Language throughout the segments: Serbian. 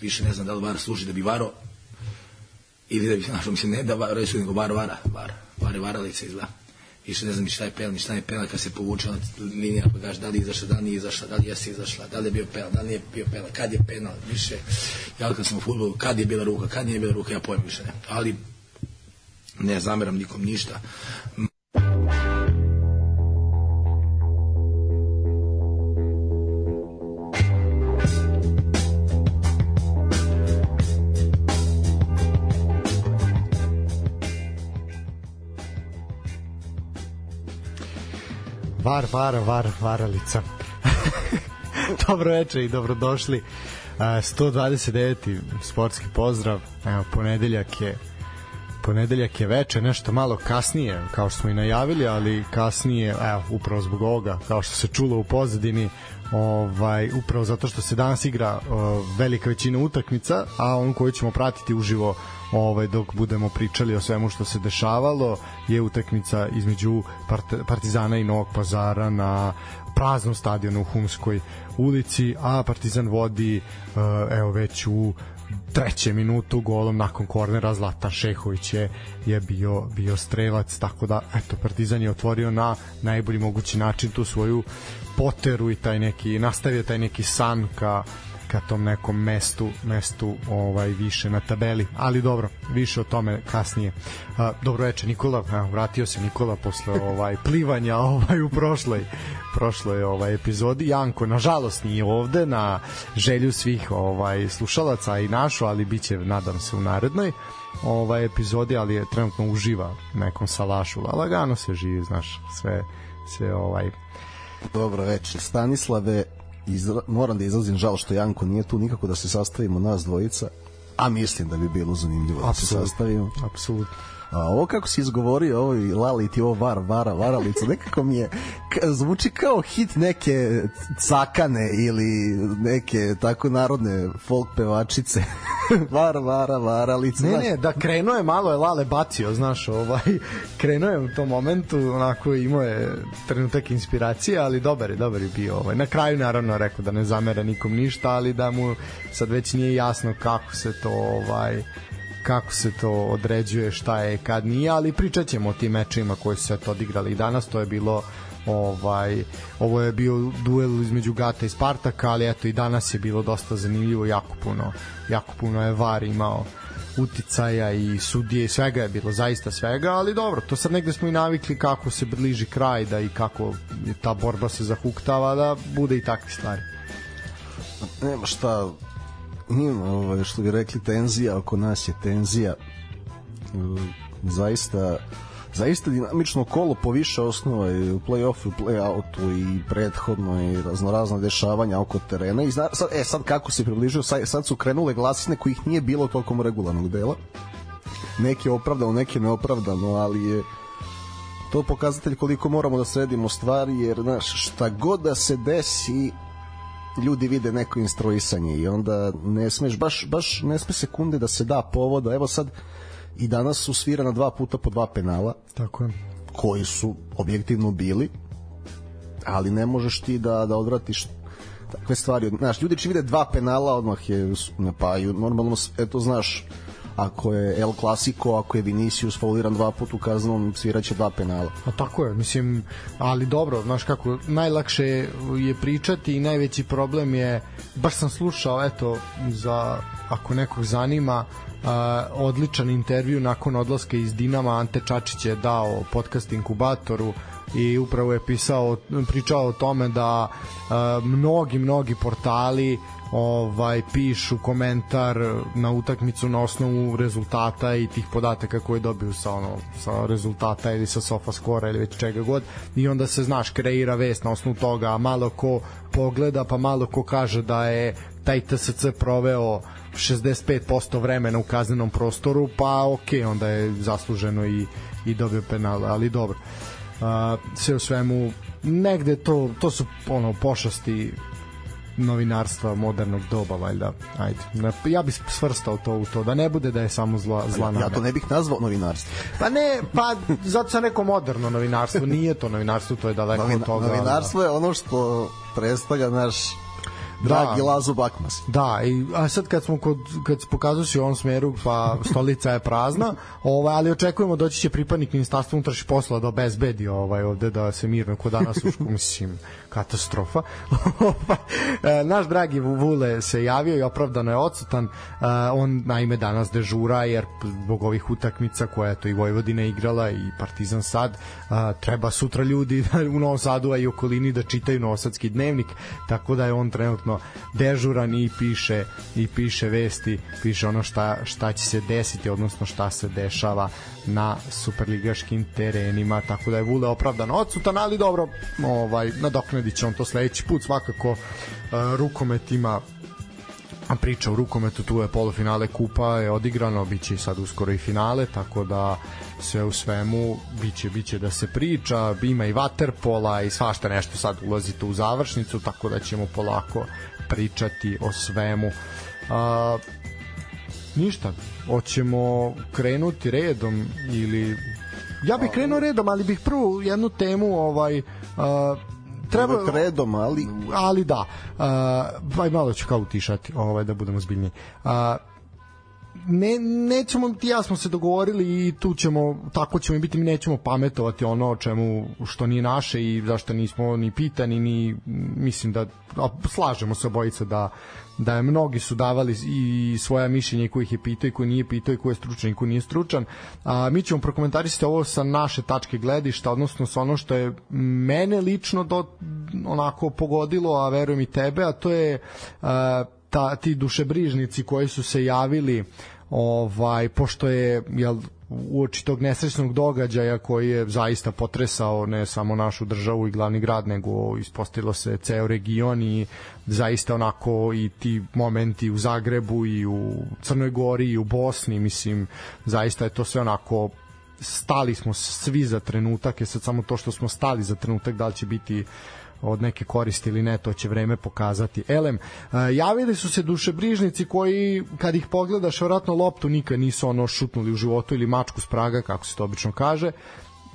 Više ne znam da li VAR služi da bi varo ili da bi, znaš, mislim, ne da varo su, nego VAR vara, VAR, VAR je varalica izgleda. Više ne znam ni šta je penal, ni šta je penal kad se povuče ona linija, pa kaže da li je izašla, da li nije izašla, da li jeste izašla, da li je bio penal, da li nije bio penal, kad je penal, više, ja kad sam u futbolu, kad je bila ruka, kad nije bila ruka, ja pojem više ne. Ali ne zameram nikom ništa. Var, var, var, varalica. Dobro večer i dobrodošli. 129. sportski pozdrav. Evo, ponedeljak je ponedeljak je veče, nešto malo kasnije, kao što smo i najavili, ali kasnije, evo, upravo zbog ovoga, kao što se čulo u pozadini, ovaj, upravo zato što se danas igra o, velika većina utakmica, a on koji ćemo pratiti uživo ovaj dok budemo pričali o svemu što se dešavalo je utakmica između Partizana i Novog Pazara na praznom stadionu u Humskoj ulici, a Partizan vodi evo već u trećem minutu golom nakon kornera. Zlatan Šehović je, je bio, bio strelac tako da eto Partizan je otvorio na najbolji mogući način tu svoju poteru i taj neki nastavio taj neki san ka ka tom nekom mestu mestu ovaj više na tabeli. Ali dobro više o tome kasnije. Uh, dobro veče Nikola. Uh, vratio se Nikola posle ovaj plivanja ovaj u prošloj prošloj ovaj epizodi. Janko nažalost nije ovde na želju svih ovaj slušalaca i našu ali biće nadam se u narednoj ovaj epizodi ali je trenutno uživa nekom salašu. Lagano se živi znaš sve sve ovaj. Dobro večer. Stanislave, izra, moram da izrazim žal što Janko nije tu nikako da se sastavimo nas dvojica, a mislim da bi bilo zanimljivo da se sastavimo. Apsolutno. A ovo kako si izgovorio, ovo i Lali ti ovo var, vara, varalica, nekako mi je, zvuči kao hit neke cakane ili neke tako narodne folk pevačice. var, vara, varalica. Ne, ne, da krenuo je malo je Lale bacio, znaš, ovaj, krenuo je u tom momentu, onako imao je trenutak inspiracije, ali dobar je, dobar je bio. Ovaj. Na kraju naravno rekao da ne zamera nikom ništa, ali da mu sad već nije jasno kako se to ovaj kako se to određuje, šta je, kad nije, ali pričat ćemo o tim mečima koji su se to odigrali i danas, to je bilo ovaj ovo je bio duel između Gata i Spartaka, ali eto i danas je bilo dosta zanimljivo, jako puno jako puno je VAR imao uticaja i sudije i svega je bilo, zaista svega, ali dobro, to sad negde smo i navikli kako se bliži kraj da i kako ta borba se zahuktava da bude i takve stvari. Nema šta, ima, ovaj, što bi rekli, tenzija, oko nas je tenzija. Zaista zaista dinamično kolo po više osnova i u play-offu, u play-outu i prethodno i raznorazna dešavanja oko terena i zna, sad, e, sad kako se približio, sad, sad su krenule glasine kojih nije bilo tokom regularnog dela neke opravdano, neke neopravdano ali je to pokazatelj koliko moramo da sredimo stvari jer znaš, šta god da se desi ljudi vide neko instruisanje i onda ne smeš baš, baš ne sme sekunde da se da povoda. Evo sad i danas su svirana dva puta po dva penala tako je. koji su objektivno bili ali ne možeš ti da, da odvratiš takve stvari. Znaš, ljudi će vide dva penala odmah je pa normalno eto znaš ako je El Clasico, ako je Vinicius fauliran dva puta u kaznom, sviraće dva penala. A tako je, mislim, ali dobro, znaš kako, najlakše je pričati i najveći problem je, baš sam slušao, eto, za, ako nekog zanima, Uh, odličan intervju nakon odlaska iz Dinama Ante Čačić je dao podcast inkubatoru i upravo je pisao pričao o tome da uh, mnogi mnogi portali ovaj pišu komentar na utakmicu na osnovu rezultata i tih podataka koje dobiju sa ono sa rezultata ili sa sofa skora ili već čega god. I onda se znaš kreira vest na osnovu toga a malo ko pogleda pa malo ko kaže da je taj TSC proveo 65% vremena u kaznenom prostoru pa ok, onda je zasluženo i, i dobio penal, ali dobro. Uh, sve u svemu negde to, to su ono pošasti novinarstva modernog doba valjda ajde ja bih svrstao to u to da ne bude da je samo zla zla ja, ja to ne bih nazvao novinarstvo pa ne pa zato sam neko moderno novinarstvo nije to novinarstvo to je daleko Novina, od toga novinarstvo je ono što predstavlja naš dragi Da. Lazo Bakmas. Da, i, a sad kad smo kod, kad se pokazao si u ovom smeru, pa stolica je prazna, ovaj, ali očekujemo doći će pripadnik ministarstva unutrašnjih posla da obezbedi ovaj, ovde da se mirno kod danas u školu, mislim, katastrofa. E, Naš dragi Vule se javio i opravdano je odsutan. E, On naime danas dežura jer zbog ovih utakmica koje je to i Vojvodina igrala i Partizan sad e, treba sutra ljudi u Novom Sadu a i okolini da čitaju Novosadski dnevnik tako da je on trenutno dežuran i piše i piše vesti, piše ono šta, šta će se desiti, odnosno šta se dešava na superligaškim terenima, tako da je Vule opravdano odsutan, ali dobro, ovaj, nadoknadit će on to sledeći put, svakako uh, rukomet ima priča u rukometu, tu je polufinale kupa je odigrano, biće i sad uskoro i finale, tako da sve u svemu biće, biće da se priča, ima i vaterpola i svašta nešto sad ulazite u završnicu, tako da ćemo polako pričati o svemu. A, ništa, hoćemo krenuti redom ili ja bih krenuo redom, ali bih prvo jednu temu ovaj a, treba redom, ali ali da. Uh, pa i malo ću kao utišati, ovaj, da budemo zbiljni. Uh, ne, nećemo, ti ja smo se dogovorili i tu ćemo, tako ćemo i biti, mi nećemo pametovati ono o čemu, što nije naše i zašto nismo ni pitani, ni, mislim da, a, slažemo se obojica da, da je mnogi su davali i svoja mišljenja i ko ih je pitao i ko nije pitao i ko je stručan i ko nije stručan. A, mi ćemo prokomentarisati ovo sa naše tačke gledišta, odnosno sa ono što je mene lično do, onako pogodilo, a verujem i tebe, a to je a, ta, ti dušebrižnici koji su se javili ovaj pošto je jel uoči tog nesrećnog događaja koji je zaista potresao ne samo našu državu i glavni grad nego ispostavilo se ceo region i zaista onako i ti momenti u Zagrebu i u Crnoj Gori i u Bosni mislim zaista je to sve onako stali smo svi za trenutak je sad samo to što smo stali za trenutak da li će biti od neke koristi ili ne, to će vreme pokazati. Elem, e, javili su se dušebrižnici koji, kad ih pogledaš, vjerojatno loptu nikad nisu ono šutnuli u životu ili mačku s praga, kako se to obično kaže,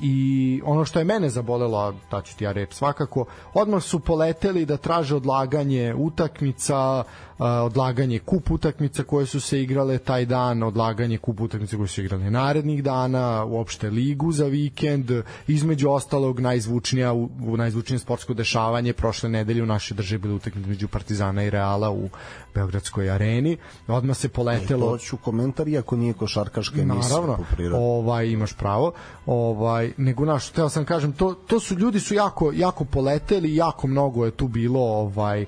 i ono što je mene zabolelo, a da ću ti ja reći svakako, odmah su poleteli da traže odlaganje utakmica, odlaganje kup utakmica koje su se igrale taj dan, odlaganje kup utakmica koje su se igrale narednih dana, uopšte ligu za vikend, između ostalog najzvučnija, najzvučnije sportsko dešavanje prošle nedelje u našoj državi bile utakmice među Partizana i Reala u Beogradskoj areni. Odmah se poletelo... E, to ću komentar, iako nije košarkaška emisija Naravno, po prirodi. ovaj, imaš pravo. Ovaj, nego naš, teo sam kažem, to, to su ljudi su jako, jako poleteli, jako mnogo je tu bilo ovaj,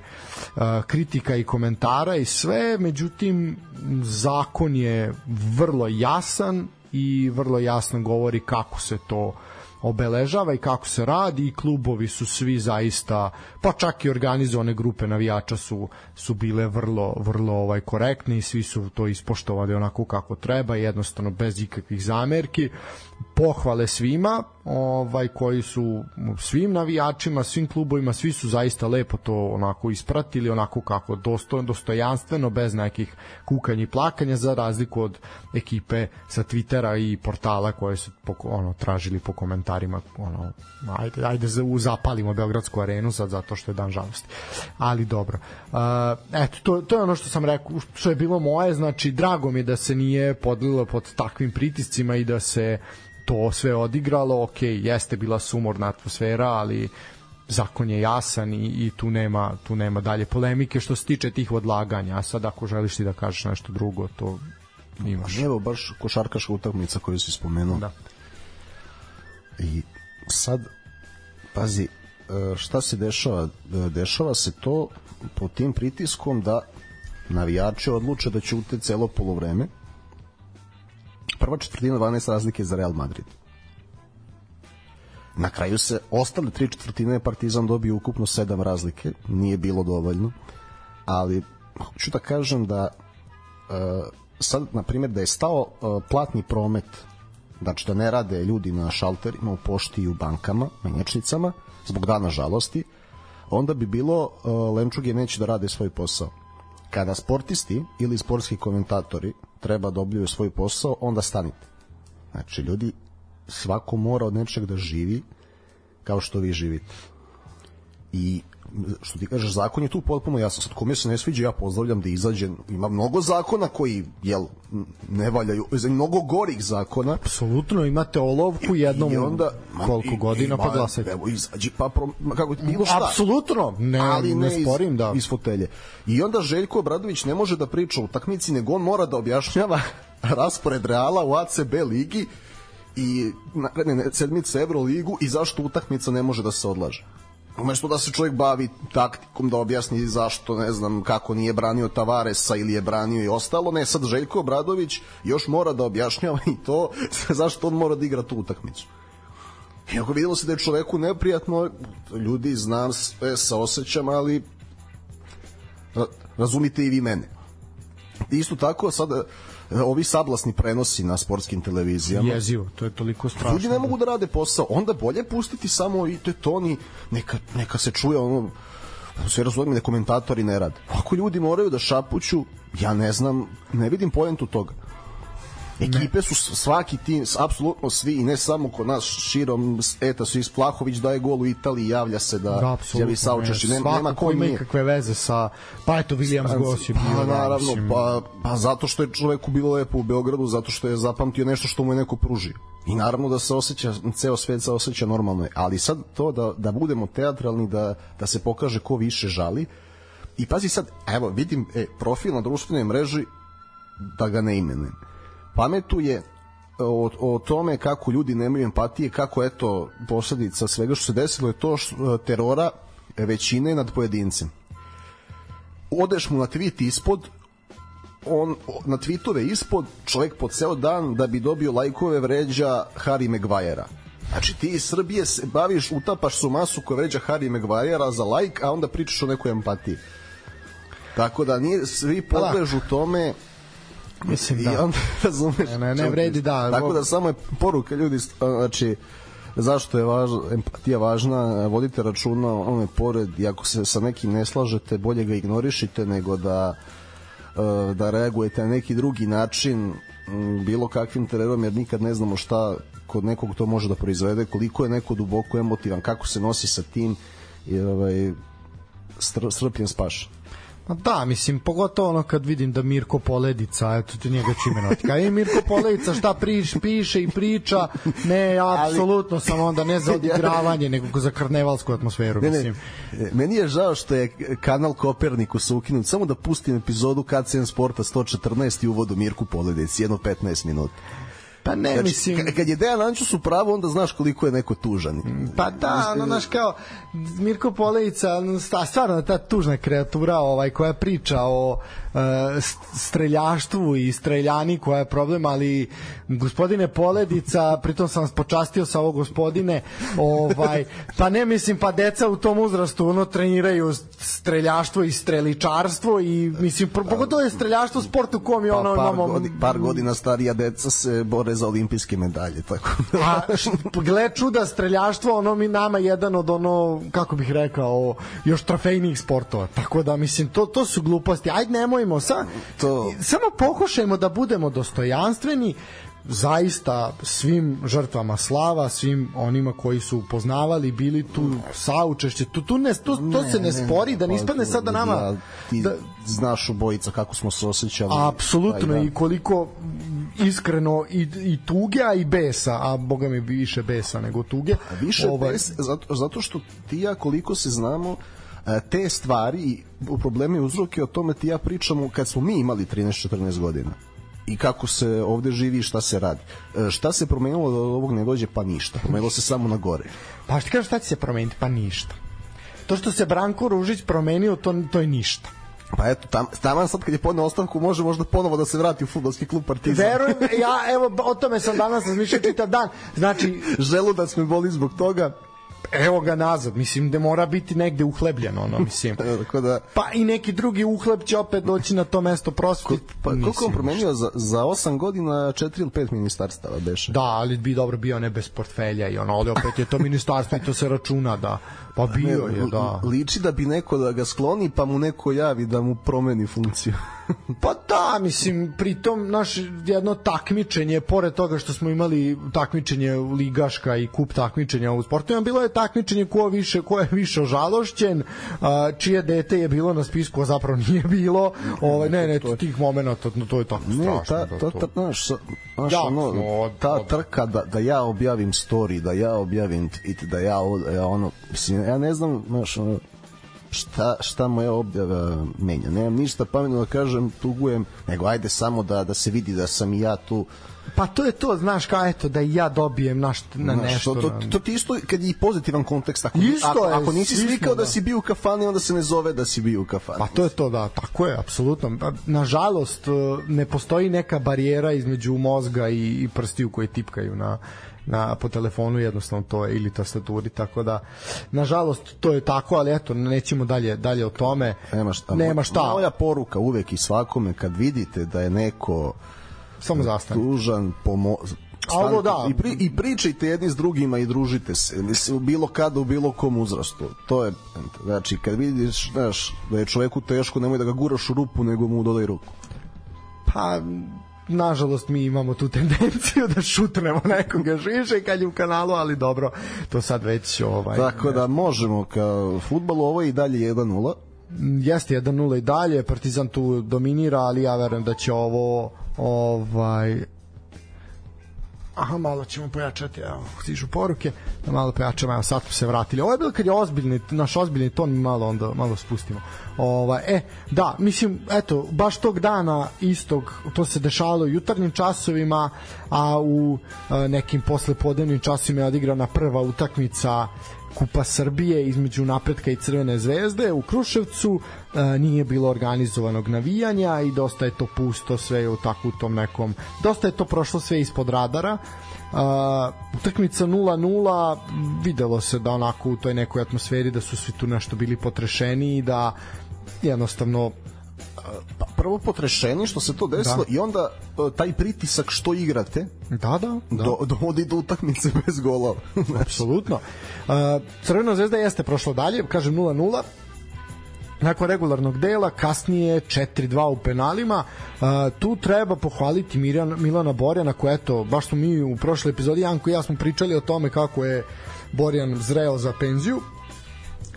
kritika i komentara i sve, međutim, zakon je vrlo jasan i vrlo jasno govori kako se to obeležava i kako se radi i klubovi su svi zaista pa čak i organizovane grupe navijača su su bile vrlo vrlo ovaj korektni i svi su to ispoštovali onako kako treba jednostavno bez ikakvih zamerki pohvale svima ovaj koji su svim navijačima, svim klubovima, svi su zaista lepo to onako ispratili, onako kako dostojno, dostojanstveno, bez nekih kukanja i plakanja za razliku od ekipe sa Twittera i portala koje su ono tražili po komentarima ono ajde ajde za zapalimo Beogradsku arenu sad zato što je dan žalosti. Ali dobro. Uh, eto to to je ono što sam rekao što je bilo moje, znači drago mi je da se nije podlilo pod takvim pritiscima i da se to sve odigralo, ok, jeste bila sumorna atmosfera, ali zakon je jasan i, i tu nema tu nema dalje polemike što se tiče tih odlaganja. A sad ako želiš ti da kažeš nešto drugo, to imaš. Evo baš košarkaška utakmica koju si spomenuo. Da. I sad pazi šta se dešava? Dešava se to pod tim pritiskom da navijači odluče da ćute celo polovreme prva četvrtina 12 razlike za Real Madrid. Na kraju se ostale tri četvrtine Partizan dobio ukupno 7 razlike, nije bilo dovoljno, ali hoću da kažem da uh, sad, na primjer, da je stao uh, platni promet, znači da ne rade ljudi na šalterima u pošti i u bankama, menjačnicama, zbog dana žalosti, onda bi bilo uh, Lenčuge neće da rade svoj posao. Kada sportisti ili sportski komentatori treba da obavljaju svoj posao, onda stanite. Znači, ljudi, svako mora od nečeg da živi kao što vi živite. i što ti kažeš, zakon je tu potpuno jasan. Sad, kome se ne sviđa, ja pozdravljam da izađe. Ima mnogo zakona koji, jel, ne valjaju, mnogo gorih zakona. Apsolutno, imate olovku jednom I onda, koliko godina, pa glasajte. Evo, izađi, pa, pro, kako, bilo šta. Apsolutno, ne, ali ne, ne sporim, iz, da. Iz fotelje. I onda Željko Obradović ne može da priča o takmici, nego on mora da objašnjava raspored Reala u ACB ligi i naredne sedmice Euro ligu i zašto utakmica ne može da se odlaže umesto da se čovjek bavi taktikom da objasni zašto, ne znam, kako nije branio Tavaresa ili je branio i ostalo, ne, sad Željko Obradović još mora da objašnjava i to zašto on mora da igra tu utakmicu. I ako videlo se da je čoveku neprijatno, ljudi znam sve sa osjećam, ali razumite i vi mene. Isto tako, sad ovi sablasni prenosi na sportskim televizijama. Jezivo, to je toliko strašno. Ljudi ne mogu da rade posao, onda bolje pustiti samo i te toni, neka, neka se čuje ono, sve razumijem da komentatori ne rade. Ako ljudi moraju da šapuću, ja ne znam, ne vidim pojentu toga. Ekipe su svaki tim, apsolutno svi i ne samo kod nas širom eta su iz Plahović daje gol u Italiji, javlja se da, da javi saučešće. Nema, nema ko ima ikakve veze sa pa eto Williams Goss je bio. Pa da, naravno, pa, pa zato što je čoveku bilo lepo u Beogradu, zato što je zapamtio nešto što mu je neko pružio. I naravno da se osjeća, ceo svet se osjeća normalno. Ali sad to da, da budemo teatralni, da, da se pokaže ko više žali. I pazi sad, evo, vidim e, profil na društvenoj mreži da ga ne imenujem pametuje o, o tome kako ljudi nemaju empatije, kako eto posledica svega što se desilo je to što, terora većine nad pojedincem. Odeš mu na tweet ispod, on na tweetove ispod čovjek po ceo dan da bi dobio lajkove vređa Harry Maguirea. Znači ti iz Srbije se baviš, utapaš su masu koja vređa Harry Maguirea za lajk, a onda pričaš o nekoj empatiji. Tako da nije, svi pa da. podležu tome Mislim da. I onda, razumeš, ne, ne, ne vredi da. Tako da samo je poruka ljudi, znači, zašto je važna, empatija važna, vodite računa ome pored, i ako se sa nekim ne slažete, bolje ga ignorišite nego da da reagujete na neki drugi način bilo kakvim tererom, jer nikad ne znamo šta kod nekog to može da proizvede, koliko je neko duboko emotivan, kako se nosi sa tim i ovaj, strpljen spašan. Ma da, mislim, pogotovo ono kad vidim da Mirko Poledica, eto ti njega ću imenovati. Kaj je Mirko Poledica, šta priš, piše i priča, ne, apsolutno sam onda ne za odigravanje, nego za karnevalsku atmosferu, ne, mislim. Ne, meni je žao što je kanal Kopernikus ukinut, samo da pustim epizodu KCN Sporta 114 i uvodu Mirku Poledici, jedno 15 minuta. Pa ne, znači, mislim... Kad je Dejan Ančus u pravu, onda znaš koliko je neko tužan. Pa da, ono, znaš, kao Mirko Polejica, stvarno ta tužna kreatura ovaj, koja priča o streljaštvu i streljani koja je problem, ali gospodine Poledica, pritom sam vas počastio sa ovo gospodine, ovaj, pa ne mislim, pa deca u tom uzrastu ono treniraju streljaštvo i streličarstvo i mislim, pogotovo je streljaštvo sport u kom je pa, ono par imamo... Godina, par godina starija deca se bore za olimpijske medalje, tako A, gle čuda, streljaštvo, ono mi nama jedan od ono, kako bih rekao, još trofejnih sportova, tako da, mislim, to, to su gluposti, ajde nemojmo, sa, to... samo pokušajmo da budemo dostojanstveni, zaista svim žrtvama slava, svim onima koji su upoznavali, bili tu saučešće, tu, tu ne, to, to se ne spori, da ne ispadne sad da nama... Da, ti da, znaš bojica kako smo se osjećali. Apsolutno, da. i koliko iskreno i, i tuge, a i besa, a boga mi više besa nego tuge. A više ovaj... besa, zato, zato što ti ja koliko se znamo, e, te stvari i probleme i uzroke o tome ti ja pričamo kad smo mi imali 13-14 godina i kako se ovde živi i šta se radi. E, šta se promenilo od ovog ne dođe? Pa ništa. Promenilo se samo na gore. Pa što kažeš šta će se promeniti? Pa ništa. To što se Branko Ružić promenio, to, to je ništa. Pa eto, tam, taman sad kad je podneo ostavku može možda ponovo da se vrati u futbolski klub Partizan. Verujem, ja evo o tome sam danas razmišljao čitav dan. Znači, želudac me boli zbog toga evo ga nazad, mislim da mora biti negde uhlebljen ono, mislim. Tako da... Pa i neki drugi uhleb će opet doći na to mesto prosveti. Pa koliko on promenio za, za 8 godina 4 ili 5 ministarstava beše? Da, ali bi dobro bio ne bez portfelja i ono, ali opet je to ministarstvo i to se računa da pa bio ne, je, da. Liči da bi neko da ga skloni pa mu neko javi da mu promeni funkciju. Pa da, mislim, pritom naš jedno takmičenje, pored toga što smo imali takmičenje ligaška i kup takmičenja u sportovima, bilo je takmičenje ko više ko je više ožalošćen, a, čije dete je bilo na spisku, a zapravo nije bilo. Ovaj ne, ne, tih momenata, to, to je tako Ne, strašno. ta, da ta, to- ta, znaš, sa- znaš, Jako ono, od- ta trka da, da ja objavim story, da ja objavim tweet, da ja, ovo- ja ono, mislim, ja ne znam, znaš, ono, šta, šta moja objava menja. Nemam ništa pametno da kažem, tugujem, nego ajde samo da, da se vidi da sam i ja tu. Pa to je to, znaš, kao eto, da i ja dobijem na, na Znaš, nešto. to, to, to ti isto kad je i pozitivan kontekst. Ako, Isto ako, je, ako nisi slikao da. da. si bio u kafani, onda se ne zove da si bio u kafani. Pa to je to, da, tako je, apsolutno. Pa, Nažalost, eh, ne postoji neka barijera između mozga i, i prstiju koji tipkaju na, na po telefonu jednostavno to je ili tastaturi tako da nažalost to je tako ali eto nećemo dalje dalje o tome Nema šta. nema šta Moja poruka uvek i svakome kad vidite da je neko samo zastani tužan, pomo A ovo da. I, pri, I pričajte jedni s drugima i družite se. Mislim, u bilo kada, u bilo kom uzrastu. To je, znači, kad vidiš, znaš, da je čoveku teško, nemoj da ga guraš u rupu, nego mu dodaj ruku. pa nažalost mi imamo tu tendenciju da šutnemo nekoga žiže kad je u kanalu, ali dobro, to sad već ovaj Tako da možemo ka futbalu, ovo je i dalje 1-0. jeste 1-0 i dalje, Partizan tu dominira, ali ja verujem da će ovo ovaj Aha, malo ćemo pojačati, evo, stižu poruke, da malo pojačamo, evo, sad smo se vratili. Ovo je bilo kad je ozbiljni, naš ozbiljni ton, mi malo onda malo spustimo. Ovaj, e, da, mislim, eto, baš tog dana istog, to se dešavalo u jutarnjim časovima, a u e, nekim poslepodnevnim časovima je odigrana prva utakmica Kupa Srbije između Napretka i Crvene zvezde u Kruševcu nije bilo organizovanog navijanja i dosta je to pusto sve u tako u tom nekom dosta je to prošlo sve ispod radara Uh, utakmica 0-0 videlo se da onako u toj nekoj atmosferi da su svi tu nešto bili potrešeni i da jednostavno Pa prvo potrešeni što se to desilo Da. i onda e, taj pritisak što igrate da da, da. do, dovodi do utakmice bez golova. apsolutno. Uh, Crvena zvezda jeste prošla dalje, kažem 0-0, nakon regularnog dela, kasnije 4-2 u penalima. Tu treba pohvaliti Mirjan, Milana Borjana, koja eto, baš smo mi u prošloj epizodi, Janko i ja smo pričali o tome kako je Borjan zreo za penziju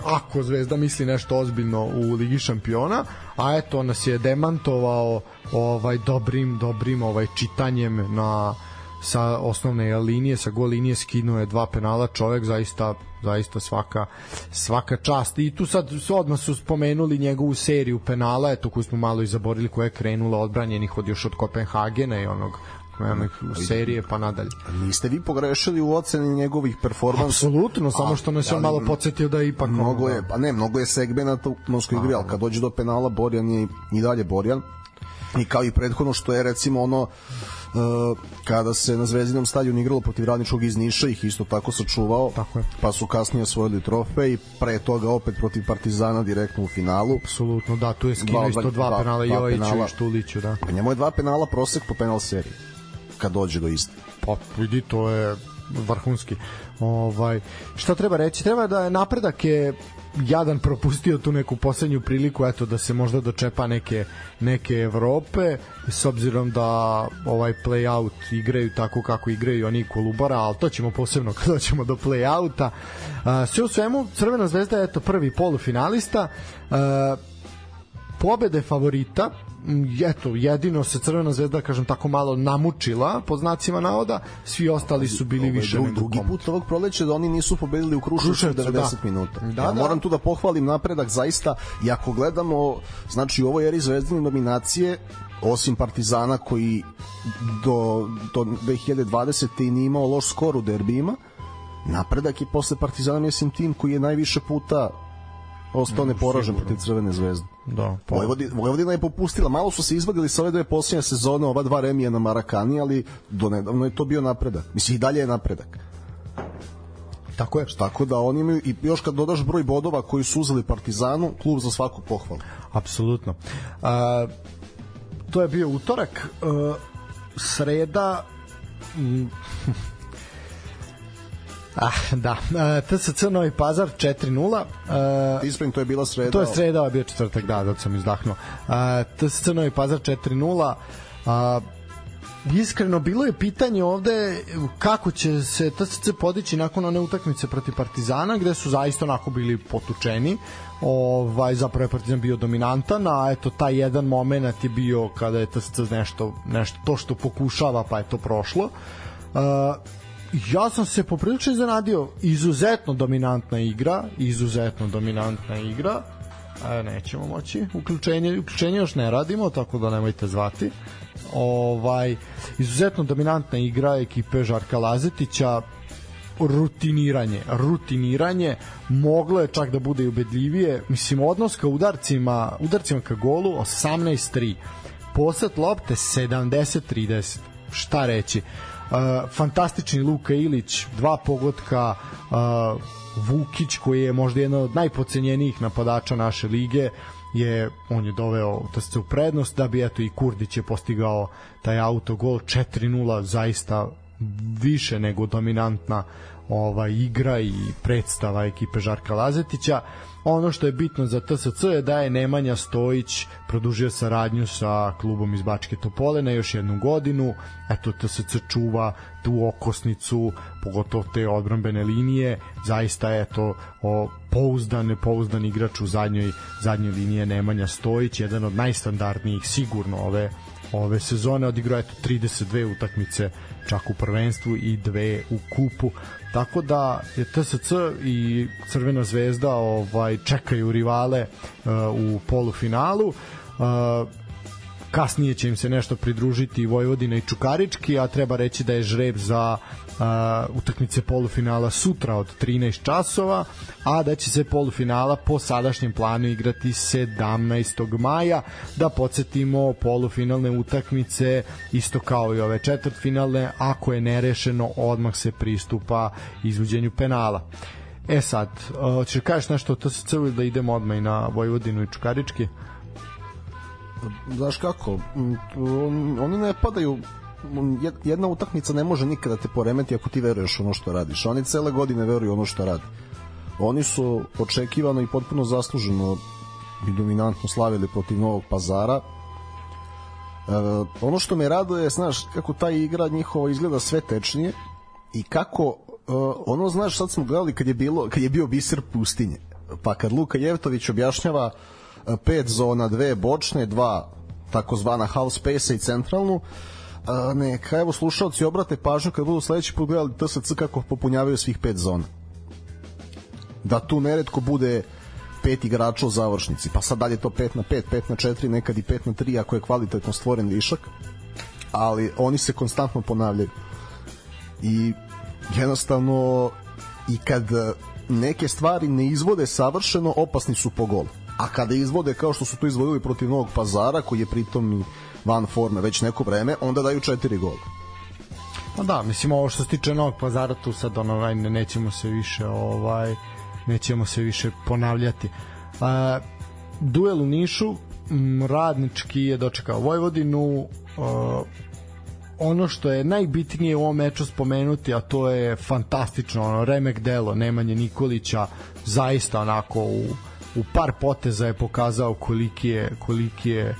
ako Zvezda misli nešto ozbiljno u Ligi šampiona, a eto nas je demantovao ovaj dobrim dobrim ovaj čitanjem na sa osnovne linije, sa gol linije skinuo je dva penala, čovek zaista zaista svaka svaka čast. I tu sad su odmah su spomenuli njegovu seriju penala, eto koju smo malo i zaboravili koja je krenula odbranjenih od još od Kopenhagena i onog onog serije pa nadalje. Niste vi pogrešili u oceni njegovih performansa. Apsolutno, samo što nas je on ali malo podsjetio da je ipak mnogo ono, je, pa ne, mnogo je segmenata u mnoškoj igri, ali kad dođe do penala Borjan je i dalje Borjan. I kao i prethodno što je recimo ono kada se na Zvezdinom stadionu igralo protiv Radničkog iz Niša ih isto tako sačuvao Tako je. pa su kasnije osvojili trofej pre toga opet protiv Partizana direktno u finalu Apsolutno, da, tu je skinuo isto dva dva- penala Jojiću penala. i Štuliću, da. Pa njemu je dva penala prosek po penal seriji kad dođe do iste Pa vidi, to je vrhunski. Ovaj, šta treba reći? Treba da je napredak je jadan propustio tu neku poslednju priliku eto da se možda dočepa neke neke Evrope s obzirom da ovaj play-out igraju tako kako igraju oni Kolubara, ali to ćemo posebno kad doćemo do play-outa. A, sve u svemu Crvena zvezda je eto prvi polufinalista. A, pobede favorita eto, jedino se Crvena zvezda, kažem tako malo namučila, po znacima navoda, svi ostali su bili Ovaj, više drugi komotni. put ovog proleća da oni nisu pobedili u Kruševcu, 90 da. minuta. Da, ja da. moram tu da pohvalim napredak zaista i ako gledamo znači u ovoj eri zvezdine nominacije osim Partizana koji do, do 2020. i nije imao loš skor u derbijima napredak je posle Partizana mislim tim koji je najviše puta ostao neporažen protiv Crvene zvezde. Da, pa, Vojvodina, Vojvodina je popustila, malo su se izvadili sa ove dve posljednje sezone, ova dva remija na Marakani, ali do nedavno je to bio napredak. Mislim, i dalje je napredak. tako je. Tako da oni imaju, i još kad dodaš broj bodova koji su uzeli Partizanu, klub za svaku pohvalu. Apsolutno. A, to je bio utorak. A, sreda mm, Ah, da. Uh, TSC Novi Pazar 4-0. Uh, Ispravim, to je bila sreda. to je sreda, a bio četvrtak, da, da sam izdahnuo. Uh, TSC Novi Pazar 4-0. Uh, iskreno bilo je pitanje ovde kako će se TSC podići nakon one utakmice protiv Partizana gde su zaista onako bili potučeni ovaj zapravo je Partizan bio dominantan a eto taj jedan momenat je bio kada je TSC nešto nešto to što pokušava pa je to prošlo uh, ja sam se poprilično iznenadio. Izuzetno dominantna igra izuzetno dominantna igra. E, nećemo moći. Uključenje, uključenje još ne radimo tako da nemojte zvati. Ovaj izuzetno dominantna igra ekipe Žarka Lazetića. Rutiniranje, rutiniranje. Moglo je čak da bude i ubedljivije. Mislim odnos ka udarcima udarcima ka golu 18-3 poset lopte 70-30 šta reći fantastični Luka Ilić dva pogotka uh, Vukić koji je možda jedan od najpocenjenijih napadača naše lige je on je doveo TSC u prednost da bi eto i Kurdić je postigao taj autogol 4:0 zaista više nego dominantna ova igra i predstava ekipe Žarka Lazetića. Ono što je bitno za TSC je da je Nemanja Stojić produžio saradnju sa klubom iz Bačke Topole na još jednu godinu. Eto, TSC čuva tu okosnicu, pogotovo te odbrambene linije. Zaista je to o, pouzdan, igrač u zadnjoj, zadnjoj linije Nemanja Stojić, jedan od najstandardnijih sigurno ove ove sezone odigrao eto 32 utakmice čak u prvenstvu i dve u kupu tako da je TSC i Crvena zvezda ovaj čekaju rivale uh, u polufinalu. Uh, kasnije će im se nešto pridružiti Vojvodina i Čukarički, a treba reći da je žreb za uh, utakmice polufinala sutra od 13 časova, a da će se polufinala po sadašnjem planu igrati 17. maja. Da podsjetimo polufinalne utakmice isto kao i ove četvrtfinalne, ako je nerešeno odmah se pristupa izvođenju penala. E sad, hoćeš kažeš nešto to se celo da idemo odmah i na Vojvodinu i Čukarički? Znaš kako, oni ne padaju jedna utakmica ne može nikada te poremeti ako ti veruješ ono što radiš. Oni cele godine veruju ono što radi. Oni su očekivano i potpuno zasluženo i dominantno slavili protiv Novog pazara. E, ono što me raduje, znaš, kako ta igra njihova izgleda sve tečnije i kako e, ono, znaš, sad smo gledali kad je, bilo, kad je bio biser pustinje. Pa kad Luka Jevtović objašnjava pet zona, dve bočne, dva takozvana half space i centralnu, a, neka evo slušalci obrate pažnju kad budu sledeći put gledali TSC kako popunjavaju svih pet zona. Da tu neretko bude pet igrača u završnici. Pa sad dalje to 5 na 5, 5 na 4 nekad i 5 na 3 ako je kvalitetno stvoren višak. Ali oni se konstantno ponavljaju. I jednostavno i kad neke stvari ne izvode savršeno opasni su po gol. A kada izvode kao što su to izvodili protiv Novog Pazara koji je pritom van forme već neko vreme, onda daju četiri gola. Pa da, mislim ovo što se tiče Novog Pazara tu sad ono ne, nećemo se više ovaj nećemo se više ponavljati. A, duel u Nišu radnički je dočekao Vojvodinu a, ono što je najbitnije u ovom meču spomenuti, a to je fantastično ono, remek delo Nemanje Nikolića zaista onako u, u par poteza je pokazao koliki je, koliki je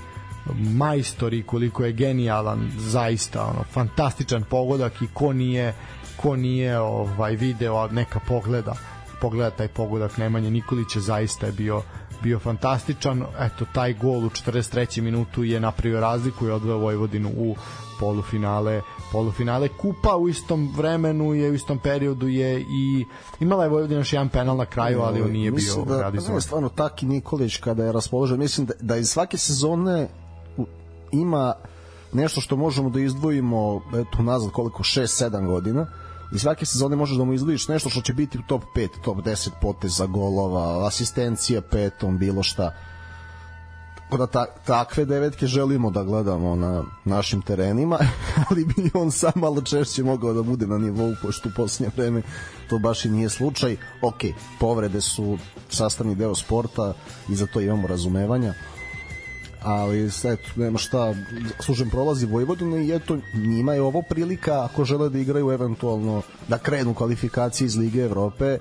majstor i koliko je genijalan zaista ono fantastičan pogodak i ko nije ko nije ovaj video neka pogleda pogleda taj pogodak Nemanje Nikolića zaista je bio bio fantastičan eto taj gol u 43. minutu je napravio razliku i odveo Vojvodinu u polufinale polufinale kupa u istom vremenu je u istom periodu je i imala je Vojvodina još jedan penal na kraju ali on nije mislim bio da, realizovan. Ne, stvarno Taki Nikolić kada je raspoložen mislim da, da iz svake sezone ima nešto što možemo da izdvojimo eto nazad koliko 6-7 godina i svake sezone možeš da mu izdvojiš nešto što će biti u top 5, top 10 poteza golova, asistencija petom, bilo šta. Tako da ta, takve devetke želimo da gledamo na našim terenima, ali bi on sam malo češće mogao da bude na nivou, pošto u posljednje vreme to baš i nije slučaj. Ok, povrede su sastavni deo sporta i za to imamo razumevanja ali eto, nema šta, služen prolazi Vojvodina i eto, njima je ovo prilika ako žele da igraju eventualno, da krenu kvalifikacije iz Lige Evrope,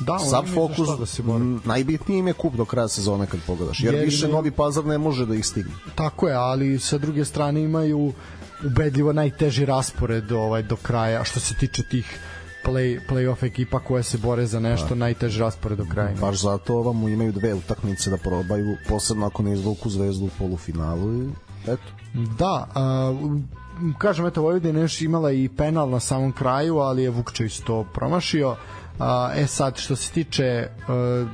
Da, sad za fokus, da se najbitniji im je kup do kraja sezone kad pogledaš, jer Jer više Novi Pazar ne može da ih stigne. Tako je, ali sa druge strane imaju ubedljivo najteži raspored ovaj do kraja što se tiče tih play, play-off ekipa koje se bore za nešto, najteži raspored do kraja. Baš zato ovamo imaju dve utakmice da probaju, posebno ako ne izvuku zvezdu u polufinalu i eto. Da, a, kažem, eto, Vojvodina je još imala i penal na samom kraju, ali je Vukčević to promašio. A, e sad, što se tiče e,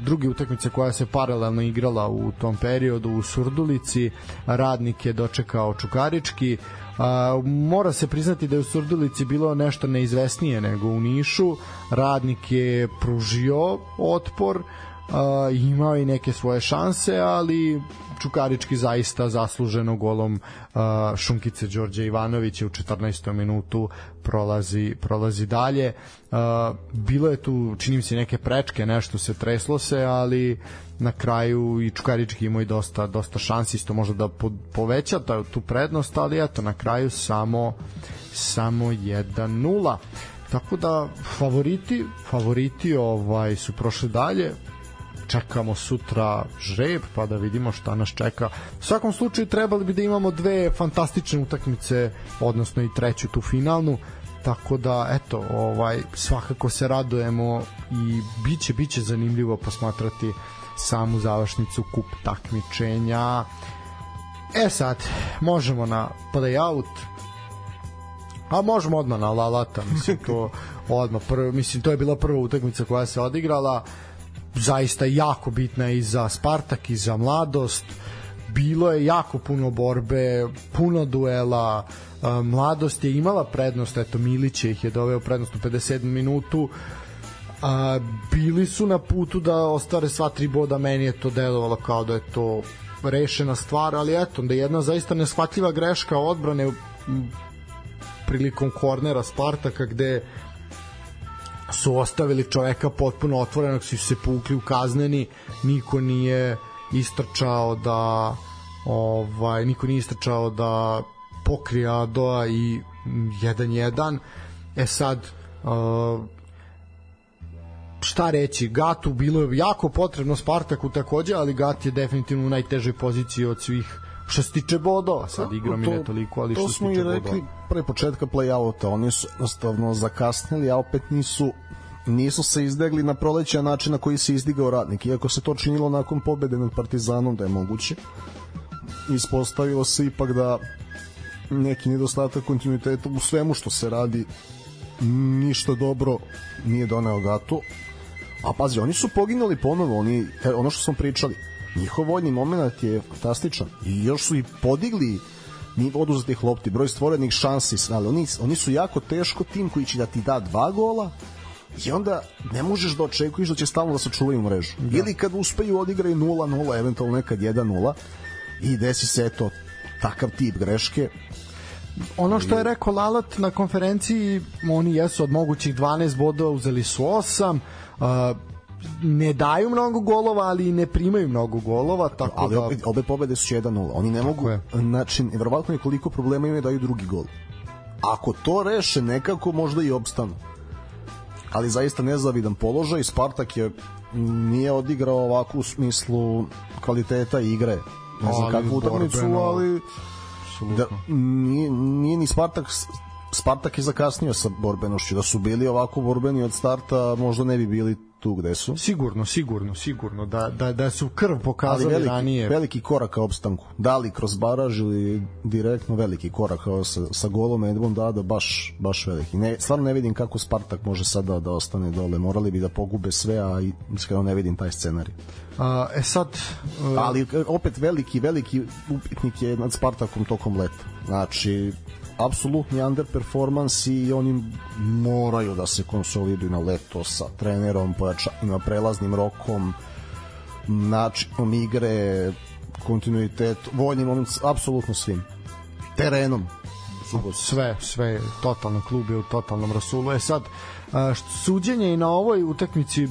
druge utakmice koja se paralelno igrala u tom periodu u Surdulici, radnik je dočekao Čukarički, A, mora se priznati da je u Surdulici bilo nešto neizvesnije nego u Nišu. Radnik je pružio otpor, a, imao i neke svoje šanse, ali Čukarički zaista zasluženo golom a, Šunkice Đorđe Ivanovića u 14. minutu prolazi, prolazi dalje. A, bilo je tu, čini mi se, neke prečke, nešto se treslo se, ali na kraju i Čukarički imao i dosta, dosta šansi isto možda da po, poveća ta, tu prednost, ali eto, na kraju samo samo 1-0 tako da favoriti favoriti ovaj su prošli dalje čekamo sutra žreb pa da vidimo šta nas čeka. U svakom slučaju trebali bi da imamo dve fantastične utakmice, odnosno i treću tu finalnu, tako da eto, ovaj svakako se radujemo i biće biće zanimljivo posmatrati samu završnicu kup takmičenja. E sad, možemo na playout, A možemo odmah na Lalata, mislim to odmah prvo, mislim to je bila prva utakmica koja se odigrala. Zaista jako bitna i za Spartak i za mladost. Bilo je jako puno borbe, puno duela. e, Mladost je imala prednost, eto Milić ih je doveo prednost u 57 minutu. A, bili su na putu da ostvare sva tri boda, meni je to delovalo kao da je to rešena stvar, ali eto, da je jedna zaista neshvatljiva greška odbrane prilikom kornera Spartaka gde su ostavili čoveka potpuno otvorenog, su se pukli u kazneni, niko nije istrčao da ovaj niko nije istrčao da pokrije Adoa i 1-1. E sad uh, šta reći, Gatu bilo je jako potrebno Spartaku takođe, ali Gat je definitivno u najtežoj poziciji od svih što se tiče bodova, sad igra mi ne toliko, ali što to se smo tiče i rekli bodova. pre početka play-outa, oni su jednostavno zakasnili, a opet nisu nisu se izdegli na prolećan način na koji se izdigao radnik, iako se to činilo nakon pobede nad Partizanom da je moguće. Ispostavilo se ipak da neki nedostatak kontinuiteta u svemu što se radi ništa dobro nije doneo Gato. A pazi, oni su poginuli ponovo, oni, e, ono što smo pričali, njihov vojni moment je fantastičan i još su i podigli nivo oduzetih lopti, broj stvorenih šansi, ali oni, oni su jako teško tim koji će da ti da dva gola i onda ne možeš da očekuješ da će stalno da se čuvaju mrežu. Da. Ili kad uspeju odigraju 0-0, eventualno nekad 1-0 i desi se eto takav tip greške ono što je rekao Lalat na konferenciji, oni jesu od mogućih 12 bodova, uzeli su 8, uh, ne daju mnogo golova, ali ne primaju mnogo golova, tako ali da... opet, obe pobede su 1-0. Oni ne mogu, znači, verovatno je koliko problema imaju da daju drugi gol. Ako to reše nekako, možda i opstanu. Ali zaista nezavidan položaj, Spartak je nije odigrao ovako u smislu kvaliteta igre. Ne znam Ali kakvu utakmicu, ali da, nije, nije ni Spartak Spartak je zakasnio sa borbenošću da su bili ovako borbeni od starta možda ne bi bili tu gde su? Sigurno, sigurno, sigurno da, da, da su krv ali pokazali veliki, ranije. veliki korak ka opstanku. Da li kroz baraž ili direktno veliki korak kao sa, sa golom Edmond Dada baš, baš veliki. Ne, stvarno ne vidim kako Spartak može sada da ostane dole. Morali bi da pogube sve a i iskreno ne vidim taj scenarij. A, e sad, uh, ali opet veliki, veliki upitnik je nad Spartakom tokom leta. Znači, apsolutni underperformance i oni moraju da se konsoliduju na leto sa trenerom, pojačanima, prelaznim rokom, načinom igre, kontinuitet, vojnim moment, apsolutno svim. Terenom. sve, sve, totalno klub je u totalnom rasulu. E sad, suđenje i na ovoj utakmici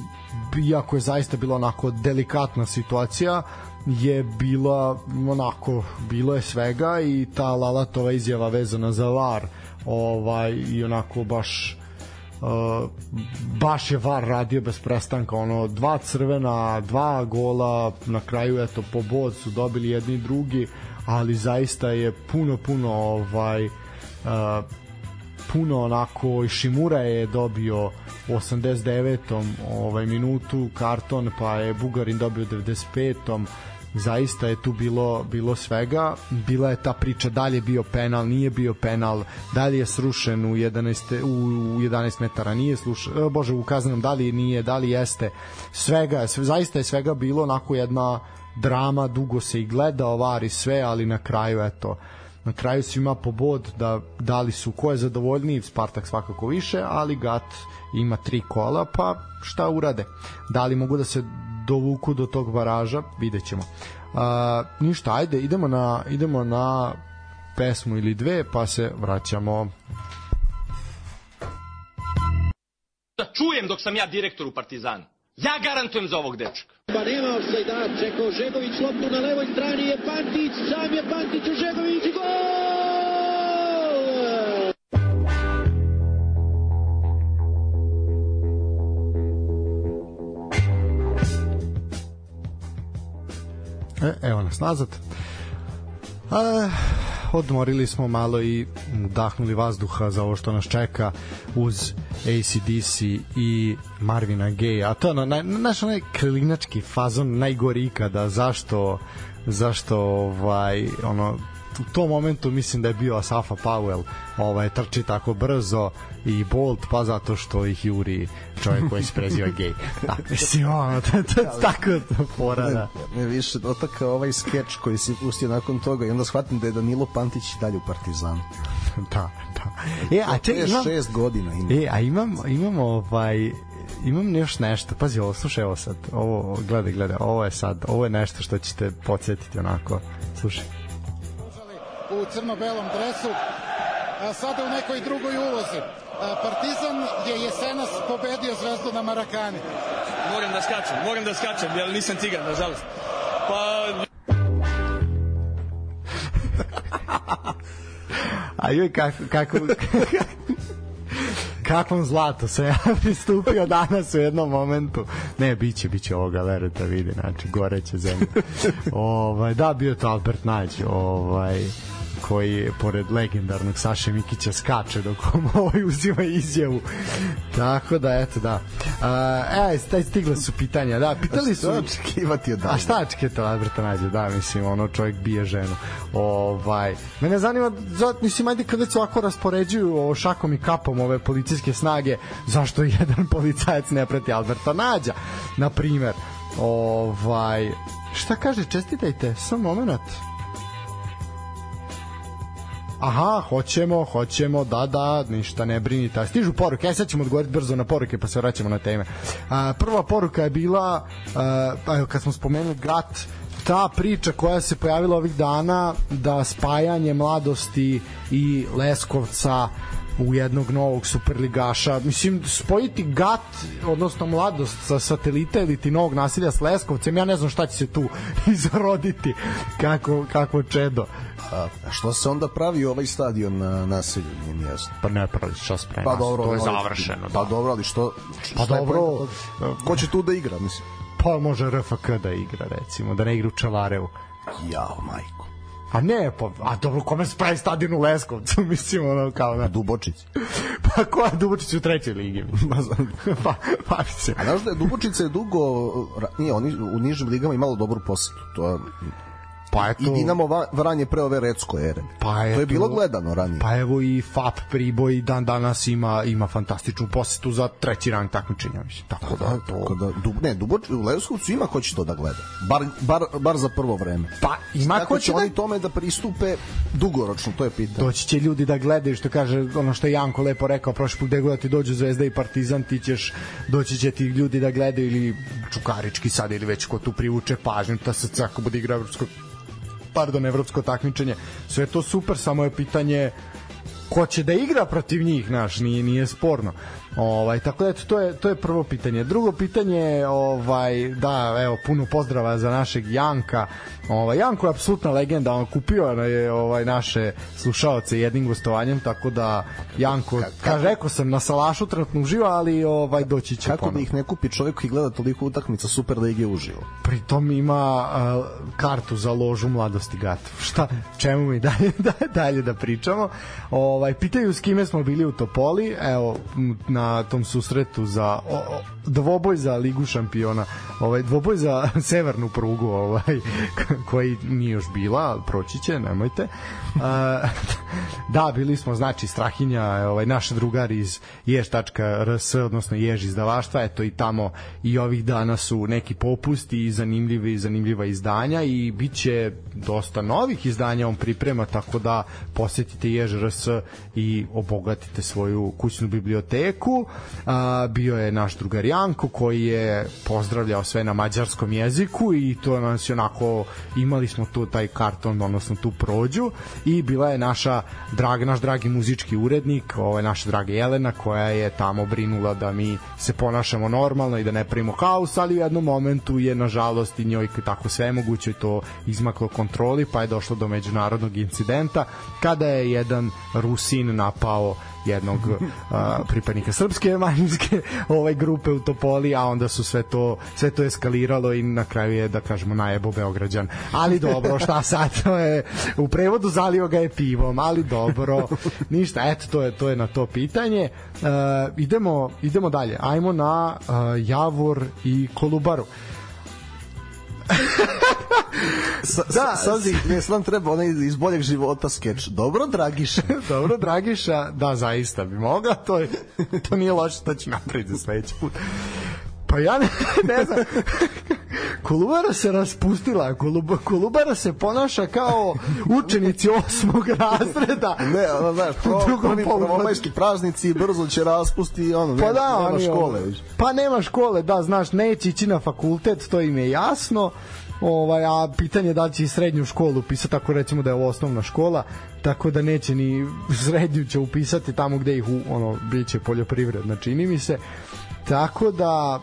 iako je zaista bila onako delikatna situacija je bila onako bilo je svega i ta Lalatova izjava vezana za VAR ovaj i onako baš uh, baš je VAR radio bez prestanka ono dva crvena, dva gola na kraju eto po bod su dobili jedni i drugi ali zaista je puno puno ovaj uh, puno onako i Šimura je dobio u 89. ovaj minutu karton pa je Bugarin dobio u 95 zaista je tu bilo bilo svega. Bila je ta priča da li je bio penal nije bio penal da li je srušen u 11 u 11 metara nije slušen e, bože u kaznenom da li nije da li jeste. Svega sve, zaista je svega bilo onako jedna drama dugo se i gleda ovari sve ali na kraju eto na kraju svima po bod da da li su ko je zadovoljniji Spartak svakako više ali Gat ima tri kola pa šta urade? Da li mogu da se dovuku do tog baraža, vidjet ćemo. A, ništa, ajde, idemo na, idemo na pesmu ili dve, pa se vraćamo. Da čujem dok sam ja direktor u Partizanu. Ja garantujem za ovog dečka. Pa nema offside-a, čekao Žegović loptu na levoj strani je Pantić, sam je Pantić u Žegović i gol! E, evo nas nazad. E, odmorili smo malo i dahnuli vazduha za ovo što nas čeka uz ACDC i Marvina Gaye. A to je ono, naj, naš onaj krilinački fazon najgori ikada. Zašto zašto ovaj ono u tom momentu mislim da je bio Asafa Powell ovaj, trči tako brzo i Bolt pa zato što ih juri čovjek koji se preziva gej da, mislim ono to, to, to, tako fora da. Ne, ne više otaka ovaj skeč koji se pustio nakon toga i onda shvatim da je Danilo Pantić dalje u Partizanu da, da. E, a ček, imam, šest godina ima. E, a imam, imam ovaj, imam još nešto. Pazi ovo, slušaj ovo sad. Ovo, gledaj, gledaj, ovo je sad, ovo je nešto što ćete podsjetiti onako. Slušaj u crno-belom dresu, a sada u nekoj drugoj ulozi. Partizan je jesenas pobedio Zvezdu na Marakani. Moram da skačem, moram da skačem, jer nisam cigan, nažalost. Pa... A joj, kako, kako, kakvom zlatu se ja pristupio danas u jednom momentu. Ne, biće, biće ovoga, verujte, vidi, znači, goreće zemlje. ovaj, da, bio to Albert Nađ, ovaj, koji pored legendarnog Saše Mikića skače dok ovaj uzima izjavu. Tako da, eto, da. Uh, e, staj stigle su pitanja. Da, pitali su... A šta očekivati od A šta očekivati od Alberta Nađe? Da, mislim, ono, čovjek bije ženu. Ovaj, mene zanima, zato, mislim, ajde kada se ovako raspoređuju o šakom i kapom ove policijske snage, zašto jedan policajac ne prati Alberta Nađa, na primer. Ovaj, šta kaže, čestitajte, sam moment. Aha, hoćemo, hoćemo, da, da, ništa ne brinite. Stižu poruke, aj sad ćemo odgovoriti brzo na poruke pa se vraćamo na teme. A, prva poruka je bila, a, evo kad smo spomenuli Gat, ta priča koja se pojavila ovih dana da spajanje mladosti i Leskovca u jednog novog superligaša. Mislim, spojiti GAT, odnosno mladost sa satelita ili ti novog nasilja s Leskovcem, ja ne znam šta će se tu izroditi, kako, kako čedo. A što se onda pravi ovaj stadion na naselju, nije mi jasno. Pa ne pravi se šta sprema, pa dobro, to je završeno. Pa da. dobro, ali što... Pa šta je dobro? Ko će tu da igra, mislim? Pa može RFK da igra, recimo, da ne igra u Čelarevu. Jao, majko. A ne, pa, a dobro, kome se pravi stadion u Leskovcu, mislim, ono, kao, na... Dubočić. Pa ko je Dubočić u trećoj ligi? pa, pa, se. A znaš da je Dubočica je dugo, nije, oni u nižim ligama imalo dobru posetu, to je Pa eto, i Dinamo Vranje pre ove Recko ere. Pa to eto, je bilo gledano ranije. Pa evo i FAP Priboj dan danas ima ima fantastičnu posetu za treći rang takmičenja, mislim. Tako da, da, to... tako da du, ne, Duboč, u Leskovcu ima ko će to da gleda. Bar, bar, bar za prvo vreme. Pa ima ko će da oni tome da pristupe dugoročno, to je pitanje. doći će ljudi da gledaju što kaže ono što je Janko lepo rekao prošli put gde god da ti dođu Zvezda i Partizan ti ćeš doći će ti ljudi da gledaju ili Čukarički sad ili već ko tu privuče pažnju ta se ako bude igra evropsko pardon evropsko takmičenje. Sve to super samo je pitanje ko će da igra protiv njih naš nije nije sporno Ovaj tako da eto to je to je prvo pitanje. Drugo pitanje ovaj da evo puno pozdrava za našeg Janka. Ovaj Janko je apsolutna legenda, on kupio je ovaj naše slušaoce jednim gostovanjem, tako da Janko kaže rekao sam na Salašu trenutno uživa, ali ovaj doći će Kako ponovo. da ih ne kupi čovjek koji gleda toliko utakmica Super Lige uživo? Pritom ima uh, kartu za ložu mladosti Gatov. Šta, čemu mi dalje, da, dalje da pričamo? Ovaj, pitaju s kime smo bili u Topoli, evo, m, tom susretu za o, dvoboj za Ligu šampiona, ovaj, dvoboj za severnu prugu, ovaj, koji nije još bila, proći će, nemojte. Uh, da, bili smo, znači, Strahinja, ovaj, naš drugar iz ješ.rs, odnosno jež izdavaštva, eto i tamo i ovih dana su neki popusti i zanimljivi, zanimljiva izdanja i bit će dosta novih izdanja on priprema, tako da posetite jež.rs i obogatite svoju kućnu biblioteku. A, bio je naš drugar Janko koji je pozdravljao sve na mađarskom jeziku i to nas je onako imali smo tu taj karton, odnosno tu prođu i bila je naša drag, naš dragi muzički urednik, ovaj naša draga Jelena koja je tamo brinula da mi se ponašamo normalno i da ne pravimo haos, ali u jednom momentu je nažalost i njoj tako sve moguće to izmaklo kontroli, pa je došlo do međunarodnog incidenta kada je jedan Rusin napao jednog a, pripadnika srpske manjinske ovaj grupe u Topoli, a onda su sve to sve to eskaliralo i na kraju je da kažemo najebo Beograđan. Ali dobro, šta sad? To je u prevodu zalio ga je pivom, ali dobro. Ništa, eto to je to je na to pitanje. Uh, idemo idemo dalje. Ajmo na uh, Javor i Kolubaru. Sa, Da. sad, ne, sad nam treba onaj iz boljeg života skeč. Dobro, Dragiša. Dobro, Dragiša, da, zaista bi mogao, to, je, to nije loše, to će napraviti za sledeći put. Pa ja ne, ne znam, Kolubara se raspustila, Kolub, Kolubara se ponaša kao učenici osmog razreda. Ne, ono, znaš, pro, poluvremenu. prvomajski praznici brzo će raspusti ono, Pa ne, da, nema oni, škole. ono, viš. Pa nema škole, da, znaš, neće ići na fakultet, to im je jasno. Ovaj, a pitanje je da će i srednju školu upisati, ako recimo da je ovo osnovna škola, tako da neće ni srednju će upisati tamo gde ih u, ono, biće poljoprivredna, čini mi se. Tako da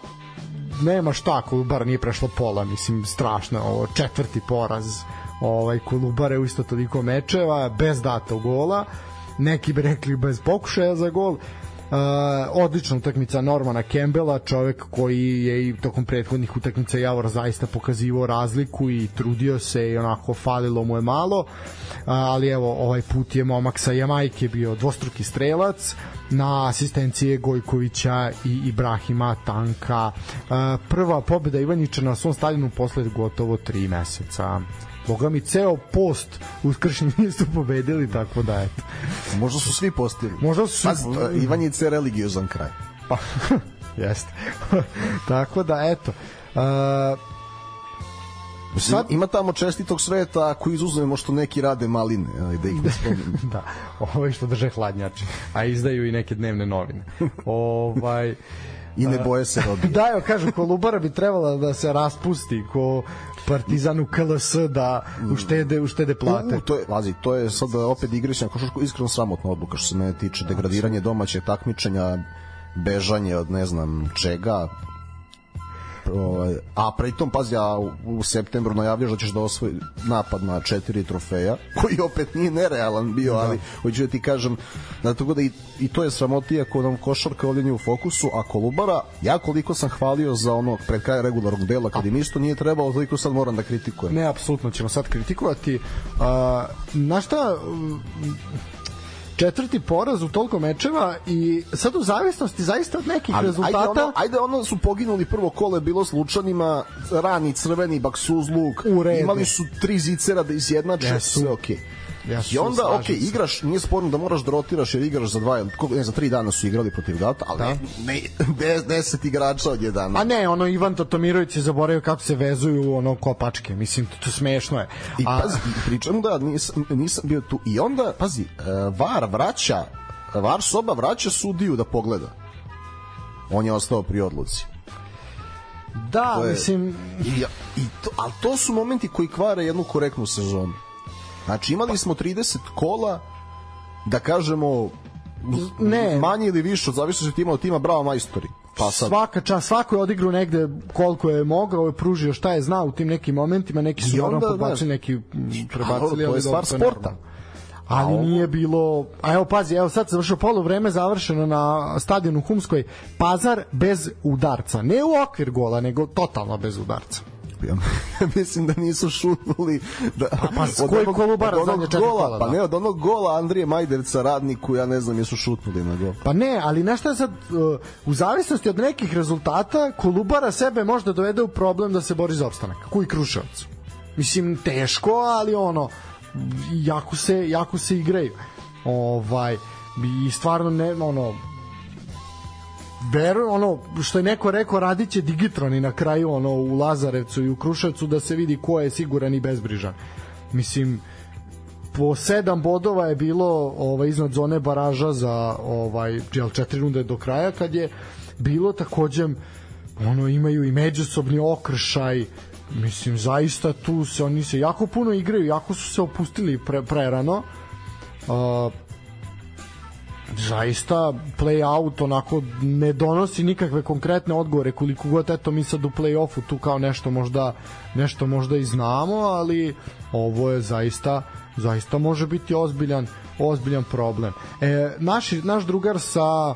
nema šta, Kolubar nije prešlo pola, mislim, strašno, je ovo četvrti poraz ovaj Kolubare u isto toliko mečeva, bez datog gola, neki bi rekli bez pokušaja za gol, odlična utakmica Normana Kembela, čovek koji je i tokom prethodnih utakmica Javor zaista pokazivao razliku i trudio se i onako falilo mu je malo, ali evo ovaj put je momak sa Jamajke bio dvostruki strelac, na asistencije Gojkovića i Ibrahima Tanka. Prva pobeda Ivanića na svom stadionu posle gotovo 3 meseca. Boga mi ceo post uskršnji nisu pobedili, tako da eto. Možda su svi postigli. Možda su svi- je- Ivanjica je religiozan kraj. Pa, jeste. tako da, eto. Uh, Sad, ima tamo čestitog sveta ako izuzmemo što neki rade maline, ali da ih ne spomenem. da, ovaj što drže hladnjači, a izdaju i neke dnevne novine. ovaj, I ne boje se robije. da, evo, kažu, Kolubara bi trebala da se raspusti ko Partizanu KLS da uštede, uštede plate. U, to je, vazi, to je sad opet igrišnja košarku, iskreno sramotna odluka što se mene tiče, degradiranje domaćeg takmičenja, bežanje od ne znam čega, Ovaj, a pritom, pazi, ja u, u septembru najavljaš da ćeš da osvoji napad na četiri trofeja, koji opet nije nerealan bio, ali hoću da ti kažem, da tako da i, i to je sramotija ako nam košarka ovdje nije u fokusu, a Kolubara, ja koliko sam hvalio za ono pred kraj regularnog dela, kad im isto nije trebalo, toliko sad moram da kritikujem. Ne, apsolutno ćemo sad kritikovati. A, na šta četvrti poraz u toliko mečeva i sad u zavisnosti zaista od nekih Ali rezultata Ajde ono, ajde ono su poginuli prvo kolo je bilo s Lučanima, rani crveni baksuzluk, imali su tri zicera da izjednače, sve okej. Jesu, I onda, ok, se. igraš, nije sporno da moraš da rotiraš jer igraš za dva, ne, za tri dana su igrali protiv Gata, ali Da. ne, ne, des, deset igrača od jedan. A ne, ono Ivan Tatomirović je zaboravio kako se vezuju ono kopačke. Mislim, to, to smešno je. I A, pazi, pričam da nisam, nisam bio tu. I onda, pazi, e, VAR vraća, VAR soba vraća sudiju da pogleda. On je ostao pri odluci. da, To je- mislim, I, i to, ali to su momenti koji kvare jednu korektnu sezonu. Znači imali smo 30 kola da kažemo Ne. manje ili više od zavisnosti od tima od tima bravo majstori pa sad svaka čast, svako je odigrao negde koliko je mogao, je pružio šta je znao u tim nekim momentima, neki su naravno onda, pobacili, znaš, neki mm, to prebacili, je ali stvar sporta. Ali nije bilo, a evo pazi, evo sad se završio polu vreme završeno na stadionu Humskoj, Pazar bez udarca, ne u okvir gola, nego totalno bez udarca. ja mislim da nisu šutnuli da, pa s kojeg Kolubara od zadnje četiri gola, kola, pa da? ne od onog gola Andrije Majderca radniku ja ne znam jesu šutnuli na gol Pa ne, ali nešto je sad, uh, u zavisnosti od nekih rezultata, Kolubara sebe možda dovede u problem da se bori za opstanak, koji Kruševac. Mislim, teško, ali ono, jako se, jako se igraju. Ovaj, i stvarno ne, ono, verujem, ono, što je neko rekao, radit će Digitroni na kraju, ono, u Lazarevcu i u Kruševcu da se vidi ko je siguran i bezbrižan. Mislim, po sedam bodova je bilo ovaj iznad zone baraža za ovaj jel četiri runde do kraja kad je bilo takođe ono imaju i međusobni okršaj mislim zaista tu se oni se jako puno igraju jako su se opustili pre, prerano uh, zaista play out onako ne donosi nikakve konkretne odgovore koliko god eto mi sad u play-offu tu kao nešto možda nešto možda i znamo ali ovo je zaista zaista može biti ozbiljan ozbiljan problem. E, naš, naš drugar sa uh,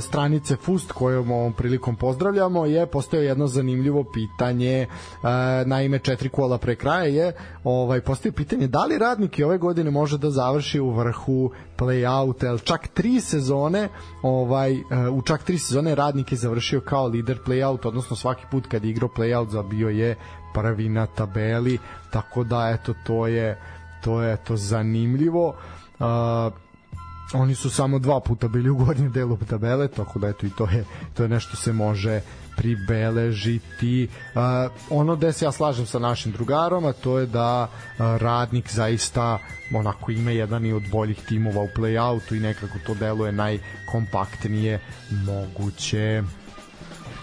stranice Fust kojom ovom prilikom pozdravljamo je postao jedno zanimljivo pitanje. Uh, naime četiri kola pre kraja je ovaj postoji pitanje da li radnik i ove godine može da završi u vrhu play-out? El čak tri sezone ovaj uh, u čak tri sezone radnik je završio kao lider play-out odnosno svaki put kad je igrao play-out zabio je prvi na tabeli. Tako da eto to je to je to zanimljivo uh, oni su samo dva puta bili u gornjem delu tabele, tako da eto i to je to je nešto se može pribeležiti. Uh, ono gde se ja slažem sa našim drugarom, a to je da uh, radnik zaista onako ima jedan i od boljih timova u play-outu i nekako to deluje najkompaktnije moguće.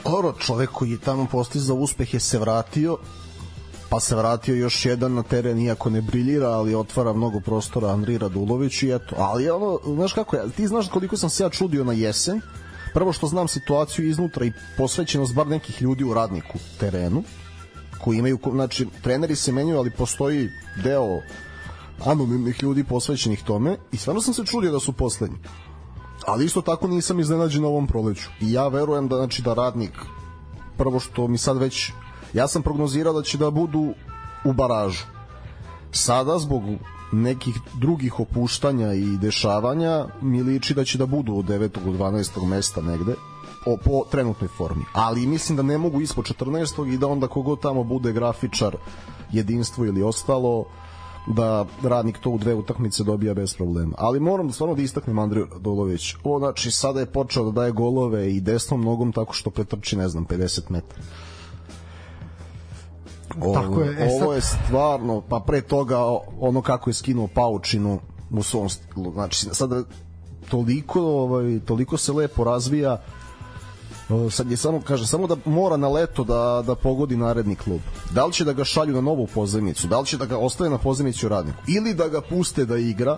Oro, čovek koji je tamo postizao je se vratio pa se vratio još jedan na teren iako ne briljira, ali otvara mnogo prostora Andri Radulović i eto, ali ono, znaš kako je, ti znaš koliko sam se ja čudio na jesen, prvo što znam situaciju iznutra i posvećenost bar nekih ljudi u radniku terenu, koji imaju, znači, treneri se menjaju, ali postoji deo anonimnih ljudi posvećenih tome i stvarno sam se čudio da su poslednji. Ali isto tako nisam iznenađen na ovom proleću. I ja verujem da, znači, da radnik prvo što mi sad već ja sam prognozirao da će da budu u baražu. Sada zbog nekih drugih opuštanja i dešavanja mi liči da će da budu od 9. do 12. mesta negde o, po trenutnoj formi. Ali mislim da ne mogu ispod 14. i da onda kogod tamo bude grafičar jedinstvo ili ostalo da radnik to u dve utakmice dobija bez problema. Ali moram da stvarno da istaknem Andriju Radolović. Ovo znači sada je počeo da daje golove i desnom nogom tako što pretrči ne znam 50 metara. Ovo, Tako je, e, ovo sad- je stvarno, pa pre toga ono kako je skinuo paučinu u svom stilu. Znači, sada toliko, ovaj, toliko se lepo razvija O, sad je samo kaže samo da mora na leto da da pogodi naredni klub. Da li će da ga šalju na novu pozemicu, da li će da ga ostave na pozemici u radniku ili da ga puste da igra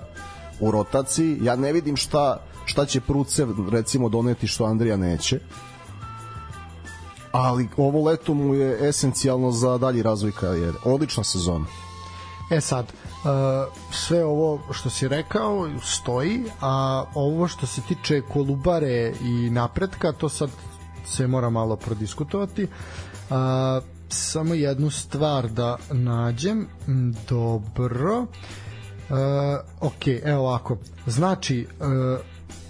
u rotaciji. Ja ne vidim šta šta će Prucev recimo doneti što Andrija neće. Ali ovo leto mu je esencijalno za dalji razvoj karijere. Odlična sezona. E sad, uh, sve ovo što si rekao stoji, a ovo što se tiče Kolubare i napretka, to sad se mora malo prodiskutovati. Uh, samo jednu stvar da nađem. Dobro. Uh, ok, evo ovako. Znači,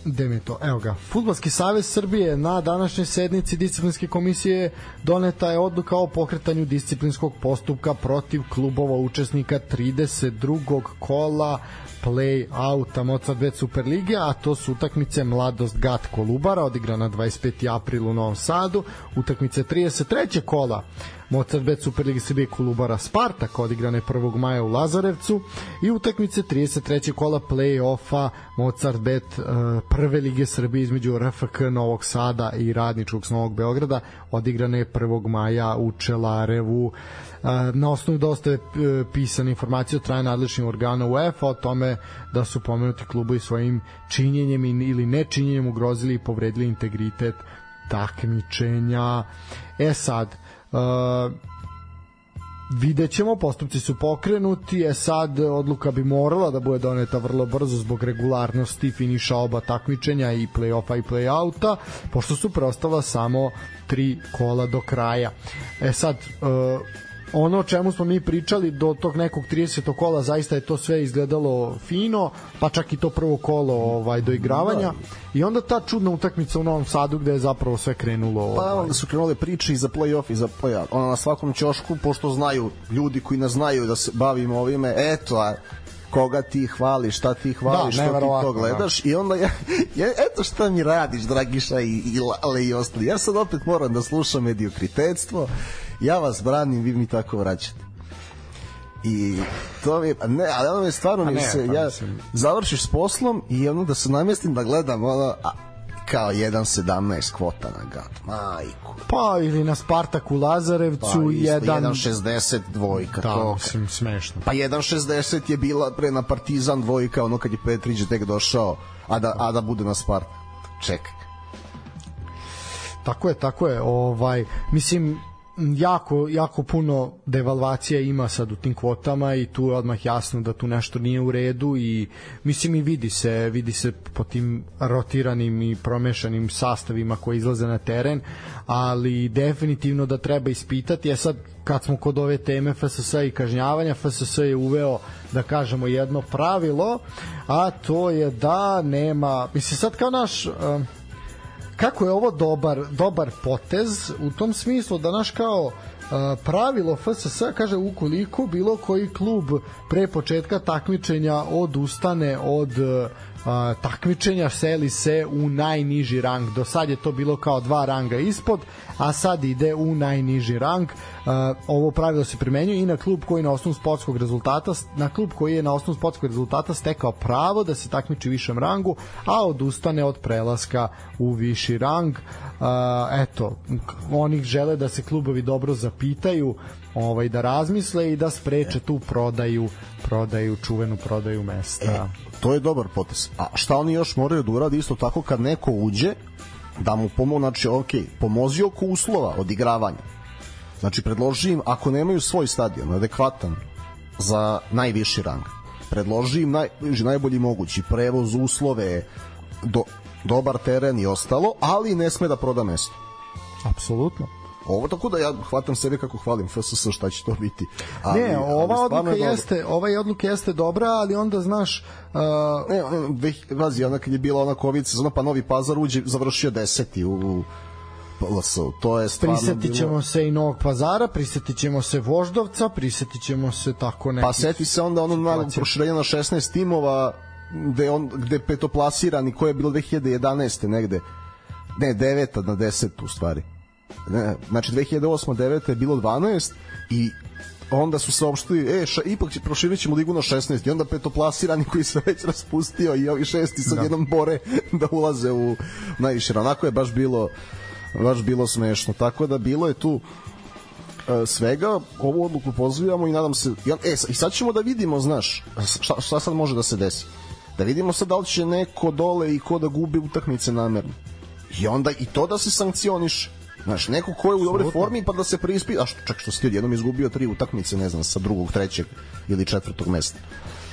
gde mi je to? Evo ga. Futbalski savez Srbije na današnjoj sednici disciplinske komisije doneta je odluka o pokretanju disciplinskog postupka protiv klubova učesnika 32. kola play-outa Moca 2 Superlige, a to su utakmice Mladost Gat Kolubara, odigrana 25. april u Novom Sadu, utakmice 33. kola Mozart Bet Superligi Srbije Kolubara Spartak odigrane 1. maja u Lazarevcu i utakmice 33. kola play-offa Mozart Bet uh, prve lige Srbije između RFK Novog Sada i Radničkog s Novog Beograda odigrane 1. maja u Čelarevu na osnovu dosta je pisane informacije od traje nadležnih organa UEFA o tome da su pomenuti klubovi svojim činjenjem ili nečinjenjem ugrozili i povredili integritet takmičenja. E sad, uh, vidjet ćemo, postupci su pokrenuti, je sad odluka bi morala da bude doneta vrlo brzo zbog regularnosti finiša oba takmičenja i play-offa i play-outa, pošto su preostala samo tri kola do kraja. E sad, uh, ono o čemu smo mi pričali do tog nekog 30. kola zaista je to sve izgledalo fino, pa čak i to prvo kolo ovaj do igravanja da. i onda ta čudna utakmica u Novom Sadu gde je zapravo sve krenulo pa, ovaj. Pa onda su krenule priče i za play-off i za play-off. Ona na svakom ćošku, pošto znaju ljudi koji ne znaju da se bavimo ovime, eto, a koga ti hvališ, šta ti hvališ, da, što ti to da. gledaš da. i onda ja, ja, eto šta mi radiš Dragiša i, i Lale i ostali. Ja sad opet moram da slušam mediokritetstvo ja vas branim, vi mi tako vraćate. I to mi, ne, ali ono je stvarno mi se, pa ja mislim. završiš s poslom i ono da se namestim da gledam ono, a, kao 1.17 kvota na gad. Majku. Pa ili na Spartaku Lazarevcu pa, 1.60 dvojka. Da, to. mislim, smešno. Pa 1.60 je bila pre na Partizan dvojka, ono kad je Petrić tek došao, a da, a da bude na Spartak. Čekaj. Tako je, tako je. Ovaj, mislim, jako, jako puno devalvacija ima sad u tim kvotama i tu je odmah jasno da tu nešto nije u redu i mislim i vidi se, vidi se po tim rotiranim i promešanim sastavima koji izlaze na teren, ali definitivno da treba ispitati, je sad kad smo kod ove teme FSS i kažnjavanja, FSS je uveo da kažemo jedno pravilo, a to je da nema, mislim sad kao naš kako je ovo dobar dobar potez u tom smislu da naš kao pravilo FSS kaže ukoliko bilo koji klub pre početka takmičenja odustane od takmičenja seli se u najniži rang. Do sad je to bilo kao dva ranga ispod, a sad ide u najniži rang. Ovo pravilo se primenjuje i na klub koji na osnovu sportskog rezultata na klub koji je na osnovu sportskog rezultata stekao pravo da se takmiči u višem rangu, a odustane od prelaska u viši rang. Eto, oni žele da se klubovi dobro zapitaju ovaj da razmisle i da spreče tu prodaju prodaju čuvenu prodaju mesta. E, to je dobar potes. A šta oni još moraju da urade isto tako kad neko uđe da mu pomogu, znači ok, pomozi oko uslova odigravanja. Znači predloži im, ako nemaju svoj stadion adekvatan za najviši rang, predloži im naj, najbolji mogući prevoz, uslove, do, dobar teren i ostalo, ali ne sme da proda mesto. Apsolutno. Ovo tako da ja hvatam sebe kako hvalim FSS šta će to biti. Ali, ne, ova ali odluka je jeste, ova odluka jeste dobra, ali onda znaš uh, ne, vazi, ona kad je bila ona covid sezona pa Novi Pazar uđe završio 10. u, u PLS. To je stvarno Prisetit ćemo bilo... se i Novog Pazara, prisetit ćemo se Voždovca, prisetit ćemo se tako neki... Pa seti se onda ono malo proširenja na 16 timova gde, on, gde petoplasirani, koje je bilo 2011. negde, ne, 9. na 10. u stvari ne, znači 2008 9 je bilo 12 i onda su saopštili, e, ša, ipak će, proširit ćemo ligu na 16 i onda petoplasirani koji se već raspustio i ovi šesti sad da. jednom bore da ulaze u najviše. Onako je baš bilo baš bilo smešno. Tako da bilo je tu e, svega, ovu odluku pozivamo i nadam se, e, i sad ćemo da vidimo, znaš, šta, šta sad može da se desi. Da vidimo sad da li će neko dole i ko da gubi utakmice namerno. I onda i to da se sankcioniše Znaš, neko ko je u dobroj formi pa da se prispi, a što, čak što si ti odjednom izgubio tri utakmice, ne znam, sa drugog, trećeg ili četvrtog mesta.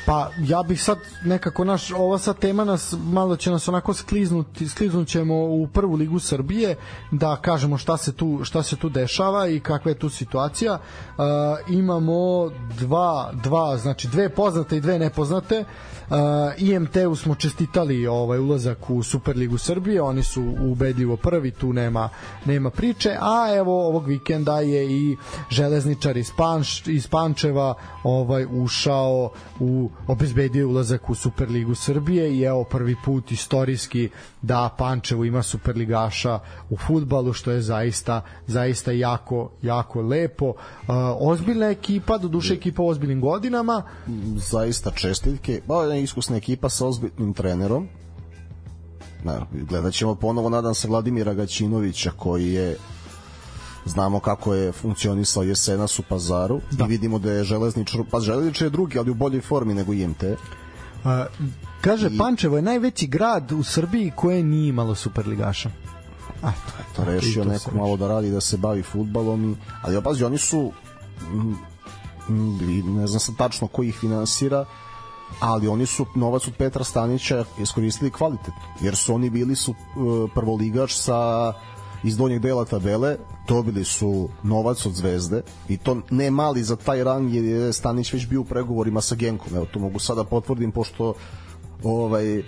Pa ja bih sad nekako naš ova sad tema nas malo će nas onako skliznuti skliznućemo u prvu ligu Srbije da kažemo šta se tu šta se tu dešava i kakva je tu situacija. Uh, imamo dva dva znači dve poznate i dve nepoznate. Uh, IMT-u smo čestitali ovaj ulazak u Superligu Srbije, oni su ubedljivo prvi, tu nema nema priče, a evo ovog vikenda je i železničar iz Panč iz Pančeva ovaj ušao u obezbedio ulazak u Superligu Srbije i evo prvi put istorijski da Pančevo ima superligaša u futbalu što je zaista zaista jako jako lepo. Ozbiljna ekipa, do duše ekipa u ozbiljnim godinama. Zaista čestiljke. Ba, iskusna ekipa sa ozbiljnim trenerom. Na, gledat ćemo ponovo, nadam se, Vladimira Gaćinovića koji je znamo kako je funkcionisao jesenas u pazaru da. i vidimo da je železničar, pa železničar je drugi, ali u boljoj formi nego IMT. A, kaže, I... Pančevo je najveći grad u Srbiji koje nije imalo superligaša. A, to, to rešio neko malo da radi, da se bavi futbalom, i, ali opazi, oni su m, m, ne znam sad tačno ko ih finansira, ali oni su novac od Petra Stanića iskoristili kvalitetno, jer su oni bili su uh, prvoligač sa iz donjeg dela tabele, dobili su novac od Zvezde i to ne mali za taj rang jer je Stanić već bio u pregovorima sa Genkom. Evo to mogu sada potvrdim pošto ovaj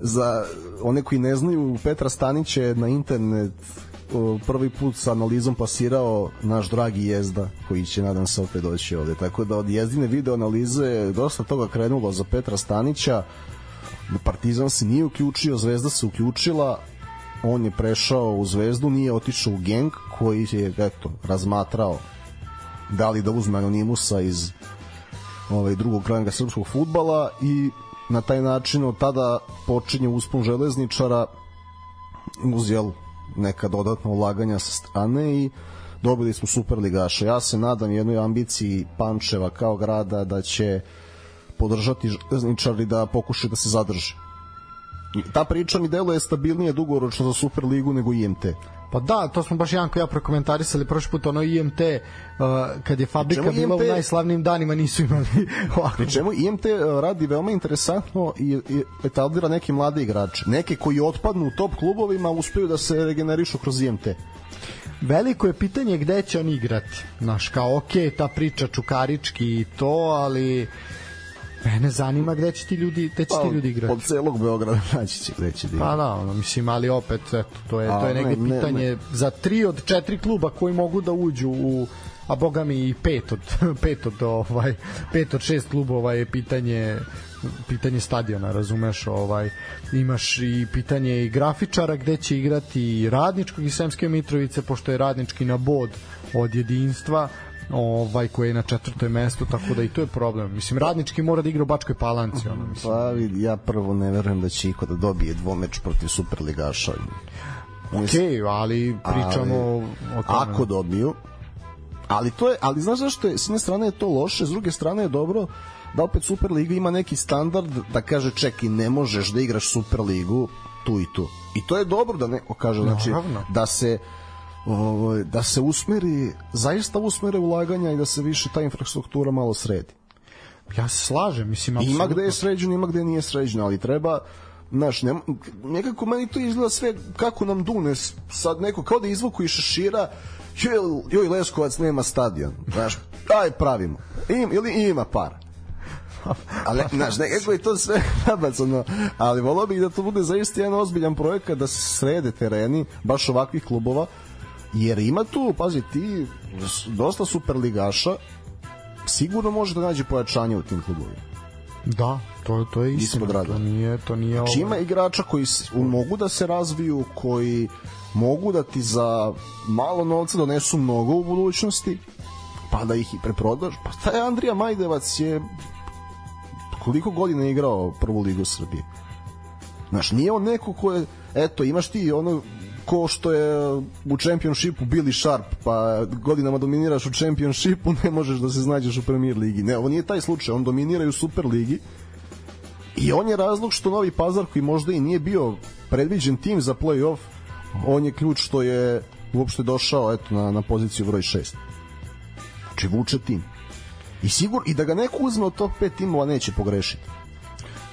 za one koji ne znaju Petra Stanić je na internet prvi put sa analizom pasirao naš dragi Jezda koji će nadam se opet doći ovde tako da od Jezdine video analize dosta toga krenulo za Petra Stanića Partizan se nije uključio Zvezda se uključila on je prešao u Zvezdu, nije otišao u Genk koji je eto, razmatrao da li da uzme Anonimusa iz ovaj, drugog ranga srpskog futbala i na taj način od tada počinje uspon železničara uz jel, neka dodatna ulaganja sa strane i dobili smo superligaša. Ja se nadam jednoj ambiciji Pančeva kao grada da će podržati železničari da pokuša da se zadrži ta priča mi deluje stabilnije dugoročno za Superligu nego IMT. Pa da, to smo baš Janko ja prokomentarisali prošli put, ono IMT, uh, kad je fabrika bila IMT... u najslavnim danima, nisu imali ovako. Pri čemu IMT uh, radi veoma interesantno i, i etablira neke mlade igrače. Neke koji otpadnu u top klubovima uspeju da se regenerišu kroz IMT. Veliko je pitanje gde će on igrati. Znaš, kao, ok, ta priča čukarički i to, ali Mene zanima gde će ti ljudi, gde će pa, ti ljudi igrati. Od celog Beograda naći će gde će da Pa da, ono, mislim, ali opet, eto, to je, a, to je neke ne, pitanje ne, ne. za tri od četiri kluba koji mogu da uđu u a boga mi i pet od pet od ovaj pet od šest klubova je pitanje pitanje stadiona, razumeš, ovaj imaš i pitanje i grafičara gde će igrati i Radničkog i Semske Mitrovice pošto je Radnički na bod od jedinstva ovaj koji je na četvrtom mestu, tako da i to je problem. Mislim radnički mora da igra u Bačkoj Palanci, ono mislim. Pa vidi, ja prvo ne verujem da će iko da dobije dvomeč protiv superligaša. Okej, okay, ali pričamo ali, o tome. Ako dobiju, ali to je, ali znaš zašto je, s jedne strane je to loše, s druge strane je dobro da opet Superliga ima neki standard da kaže čekaj, ne možeš da igraš Superligu tu i tu. I to je dobro da neko kaže, znači, Naravno. da se ovaj, da se usmeri, zaista usmere ulaganja i da se više ta infrastruktura malo sredi. Ja se slažem, mislim, apsolutno. Ima gde je sređeno, ima gde nije sređeno, ali treba Znaš, ne, nekako meni to izgleda sve kako nam dune, sad neko kao da izvuku i šešira, joj, joj Leskovac nema stadion, znaš, daj pravimo, Im, ili ima par. ali, znaš, nekako je to sve nabacano, ali volao bih da to bude zaista jedan ozbiljan projekat da se srede tereni, baš ovakvih klubova, jer ima tu, pazi, ti dosta superligaša sigurno može da nađe pojačanje u tim klubovima. Da, to, to je istina. To nije, to nije znači, ima igrača koji mogu da se razviju, koji mogu da ti za malo novca donesu mnogo u budućnosti, pa da ih i preprodaš. Pa taj Andrija Majdevac je koliko godina je igrao prvu ligu Srbije. Znaš, nije on neko ko je, eto, imaš ti ono ko što je u čempionšipu Billy Sharp, pa godinama dominiraš u čempionšipu, ne možeš da se znađeš u premier ligi. Ne, ovo nije taj slučaj, on dominira i u super ligi. I on je razlog što Novi Pazar koji možda i nije bio predviđen tim za play-off, on je ključ što je uopšte došao eto, na, na poziciju broj 6. Znači vuče tim. I sigur i da ga neko uzme od top 5 timova neće pogrešiti.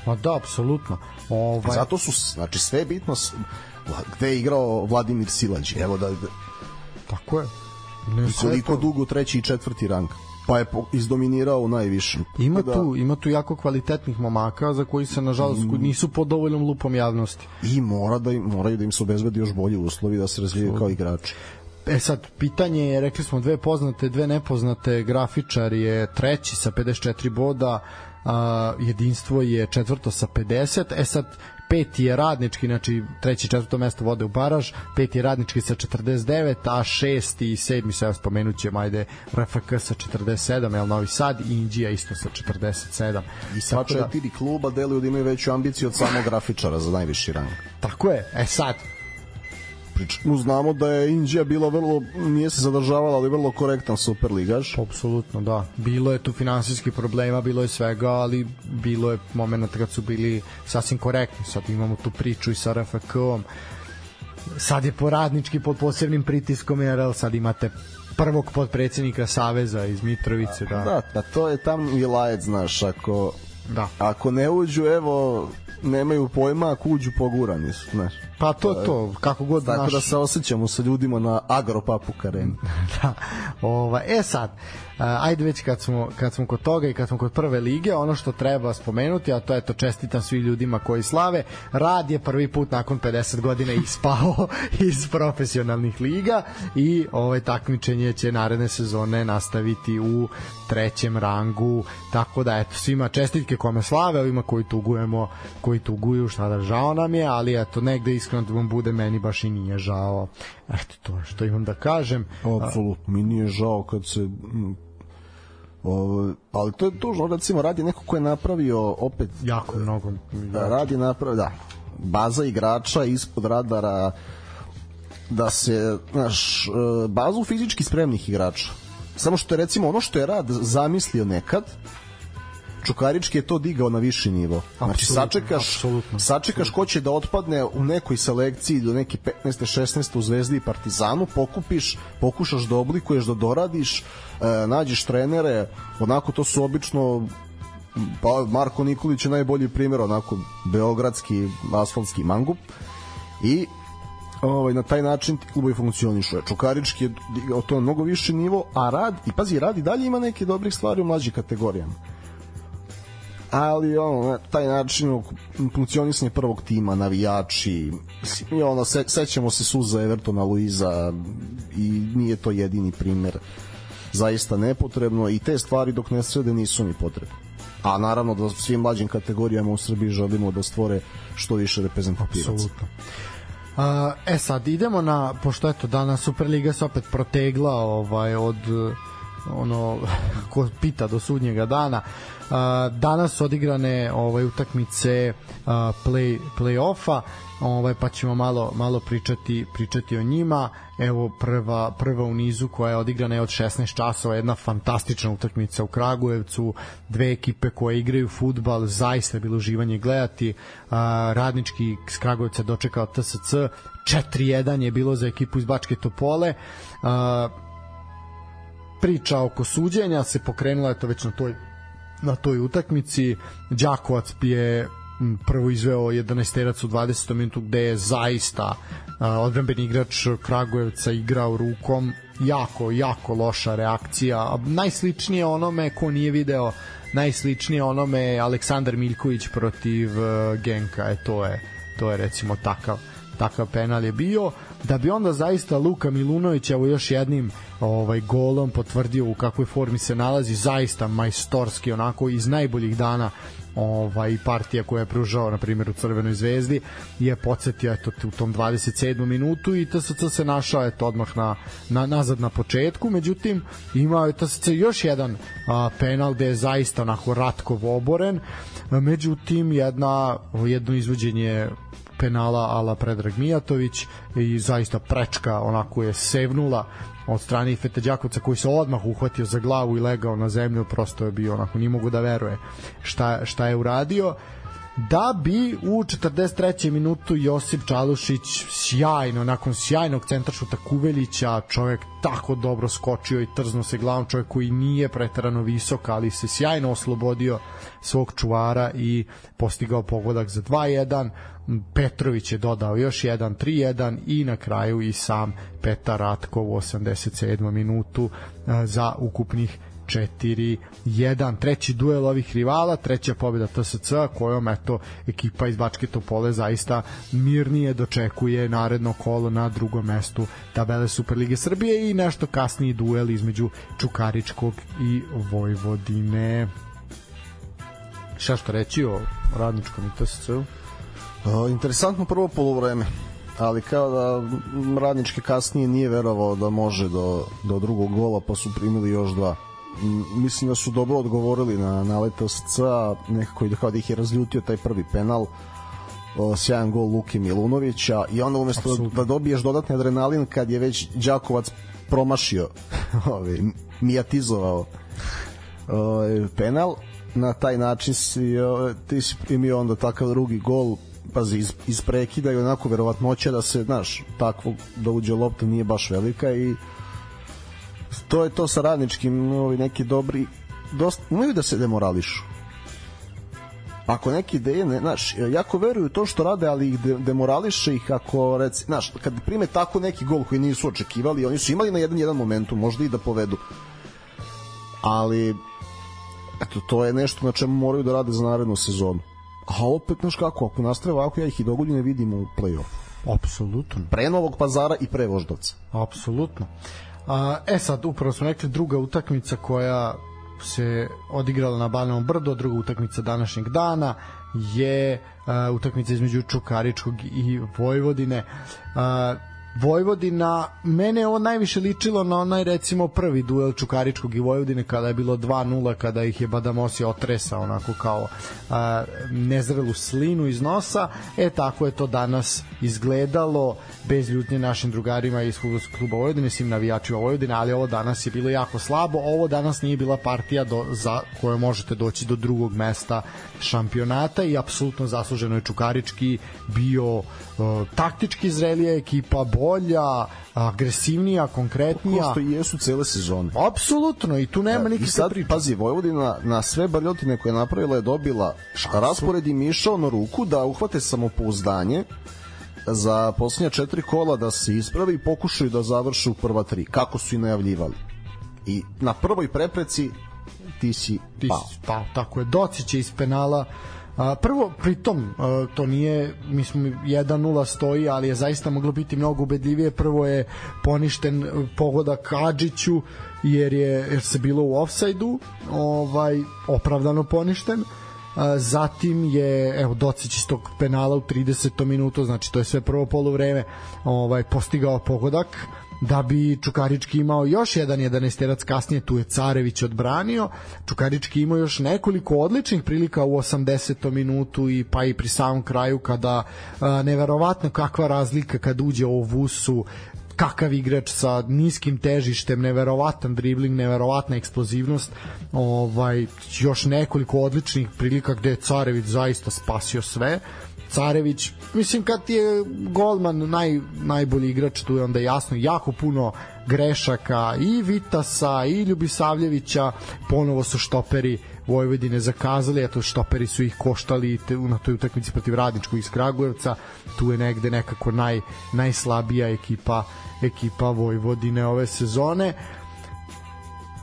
Ma da, apsolutno. Ovaj... Zato su, znači sve je bitno, gde je igrao Vladimir Silađi, evo da... Tako je. Ne koliko dugo treći i četvrti rang pa je izdominirao u najvišem. Ima da... tu, ima tu jako kvalitetnih momaka za koji se nažalost mm. nisu pod dovoljnom lupom javnosti. I mora da im, moraju da im se obezbedi još bolji uslovi da se razvijaju kao igrači. E sad, pitanje je, rekli smo dve poznate, dve nepoznate, grafičar je treći sa 54 boda, a, jedinstvo je četvrto sa 50 e sad peti je radnički, znači treći i četvrto mesto vode u baraž, peti je radnički sa 49, a šesti i sedmi se spomenut ćemo, ajde RFK sa 47, El Novi Sad i Indija isto sa 47. I Tako da- četiri kluba deluju da imaju veću ambiciju od samog grafičara za najviši rang. Tako je, e sad, Pričamo, znamo da je Indija bila vrlo, nije se zadržavala, ali vrlo korektan superligaš. Apsolutno, da. Bilo je tu finansijskih problema, bilo je svega, ali bilo je moment kad su bili sasvim korektni. Sad imamo tu priču i sa RFK-om. Sad je poradnički pod posebnim pritiskom, jer sad imate prvog podpredsednika Saveza iz Mitrovice, da. Da, da to je tam vilajet, znaš, ako, da. ako ne uđu, evo, nemaju pojma, ako uđu pogurani su, znaš. Pa to je to, kako god Tako naš... da se osjećamo sa ljudima na Agropapuk areni. da. Ova, e sad, ajde već kad smo, kad smo kod toga i kad smo kod prve lige, ono što treba spomenuti, a to je to čestitam svim ljudima koji slave, Rad je prvi put nakon 50 godina ispao iz profesionalnih liga i ovaj takmičenje će naredne sezone nastaviti u trećem rangu, tako da eto svima čestitke kome slave, ovima koji tugujemo, koji tuguju, šta da žao nam je, ali eto negde iskreno da vam bude meni baš i nije žao. Eto to što imam da kažem. Apsolutno, mi nije žao kad se mm, Ovo, ali to je tužno, recimo radi neko ko je napravio opet jako mnogo da, radi napravio, da baza igrača ispod radara da se znaš, e, bazu fizički spremnih igrača samo što je recimo ono što je rad zamislio nekad Čukarički je to digao na viši nivo. Znači Apsolutno, sačekaš, apsolutno. sačekaš ko će da otpadne u nekoj selekciji do neke 15. 16. u Zvezdi i Partizanu, pokupiš, pokušaš da oblikuješ, da doradiš, e, nađeš trenere, onako to su obično pa Marko Nikolić je najbolji primjer, onako beogradski asfaltski mangup i ovaj, na taj način ti klubovi funkcionišu. Čukarički je to mnogo više nivo, a rad, i pazi, rad i dalje ima neke dobrih stvari u mlađim kategorijama ali ono, na taj način funkcionisanje prvog tima, navijači i ono, se, sećamo se suza Evertona Luiza i nije to jedini primer. Zaista nepotrebno i te stvari dok ne srede nisu ni potrebne. A naravno da svim mlađim kategorijama u Srbiji želimo da stvore što više reprezentativaca. Apsolutno. Uh, e sad idemo na pošto eto danas Superliga se opet protegla ovaj od ono ko pita do sudnjega dana. Danas odigrane ovaj utakmice play play-offa ovaj pa ćemo malo malo pričati pričati o njima. Evo prva prva u nizu koja je odigrana je od 16 časova jedna fantastična utakmica u Kragujevcu. Dve ekipe koje igraju fudbal zaista je bilo uživanje gledati. Radnički iz Kragujevca dočekao TSC 4-1 je bilo za ekipu iz Bačke Topole priča oko suđenja se pokrenula eto već na toj na toj utakmici. Đakovac je prvo izveo 11 terac u 20. minutu gde je zaista odbrambeni igrač Kragujevca igrao rukom. Jako, jako loša reakcija. Najsličnije onome ko nije video najsličnije onome Aleksandar Miljković protiv Genka. E to je, to je recimo takav takav penal je bio da bi onda zaista Luka Milunović evo još jednim ovaj golom potvrdio u kakvoj formi se nalazi zaista majstorski onako iz najboljih dana ovaj partija koja je pružao na primjer u Crvenoj zvezdi je podsetio eto u tom 27. minutu i TSC se našao eto odmah na, na nazad na početku međutim imao je TSC još jedan a, penal gde je zaista onako Ratkov oboren međutim jedna jedno izvođenje penala ala Predrag Mijatović i zaista prečka onako je sevnula od strane Ifeta Đakovca koji se odmah uhvatio za glavu i legao na zemlju prosto je bio onako ni mogu da veruje šta, šta je uradio da bi u 43. minutu Josip Čalušić sjajno, nakon sjajnog centrašuta Kuvelića, čovjek tako dobro skočio i trzno se glavom, čovjek koji nije preterano visok, ali se sjajno oslobodio svog čuvara i postigao pogodak za 2-1. Petrović je dodao još jedan 3-1 i na kraju i sam Petar Ratkov u 87. minutu za ukupnih 4-1. Treći duel ovih rivala, treća pobjeda TSC, kojom eto ekipa iz Bačke Topole zaista mirnije dočekuje naredno kolo na drugom mestu tabele Superlige Srbije i nešto kasniji duel između Čukaričkog i Vojvodine. Šta što reći o radničkom i TSC-u? Interesantno prvo polovreme ali kao da radnički kasnije nije verovao da može do, do drugog gola pa su primili još dva mislim da su dobro odgovorili na nalet TSC-a nekako i kao da ih je razljutio taj prvi penal sjajan gol Luke Milunovića i onda umesto Apsolutno. da dobiješ dodatni adrenalin kad je već Đakovac promašio ovaj, mijatizovao ovaj, penal na taj način si, ovaj, ti si primio onda takav drugi gol pazi, iz, iz prekida i onako verovatnoća da se, znaš, takvo da uđe lopta nije baš velika i to je to sa radničkim ovi neki dobri dosta, umeju da se demorališu ako neke ideje, ne, znaš, jako veruju to što rade, ali ih de, demorališe ih ako, reci, znaš, kad prime tako neki gol koji nisu očekivali, oni su imali na jedan jedan momentu, možda i da povedu. Ali, eto, to je nešto na čemu moraju da rade za narednu sezonu. A opet, znaš kako, ako nastave ovako, ja ih i dogodine vidimo u play-offu. Apsolutno. Pre Novog pazara i pre Voždovca. Apsolutno. A, e sad, upravo smo rekli druga utakmica koja se odigrala na Banovom brdo, druga utakmica današnjeg dana je a, utakmica između Čukaričkog i Vojvodine. A, Vojvodina, mene je ovo najviše ličilo na onaj recimo prvi duel Čukaričkog i Vojvodine kada je bilo 2-0 kada ih je Badamosi otresa onako kao a, nezrelu slinu iz nosa e tako je to danas izgledalo bez ljutnje našim drugarima iz fudbalskog kluba Vojvodine svim navijačima Vojvodine ali ovo danas je bilo jako slabo ovo danas nije bila partija do, za koje možete doći do drugog mesta šampionata i apsolutno zasluženo je Čukarički bio uh, taktički zrelija ekipa bolja agresivnija, konkretnija Ko što i jesu cele sezone. Apsolutno i tu nema I nikakve sad, priče. pazi, Vojvodina na sve barljotine koje je napravila je dobila raspored im je išao na ruku da uhvate samopouzdanje za poslednja četiri kola da se ispravi i pokušaju da završe u prva tri, kako su i najavljivali. I na prvoj prepreci ti si ti pao. si pao, tako je, Docić je iz penala A, prvo, pritom, a, to nije, mi smo 1-0 stoji, ali je zaista moglo biti mnogo ubedljivije. Prvo je poništen e, pogodak Adžiću, jer je jer se bilo u ofsajdu, ovaj, opravdano poništen. Zatim je evo Docić iz tog penala u 30. minutu, znači to je sve prvo poluvreme, ovaj postigao pogodak da bi Čukarički imao još jedan 11 kasnije, tu je Carević odbranio. Čukarički imao još nekoliko odličnih prilika u 80. minutu i pa i pri samom kraju kada a, neverovatno kakva razlika kad uđe u Vusu kakav igrač sa niskim težištem, neverovatan dribling, neverovatna eksplozivnost, ovaj još nekoliko odličnih prilika gde je Carević zaista spasio sve. Carević, mislim kad ti je golman naj, najbolji igrač, tu je onda jasno jako puno grešaka. I Vitasa i Ljubisavljevića, ponovo su štoperi Vojvodine zakazali, eto štoperi su ih koštali te, na toj utakmici protiv Radničkog iz Kragujevca, tu je negde nekako naj, najslabija ekipa ekipa Vojvodine ove sezone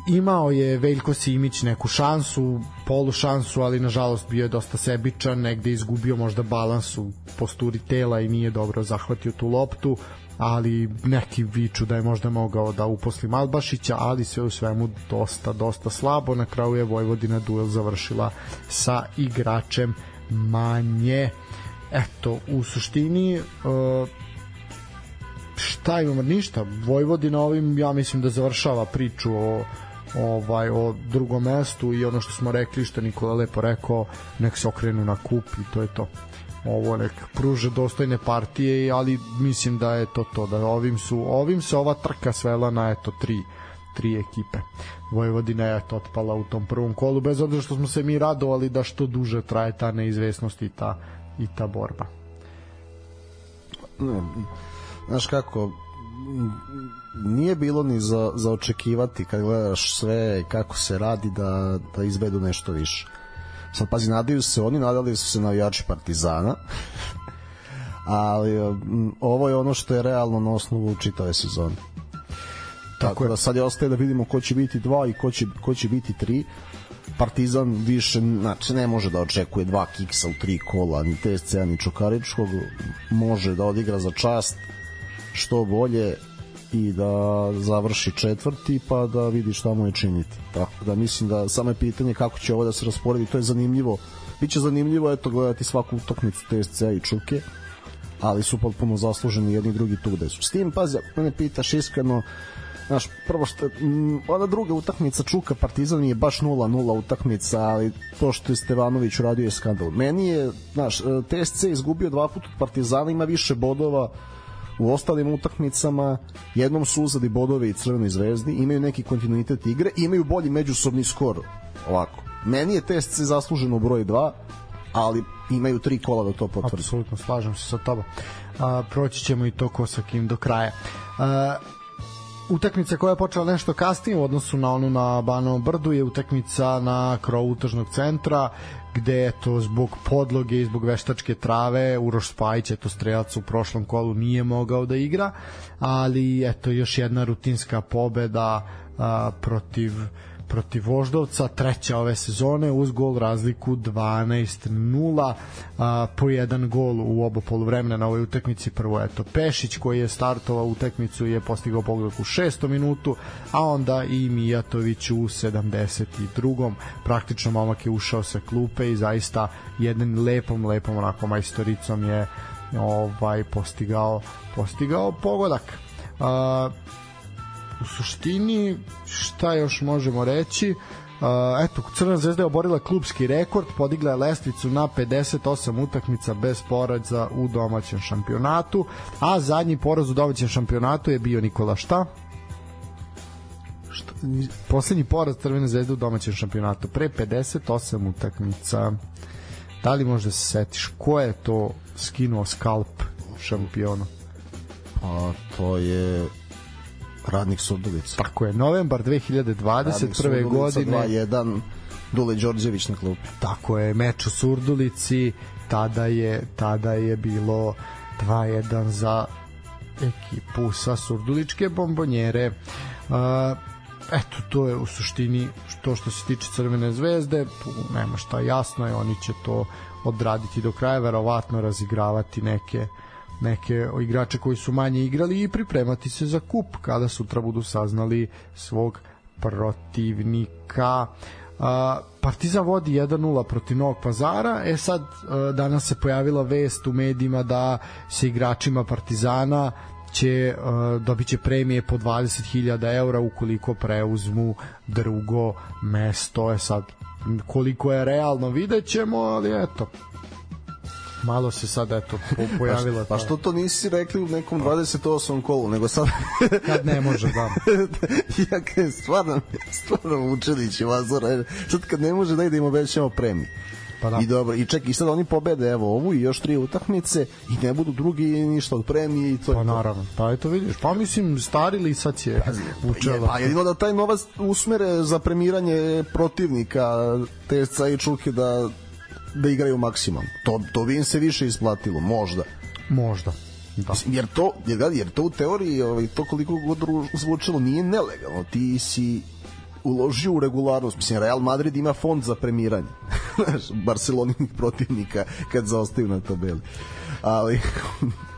imao je Veljko Simić neku šansu, polu šansu, ali nažalost bio je dosta sebičan, negde izgubio možda balans u posturi tela i nije dobro zahvatio tu loptu, ali neki viču da je možda mogao da uposli Malbašića, ali sve u svemu dosta, dosta slabo. Na kraju je Vojvodina duel završila sa igračem manje. Eto, u suštini uh, šta imamo ništa Vojvodina ovim ja mislim da završava priču o ovaj o drugom mestu i ono što smo rekli što Nikola lepo rekao nek se okrenu na kup i to je to ovo nek pruže dostojne partije ali mislim da je to to da ovim su ovim se ova trka svela na eto tri tri ekipe. Vojvodina je eto otpala u tom prvom kolu bez obzira što smo se mi radovali da što duže traje ta neizvesnost i ta i ta borba. Ne, znaš kako nije bilo ni za, za očekivati kad gledaš sve kako se radi da, da izvedu nešto više. Sad pazi nadaju se oni nadali su se navijači Partizana ali m, ovo je ono što je realno na osnovu čitave sezone. Tako da sad je ostaje da vidimo ko će biti dva i ko će, ko će biti tri. Partizan više znači ne može da očekuje dva kiksa u tri kola ni TSC ni Čukaričkog. Može da odigra za čast što bolje i da završi četvrti pa da vidi šta mu je činiti. Tako da mislim da samo je pitanje kako će ovo da se rasporedi, to je zanimljivo. Biće zanimljivo eto gledati svaku utakmicu TSC i Čuke, ali su potpuno zasluženi jedni drugi tu gde su. S tim, pazi, ako mene pitaš iskreno, Znaš, prvo što, m, ona druga utakmica Čuka Partizan je baš 0-0 utakmica, ali to što je Stevanović uradio je skandal. Meni je, znaš, TSC izgubio dva puta od Partizana, ima više bodova u ostalim utakmicama, jednom su uzeli bodove i Crvenoj zvezdi, imaju neki kontinuitet igre i imaju bolji međusobni skor. Ovako. Meni je TSC zasluženo u broj 2, ali imaju tri kola da to potvrdi. Apsolutno, slažem se sa tobom. A, proći ćemo i to ko sa kim do kraja. A, utakmica koja je počela nešto kasnije u odnosu na onu na Banovom brdu je utakmica na krovu utržnog centra gde je to zbog podloge i zbog veštačke trave Uroš Spajić, eto strelac u prošlom kolu nije mogao da igra, ali eto još jedna rutinska pobeda a, protiv protiv Voždovca, treća ove sezone uz gol razliku 12-0 po jedan gol u oba poluvremena na ovoj utakmici prvo eto Pešić koji je startovao utakmicu je postigao pogodak u 6. minutu a onda i Mijatović u 72. praktično momak je ušao sa klupe i zaista jednim lepom lepom onako majstoricom je ovaj postigao postigao pogodak u suštini šta još možemo reći Uh, eto, Crvena zvezda je oborila klubski rekord, podigla je lestvicu na 58 utakmica bez poraza u domaćem šampionatu, a zadnji poraz u domaćem šampionatu je bio Nikola šta? Šta? Poslednji poraz Crvene zvezde u domaćem šampionatu pre 58 utakmica. Da li možda se setiš ko je to skinuo skalp šampionu? A to je Radnik Surdulica. Tako je, novembar 2021. godine. 2-1 Dule Đorđević na klupi. Tako je, meč u Surdulici, tada je, tada je bilo 2-1 za ekipu sa Surduličke bombonjere. Uh, eto, to je u suštini što što se tiče Crvene zvezde, tu nema šta jasno je, oni će to odraditi do kraja, verovatno razigravati neke neke igrače koji su manje igrali i pripremati se za kup kada sutra budu saznali svog protivnika. Partizan vodi 1-0 protiv Novog Pazara. E sad danas se pojavila vest u medijima da se igračima Partizana će uh, dobit će premije po 20.000 eura ukoliko preuzmu drugo mesto. E sad koliko je realno vidjet ćemo, ali eto malo se sad eto pojavila pa, pa što to nisi rekli u nekom 28. kolu nego sad kad ne može da ja kad stvarno stvarno Vučelić i Vazora sad kad ne može da ide im obećamo premiju Pa da. I dobro, i ček, i sad oni pobede evo ovu i još tri utakmice i ne budu drugi ništa od premije i to. Pa naravno. Pa eto vidiš, pa mislim starili sad će učela. Pa jedino da taj novac usmere za premiranje protivnika TSC i Čuke da da igraju maksimum. To, to bi im se više isplatilo, možda. Možda. Da. Jer to, jer, jer to u teoriji, ovaj, to koliko god zvučalo, nije nelegalno. Ti si uložio u regularnost. Mislim, Real Madrid ima fond za premiranje. Znaš, Barceloninih protivnika kad zaostaju na tabeli. Ali,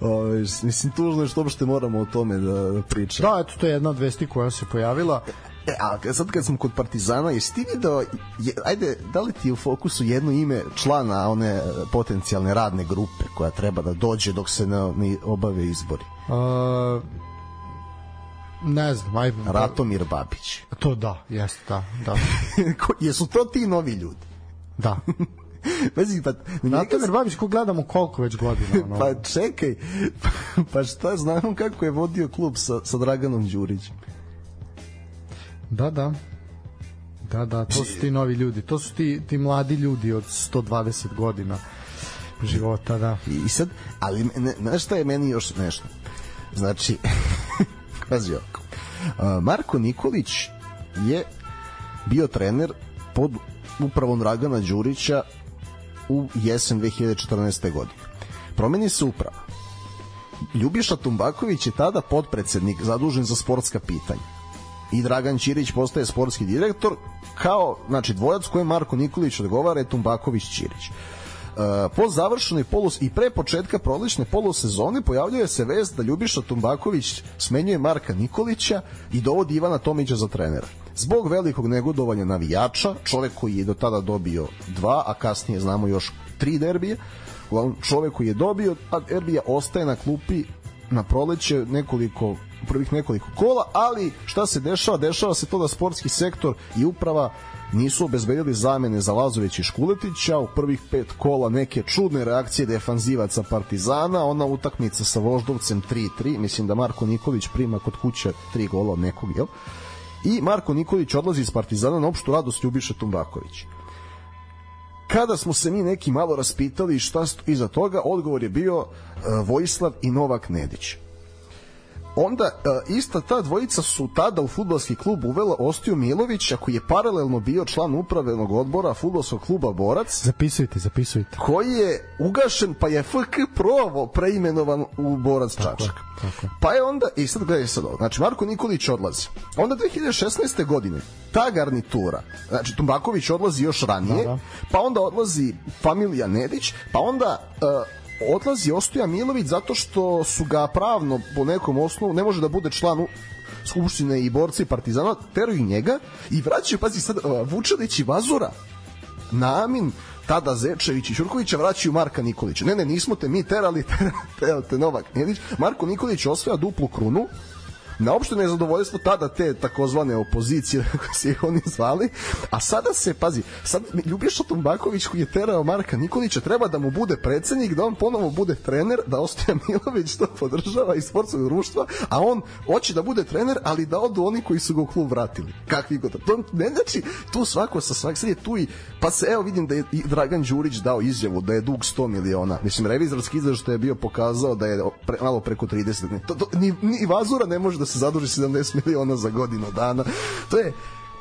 Ove, mislim, tužno je što uopšte moramo o tome da, da pričamo. Da, eto, to je jedna od vesti koja se pojavila. E, a sad kad sam kod Partizana, jesi ti video, je, ajde, da li ti je u fokusu jedno ime člana one potencijalne radne grupe koja treba da dođe dok se ne, ne obave izbori? Uh, ne znam, aj... Ratomir Babić. To da, jeste, da, da. Jesu to ti novi ljudi? Da. Pazi, pa... Ratomir Babić ko gledamo koliko već godina. Ono. pa čekaj, pa šta, znamo kako je vodio klub sa, sa Draganom Đurićem. Da, da. Da, da, to su ti novi ljudi. To su ti, ti mladi ljudi od 120 godina života, da. I, sad, ali znaš šta je meni još nešto? Znači, kazi oko. Uh, Marko Nikolić je bio trener pod upravom Dragana Đurića u jesen 2014. godine. Promeni se uprava. Ljubiša Tumbaković je tada podpredsednik zadužen za sportska pitanja i Dragan Ćirić postaje sportski direktor kao, znači dvojac koje Marko Nikolić odgovara je Tumbaković Ćirić. po završenoj polus i pre početka prolećne polusezone pojavljuje se vest da Ljubiša Tumbaković smenjuje Marka Nikolića i dovodi Ivana Tomića za trenera. Zbog velikog negodovanja navijača, čovek koji je do tada dobio dva, a kasnije znamo još tri derbije, uglavnom čovek koji je dobio a derbija ostaje na klupi na proleće nekoliko prvih nekoliko kola, ali šta se dešava? Dešava se to da sportski sektor i uprava nisu obezbedili zamene za Lazović i Škuletića, u prvih pet kola neke čudne reakcije defanzivaca Partizana, ona utakmica sa Voždovcem 3-3, mislim da Marko Nikolić prima kod kuće tri gola od nekog, jel? I Marko Nikolić odlazi iz Partizana na opštu radost Ljubiša Tumbaković. Kada smo se mi neki malo raspitali šta iza toga, odgovor je bio uh, Vojislav i Novak Nedić onda uh, ista ta dvojica su tada u futbalski klub uvela Ostiju Milovića koji je paralelno bio član upravnog odbora futbalskog kluba Borac Zapisujte, zapisujte. koji je ugašen pa je FK Provo preimenovan u Borac Tako Čačak. tako. Pa je onda, i sad gledaj sad ovo, znači Marko Nikolić odlazi. Onda 2016. godine ta garnitura, znači Tumbaković odlazi još ranije, Da, da. pa onda odlazi familija Nedić, pa onda uh, odlazi Ostoja Milović zato što su ga pravno po nekom osnovu, ne može da bude član Skupštine i borci Partizana, teraju njega i vraćaju, pazi sad, Vučanić i Vazura Namin, tada Zečević i Ćurkovića vraćaju Marka Nikolića. Ne, ne, nismo te mi terali, terao te Novak Nedić. Marko Nikolić osvaja duplu krunu, na opšte nezadovoljstvo tada te takozvane opozicije kako se ih oni zvali. A sada se pazi sad Ljubiša Tumbaković koji je terao Marka Nikolića treba da mu bude predsednik da on ponovo bude trener da Ostoja Milović to podržava iz sportskog društva a on hoće da bude trener ali da odu oni koji su ga u klub vratili. Kakvi god. To ne znači tu svako sa svak sad je tu i pa se evo vidim da je i Dragan Đurić dao izjavu da je dug 100 miliona. Mislim revizorski izveštaj je bio pokazao da je pre, malo preko 30 ne, to, to, ni, ni Vazura ne može da se zaduži 70 miliona za godinu dana to je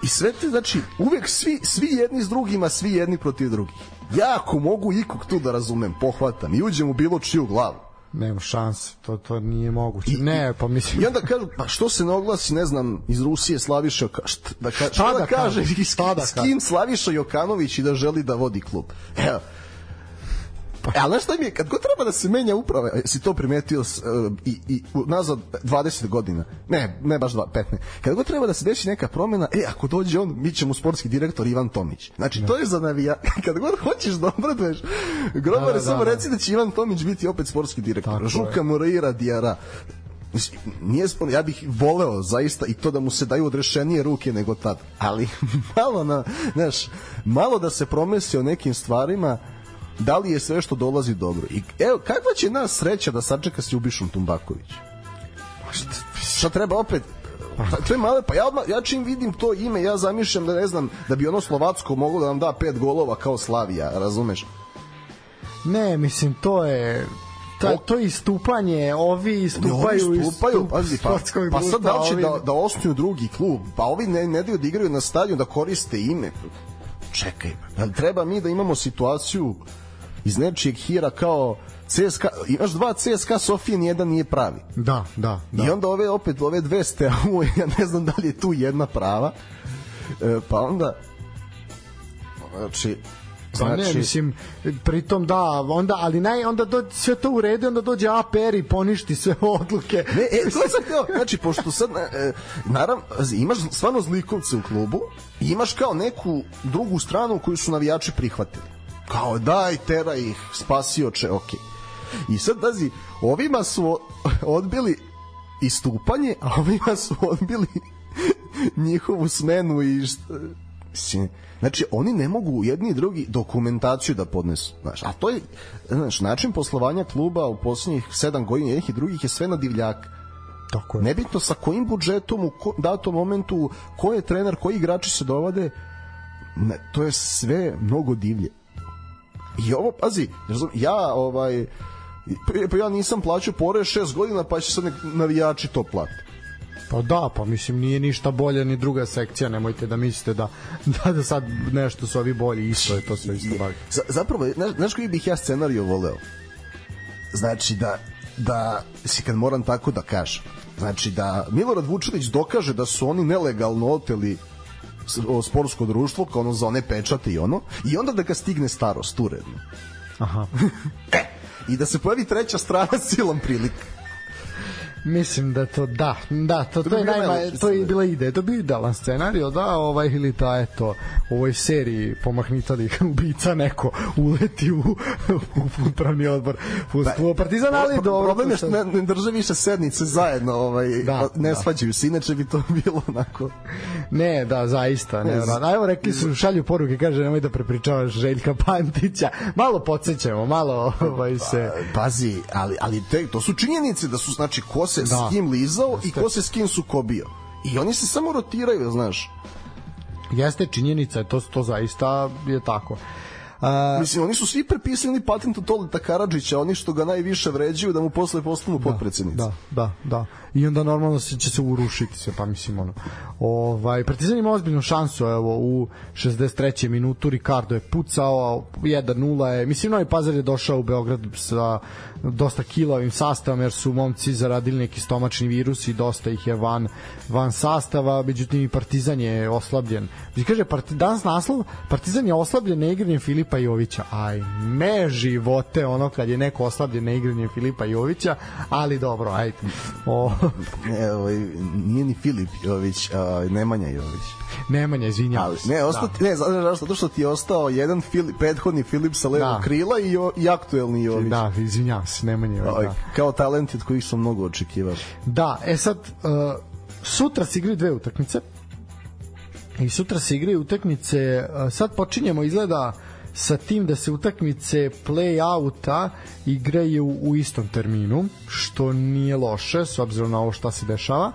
i sve te, znači, uvek svi, svi jedni s drugima, svi jedni protiv drugih. Ja ako mogu ikog tu da razumem, pohvatam i uđem u bilo čiju glavu. Nema šanse, to, to nije moguće. I- ne, pa mislim... I onda kažu, pa što se ne oglasi, ne znam, iz Rusije Slaviša Jokanović, šta, da, ka, šta da da kaže, Šta da s kaže? kim Slaviša Jokanović i da želi da vodi klub. Evo, E, ali znaš šta mi je, kad god treba da se menja uprava, si to primetio s, uh, i, i nazad 20 godina, ne, ne baš dva, 15, kad god treba da se desi neka promena, e, ako dođe on, mi ćemo sportski direktor Ivan Tomić. Znači, to je za navija, kad god hoćeš da obraduješ, grobare, Da, da, samo da. reci da će Ivan Tomić biti opet sportski direktor. Tako. Žuka Moreira Dijara, nije ja bih voleo zaista i to da mu se daju odrešenije ruke nego tad, ali malo na, znaš, malo da se promesi o nekim stvarima da li je sve što dolazi dobro? I evo kakva će nas sreća da sačeka s Ljubišom Tumbaković? Šta treba opet? Pa, to je male, pa ja, odmah, ja čim vidim to ime, ja zamišljam da ne znam, da bi ono Slovacko moglo da nam da pet golova kao Slavija, razumeš? Ne, mislim, to je... Ta, to je istupanje, ovi istupaju, Oni iz stupaju, stup- pazi, pa, pa sad da li će ovi- da, da osnuju drugi klub, pa ovi ne, ne daju da igraju na stadion, da koriste ime. Čekaj, jel treba mi da imamo situaciju iz nečijeg hira kao CSKA, imaš dva CSKA Sofije, nijedan nije pravi. Da, da, da. I onda ove opet ove dve steamu, ja ne znam da li je tu jedna prava. E, pa onda znači Pa ne, mislim, pritom da, onda, ali naj, onda do, sve to u redu, onda dođe APR i poništi sve odluke. Ne, e, to sam htio, znači, pošto sad, e, naravno, imaš stvarno zlikovce u klubu i imaš kao neku drugu stranu koju su navijači prihvatili. Kao, daj, tera ih, spasioče, okej. I sad, pazi, ovima su odbili istupanje, a ovima su odbili njihovu smenu i šta, mislim, znači oni ne mogu jedni i drugi dokumentaciju da podnesu znaš, a to je znaš, način poslovanja kluba u poslednjih sedam godina jednih i drugih je sve na divljak Tako je. nebitno sa kojim budžetom u ko, datom momentu ko je trener, koji igrači se dovode ne, to je sve mnogo divlje i ovo, pazi, ja ovaj pa- ja nisam plaćao porez šest godina pa će sad navijači to plati Pa da, pa mislim nije ništa bolje ni druga sekcija, nemojte da mislite da da, da sad nešto su ovi bolji, isto je to sve isto. Za, zapravo, znaš, znaš koji bih ja scenariju voleo? Znači da, da si kad moram tako da kažem, znači da Milorad Vučilić dokaže da su oni nelegalno oteli sportsko društvo kao ono za one pečate i ono i onda da ga stigne starost uredno Aha. I da se pojavi treća strana silom prilika. Mislim da to da, da, to, to, bi je najma, to je bila ideja, to bi idealan scenarijo, da, ovaj ili ta eto, u ovoj seriji pomahnitali ubica neko uleti u, u upravni odbor fudbalskog Partizana, ali Pro- dobro. Problem je to što ne, ne drže više sednice zajedno, ovaj, Da, ne da. svađaju se, inače bi to bilo onako... Ne, da, zaista. Ne, Ne ne, Evo rekli su, šalju poruke, kaže nemoj da prepričavaš Željka Pantića. Malo podsjećamo, malo ovaj se... Pazi, ali, ali te, to su činjenice da su, znači, ko se Da. s kim lizao i ko se s kim sukobio. I oni se samo rotiraju, znaš. Jeste činjenica, to, to zaista je tako. A, Mislim, oni su svi prepisali patent od Toleta Karadžića, oni što ga najviše vređuju da mu posle postanu potpredsednici. Da, da, da. I onda normalno se će se urušiti se, pa mislim ono. Ovaj Partizan ima ozbiljnu šansu evo u 63. minutu Ricardo je pucao 1:0 je. Mislim Novi Pazar je došao u Beograd sa dosta kilovim sastavom jer su momci zaradili neki stomačni virus i dosta ih je van van sastava, međutim i Partizan je oslabljen. Kaže Parti, danas naslov Partizan je oslabljen neigranjem Filipa Jovića. Aj, me živote ono kad je neko oslabljen neigranjem Filipa Jovića, ali dobro, ajde. O, Ne, ovaj, nije ni Filip Jović, a, Nemanja Jović. Nemanja, izvinjavam se. ne, ostati, ne, znaš zašto? Zato što ti je ostao jedan Filip, prethodni Filip sa levog Da. krila i, i aktuelni Jović. Da, da izvinjavam se, Nemanja Jović, Ovaj, da. Kao talent od kojih sam mnogo očekivao. Da, e sad, uh, sutra se igraju dve utakmice. I sutra se igraju utakmice, uh, sad počinjemo izgleda sa tim da se utakmice play-outa igraju u istom terminu, što nije loše s obzirom na ovo šta se dešava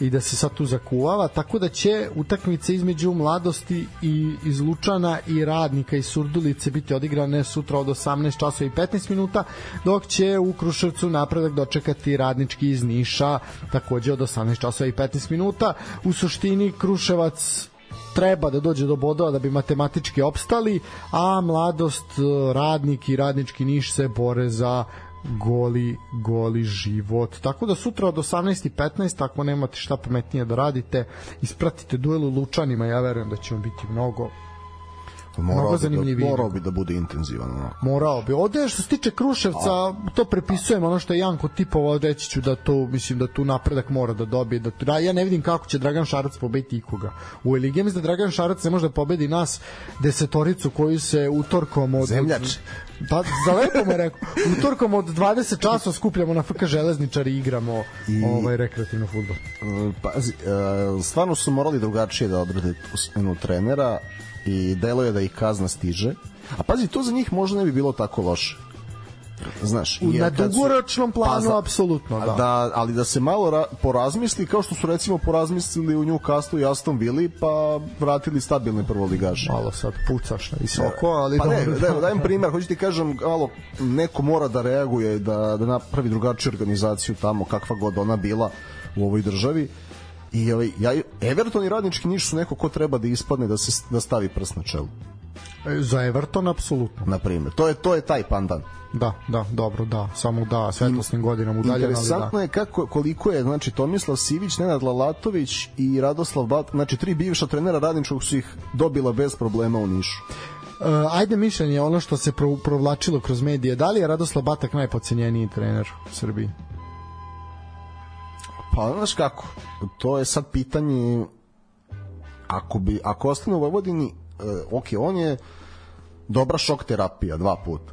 i da se sad tu zakuvava, tako da će utakmice između mladosti i iz Lučana i radnika iz Surdulice biti odigrane sutra od 18 časova i 15 minuta, dok će u Kruševcu napredak dočekati radnički iz Niša takođe od 18 časova i 15 minuta. U suštini Kruševac treba da dođe do bodova da bi matematički opstali, a mladost, radnik i radnički niš se bore za goli, goli život. Tako da sutra od 18.15, ako nemate šta pametnije da radite, ispratite duel u Lučanima, ja verujem da će on biti mnogo, Morao bi, da, morao bi da bude intenzivan. Onako. morao bi. Ovde što se tiče Kruševca, to prepisujem ono što je Janko tipovao, reći ću da to, mislim da tu napredak mora da dobije. Da tu, da, ja ne vidim kako će Dragan Šarac pobediti ikoga. U Eligi mislim da Dragan Šarac ne može da pobedi nas desetoricu koju se utorkom od... Zemljač. Pa, za lepo me rekao. Utorkom od 20 časova skupljamo na FK Železničar i igramo I- ovaj rekreativno fudbal. E, Pazi, e, stvarno su morali drugačije da odrade tu smenu trenera i delo je da ih kazna stiže. A pazi, to za njih možda ne bi bilo tako loše. Znaš, U, na kad su- dugoročnom planu, za- apsolutno, da. da. ali da se malo ra, porazmisli kao što su recimo porazmislili u Newcastle i Aston Villa pa vratili stabilne prvoligaše. Malo sad pucaš na visoko, ali Pa ne, dobro. da, dajem primer, hoću ti kažem, malo neko mora da reaguje, da, da napravi drugačiju organizaciju tamo, kakva god ona bila u ovoj državi. I ovaj, ja, Everton i Radnički Niš su neko ko treba da ispadne da se da stavi prst na čelu, E, Za Everton, apsolutno. na primjer. To je, to je taj pandan. Da, da, dobro, da, samo da, svetlosnim godinama udaljen, ali da. Interesantno je kako, koliko je znači Tomislav Sivić, Nenad Lalatović i Radoslav Bat, znači tri bivša trenera Radničkog su ih dobila bez problema u Nišu. Uh, ajde mišljenje, ono što se pro, provlačilo kroz medije, da li je Radoslav Batak najpocenjeniji trener u Srbiji? Pa znaš kako, to je sad pitanje ako bi ako ostane u Vojvodini, e, ok, on je dobra šok terapija dva puta.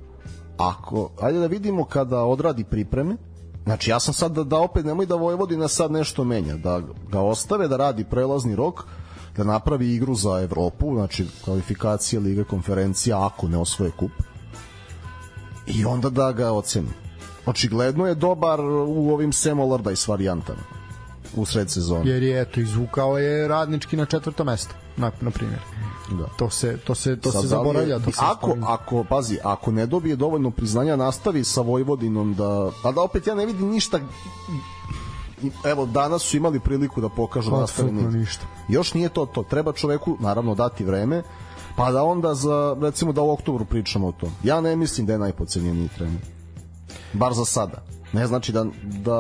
Ako, ajde da vidimo kada odradi pripreme, znači ja sam sad da, da opet nemoj da Vojvodina sad nešto menja, da ga ostave da radi prelazni rok, da napravi igru za Evropu, znači kvalifikacije Liga konferencija ako ne osvoje kup i onda da ga oceni. Očigledno je dobar u ovim Sam Allardyce varijantama u sred sezone. Jer je, eto, izvukao je radnički na četvrto mesto, na, na primjer. Da. To se, to se, to Sad, se da zaboravlja. To se ako, spominje. ako, pazi, ako ne dobije dovoljno priznanja, nastavi sa Vojvodinom da... A da opet ja ne vidim ništa... Evo, danas su imali priliku da pokažu nastavni ništa. Još nije to to. Treba čoveku, naravno, dati vreme, pa da onda za, recimo da u oktobru pričamo o tom. Ja ne mislim da je najpocenjeniji trener. Bar za sada. Ne znači da, da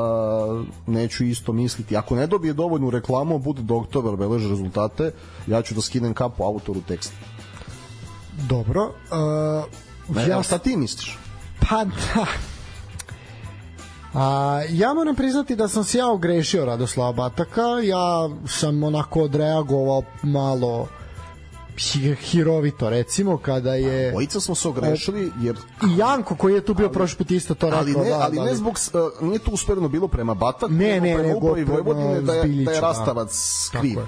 neću isto misliti. Ako ne dobije dovoljnu reklamu, bude do oktobra beleže rezultate, ja ću da skinem kapu autoru teksta. Dobro. Uh, Ne, Ja šta ti misliš? Pa da. A, ja moram priznati da sam se ja ogrešio Radoslava Bataka. Ja sam onako odreagovao malo hirovito recimo kada je Ojica smo se ogrešili jer i Janko koji je tu bio prošli put isto to rekao ali ne, da, ali da, ne zbog s- uh, nije to usmereno bilo prema Bataku, Ne, nego ne, prema nego upravi Vojvodine da je, da je da. Rastavac kriv.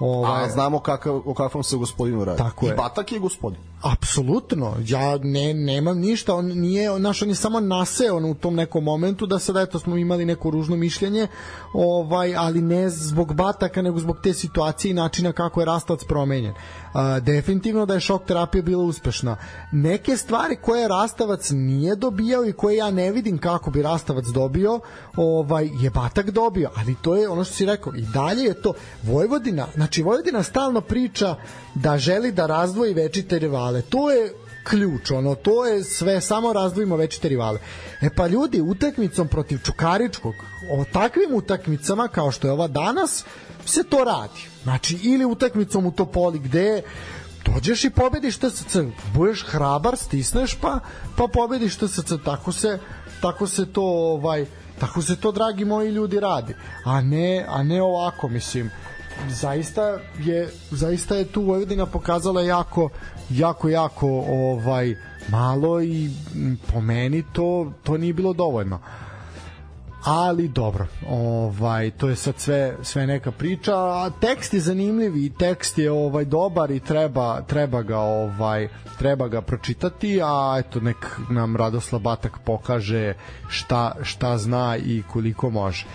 Ovaj, A znamo kakav, o kakvom se gospodinu radi. Tako I je. Batak je gospodin. Apsolutno, ja ne, nemam ništa, on nije, naš on je samo naseo u tom nekom momentu da sad eto smo imali neko ružno mišljenje, ovaj, ali ne zbog bataka, nego zbog te situacije i načina kako je Rastavac promenjen. A, definitivno da je šok terapija bila uspešna. Neke stvari koje Rastavac nije dobijao i koje ja ne vidim kako bi Rastavac dobio, ovaj je Batak dobio, ali to je ono što si rekao, i dalje je to Vojvodina, znači Vojvodina stalno priča da želi da razdvoji večite. To je ključ, ono, to je sve, samo razdvojimo večite rivale. E pa ljudi, utakmicom protiv Čukaričkog, o takvim utakmicama kao što je ova danas, se to radi. Znači, ili utakmicom u Topoli, gde dođeš i pobediš TSC, budeš hrabar, stisneš pa pa pobediš TSC, tako se tako se to ovaj tako se to dragi moji ljudi radi, a ne a ne ovako mislim zaista je zaista je tu Vojvodina pokazala jako jako jako ovaj malo i po meni to to nije bilo dovoljno. Ali dobro ovaj to je sad sve sve neka priča. A tekst je zanimljiv i tekst je ovaj dobar i treba treba ga ovaj treba ga pročitati a eto nek nam Radoslav Batak pokaže šta šta zna i koliko može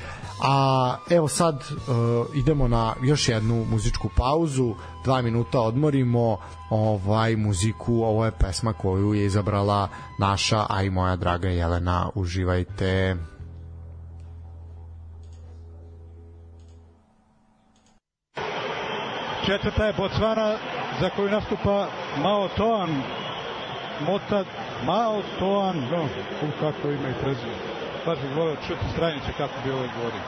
a evo sad uh, idemo na još jednu muzičku pauzu. Dva minuta odmorimo ovaj muziku. Ovo je pesma koju je izabrala naša a i moja draga Jelena. Uživajte. Četvrta je Botswana za koju nastupa Mao Toan. Mota Mao Toan, no, u kako ima i prezime. Baš bih volio čuti stranice kako bi ovaj govorio.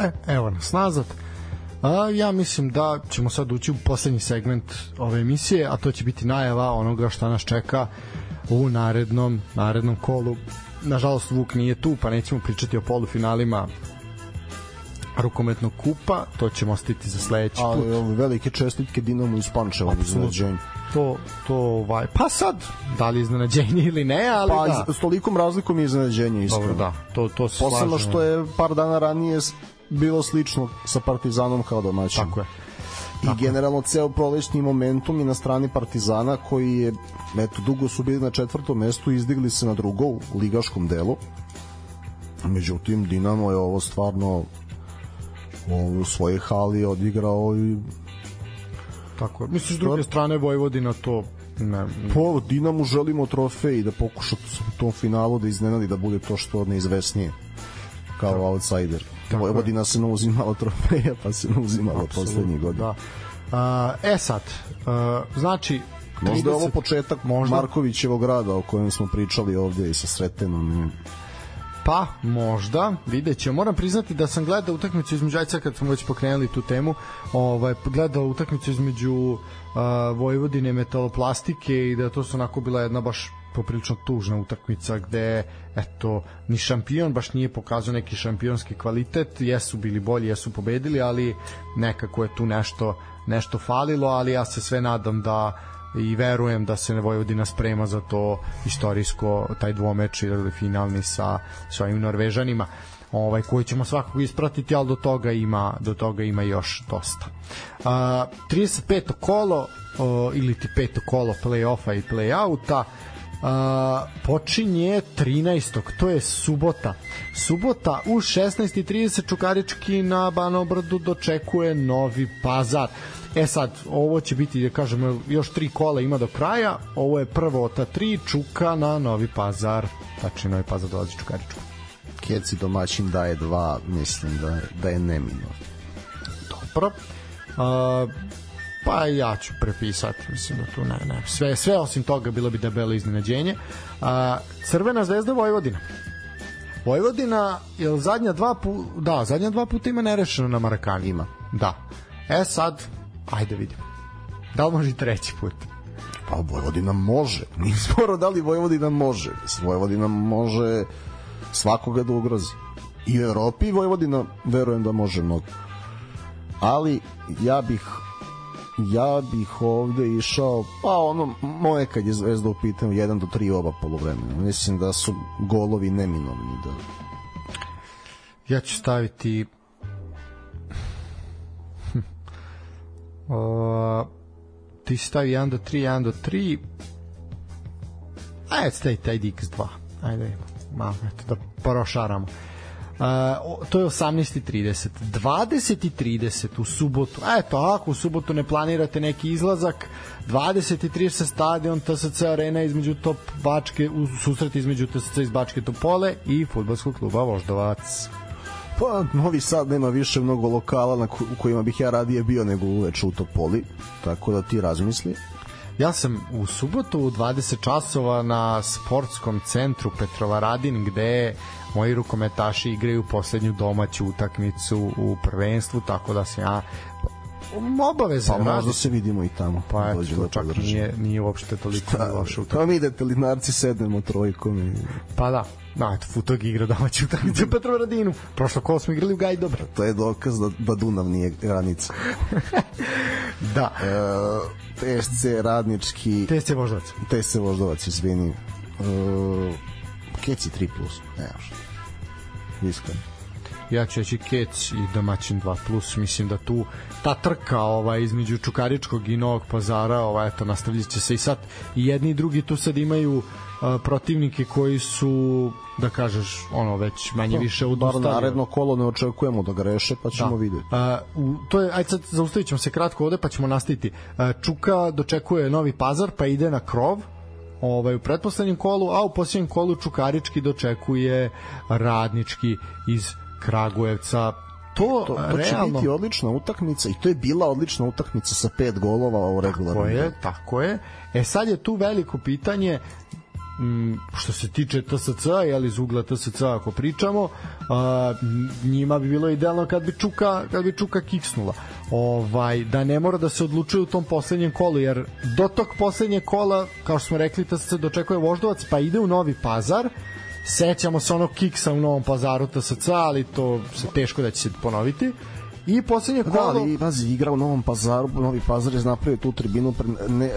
E, evo nas nazad. A, ja mislim da ćemo sad ući u poslednji segment ove emisije, a to će biti najava onoga šta nas čeka u narednom, narednom kolu. Nažalost, Vuk nije tu, pa nećemo pričati o polufinalima rukometnog kupa, to ćemo ostaviti za sledeći put. Ali velike čestitke Dinamo iz Pančeva iznenađenju. To, to, ovaj, pa sad, da li iznenađenje ili ne, ali Pa da. s tolikom razlikom je iznenađenje iskreno. Dobro, da, to, to se Posebno slažemo. što je par dana ranije bilo slično sa Partizanom kao domaćin. Tako je. I generalno ceo prolećni momentum je na strani Partizana koji je, eto, dugo su bili na četvrtom mestu, izdigli se na drugo u ligaškom delu. Međutim, Dinamo je ovo stvarno u svojoj hali odigrao i Tako je. Misliš, s druge strane, Vojvodina to ne, po Dinamu želimo trofej i da pokuša u tom finalu da iznenadi da bude to što neizvesnije kao outsider. Tako je. Vojvodina se ne uzimala trofeja, pa se ne uzimala poslednjih godina. Da. Uh, e sad, uh, znači... Možda je ovo 30 početak Možda. Markovićevog rada o kojem smo pričali ovdje i sa Sretenom. Pa, možda, vidjet ćemo. Moram priznati da sam gledao utakmicu između, sad kad smo već pokrenuli tu temu, ovaj, gledao utakmicu između uh, Vojvodine metaloplastike i da to su onako bila jedna baš poprilično tužna utakmica gde eto ni šampion baš nije pokazao neki šampionski kvalitet jesu bili bolji jesu pobedili ali nekako je tu nešto nešto falilo ali ja se sve nadam da i verujem da se Vojvodina sprema za to istorijsko taj dvomeč ili finalni sa svojim Norvežanima ovaj koji ćemo svakako ispratiti al do toga ima do toga ima još dosta. Uh, 35. kolo uh, ili ti peto kolo play-offa i play-outa počinje 13. to je subota subota u 16.30 Čukarički na Banobrdu dočekuje Novi Pazar E sad, ovo će biti, da kažemo, još tri kola ima do kraja. Ovo je prvo od ta tri, Čuka na Novi Pazar. Tačnije, Novi Pazar dolazi Čukaričku. Keci domaćin daje dva, mislim da, da je nemino. Dobro. Uh, pa ja ću prepisati, mislim da tu ne, ne. Sve, sve osim toga bilo bi debelo iznenađenje. Uh, Crvena zvezda Vojvodina. Vojvodina, je zadnja dva pu, da, zadnja dva puta ima nerešeno na Marakani. Ima. Da. E sad, ajde vidimo. Da li može i treći put? Pa Vojvodina može. Nije sporo da li Vojvodina može. Vojvodina može svakoga da ugrozi. I u Evropi Vojvodina verujem da može mnogo. Ali ja bih ja bih ovde išao pa ono moje kad je Zvezda u pitanju 1 do 3 oba poluvremena. Mislim da su golovi neminovni da Ja ću staviti o, ti stavi 1 do 3, 1 do 3 ajde stavi taj Dix 2 ajde malo eto da prošaramo. Uh, to je 18.30 20.30 u subotu. Eto ako u subotu ne planirate neki izlazak 20.30 stadion TSC arena između top Bačke u susret između TSC iz Bačke Topole i futbolskog kluba Voždovac Pa, Novi Sad nema više mnogo lokala na ko, u kojima bih ja radije bio nego uveče u Topoli, tako da ti razmisli. Ja sam u subotu u 20 časova na sportskom centru Petrovaradin gde moji rukometaši igraju poslednju domaću utakmicu u prvenstvu, tako da sam ja obaveza Pa možda se vidimo i tamo. pa eto, da čak podrži. nije, nije uopšte toliko loša utakmica. Pa mi idete li narci sednemo trojkom i Pa da, da, eto, Futog igra domaću utakmicu u Petrovaradinu. Prošlo kolo smo igrali u Gajdobra. to je dokaz da, da Dunav nije granica. Da, E, TSC radnički te se voždac. TSC Voždovac, izvini. E, Keci 3+. plus. Ne. Iskreno. Ja ću reći Kec i domaćin 2 plus mislim da tu ta trka ovaj između Čukaričkog i Novog Pazara ovaj eto nastavljaće će se i sad i jedni i drugi tu sad imaju uh, protivnike koji su da kažeš ono već manje više Bar odustali naredno kolo ne očekujemo da ga reše, pa ćemo Da. videti. A, u, to je, ajde sad zaustavit ćemo se kratko ovde pa ćemo nastaviti. A, Čuka dočekuje Novi Pazar pa ide na krov ovaj, u pretposlednjem kolu, a u posljednjem kolu Čukarički dočekuje Radnički iz Kragujevca. To, To, to će biti odlična utakmica i to je bila odlična utakmica sa pet golova u regularnom. Tako je, tako je. E sad je tu veliko pitanje m, što se tiče TSC, jel iz ugla TSC ako pričamo, a, njima bi bilo idealno kad bi Čuka, kad bi Čuka kiksnula. Ovaj, da ne mora da se odlučuje u tom poslednjem kolu, jer do tog poslednjeg kola, kao što smo rekli, TSC dočekuje Voždovac, pa ide u Novi Pazar, sećamo se onog kiksa u Novom Pazaru TSC, ali to se teško da će se ponoviti. I poslednje Da, kolo... ali pazi, igra u Novom Pazaru, Novi Pazar je napravio tu tribinu, pre- ne, e,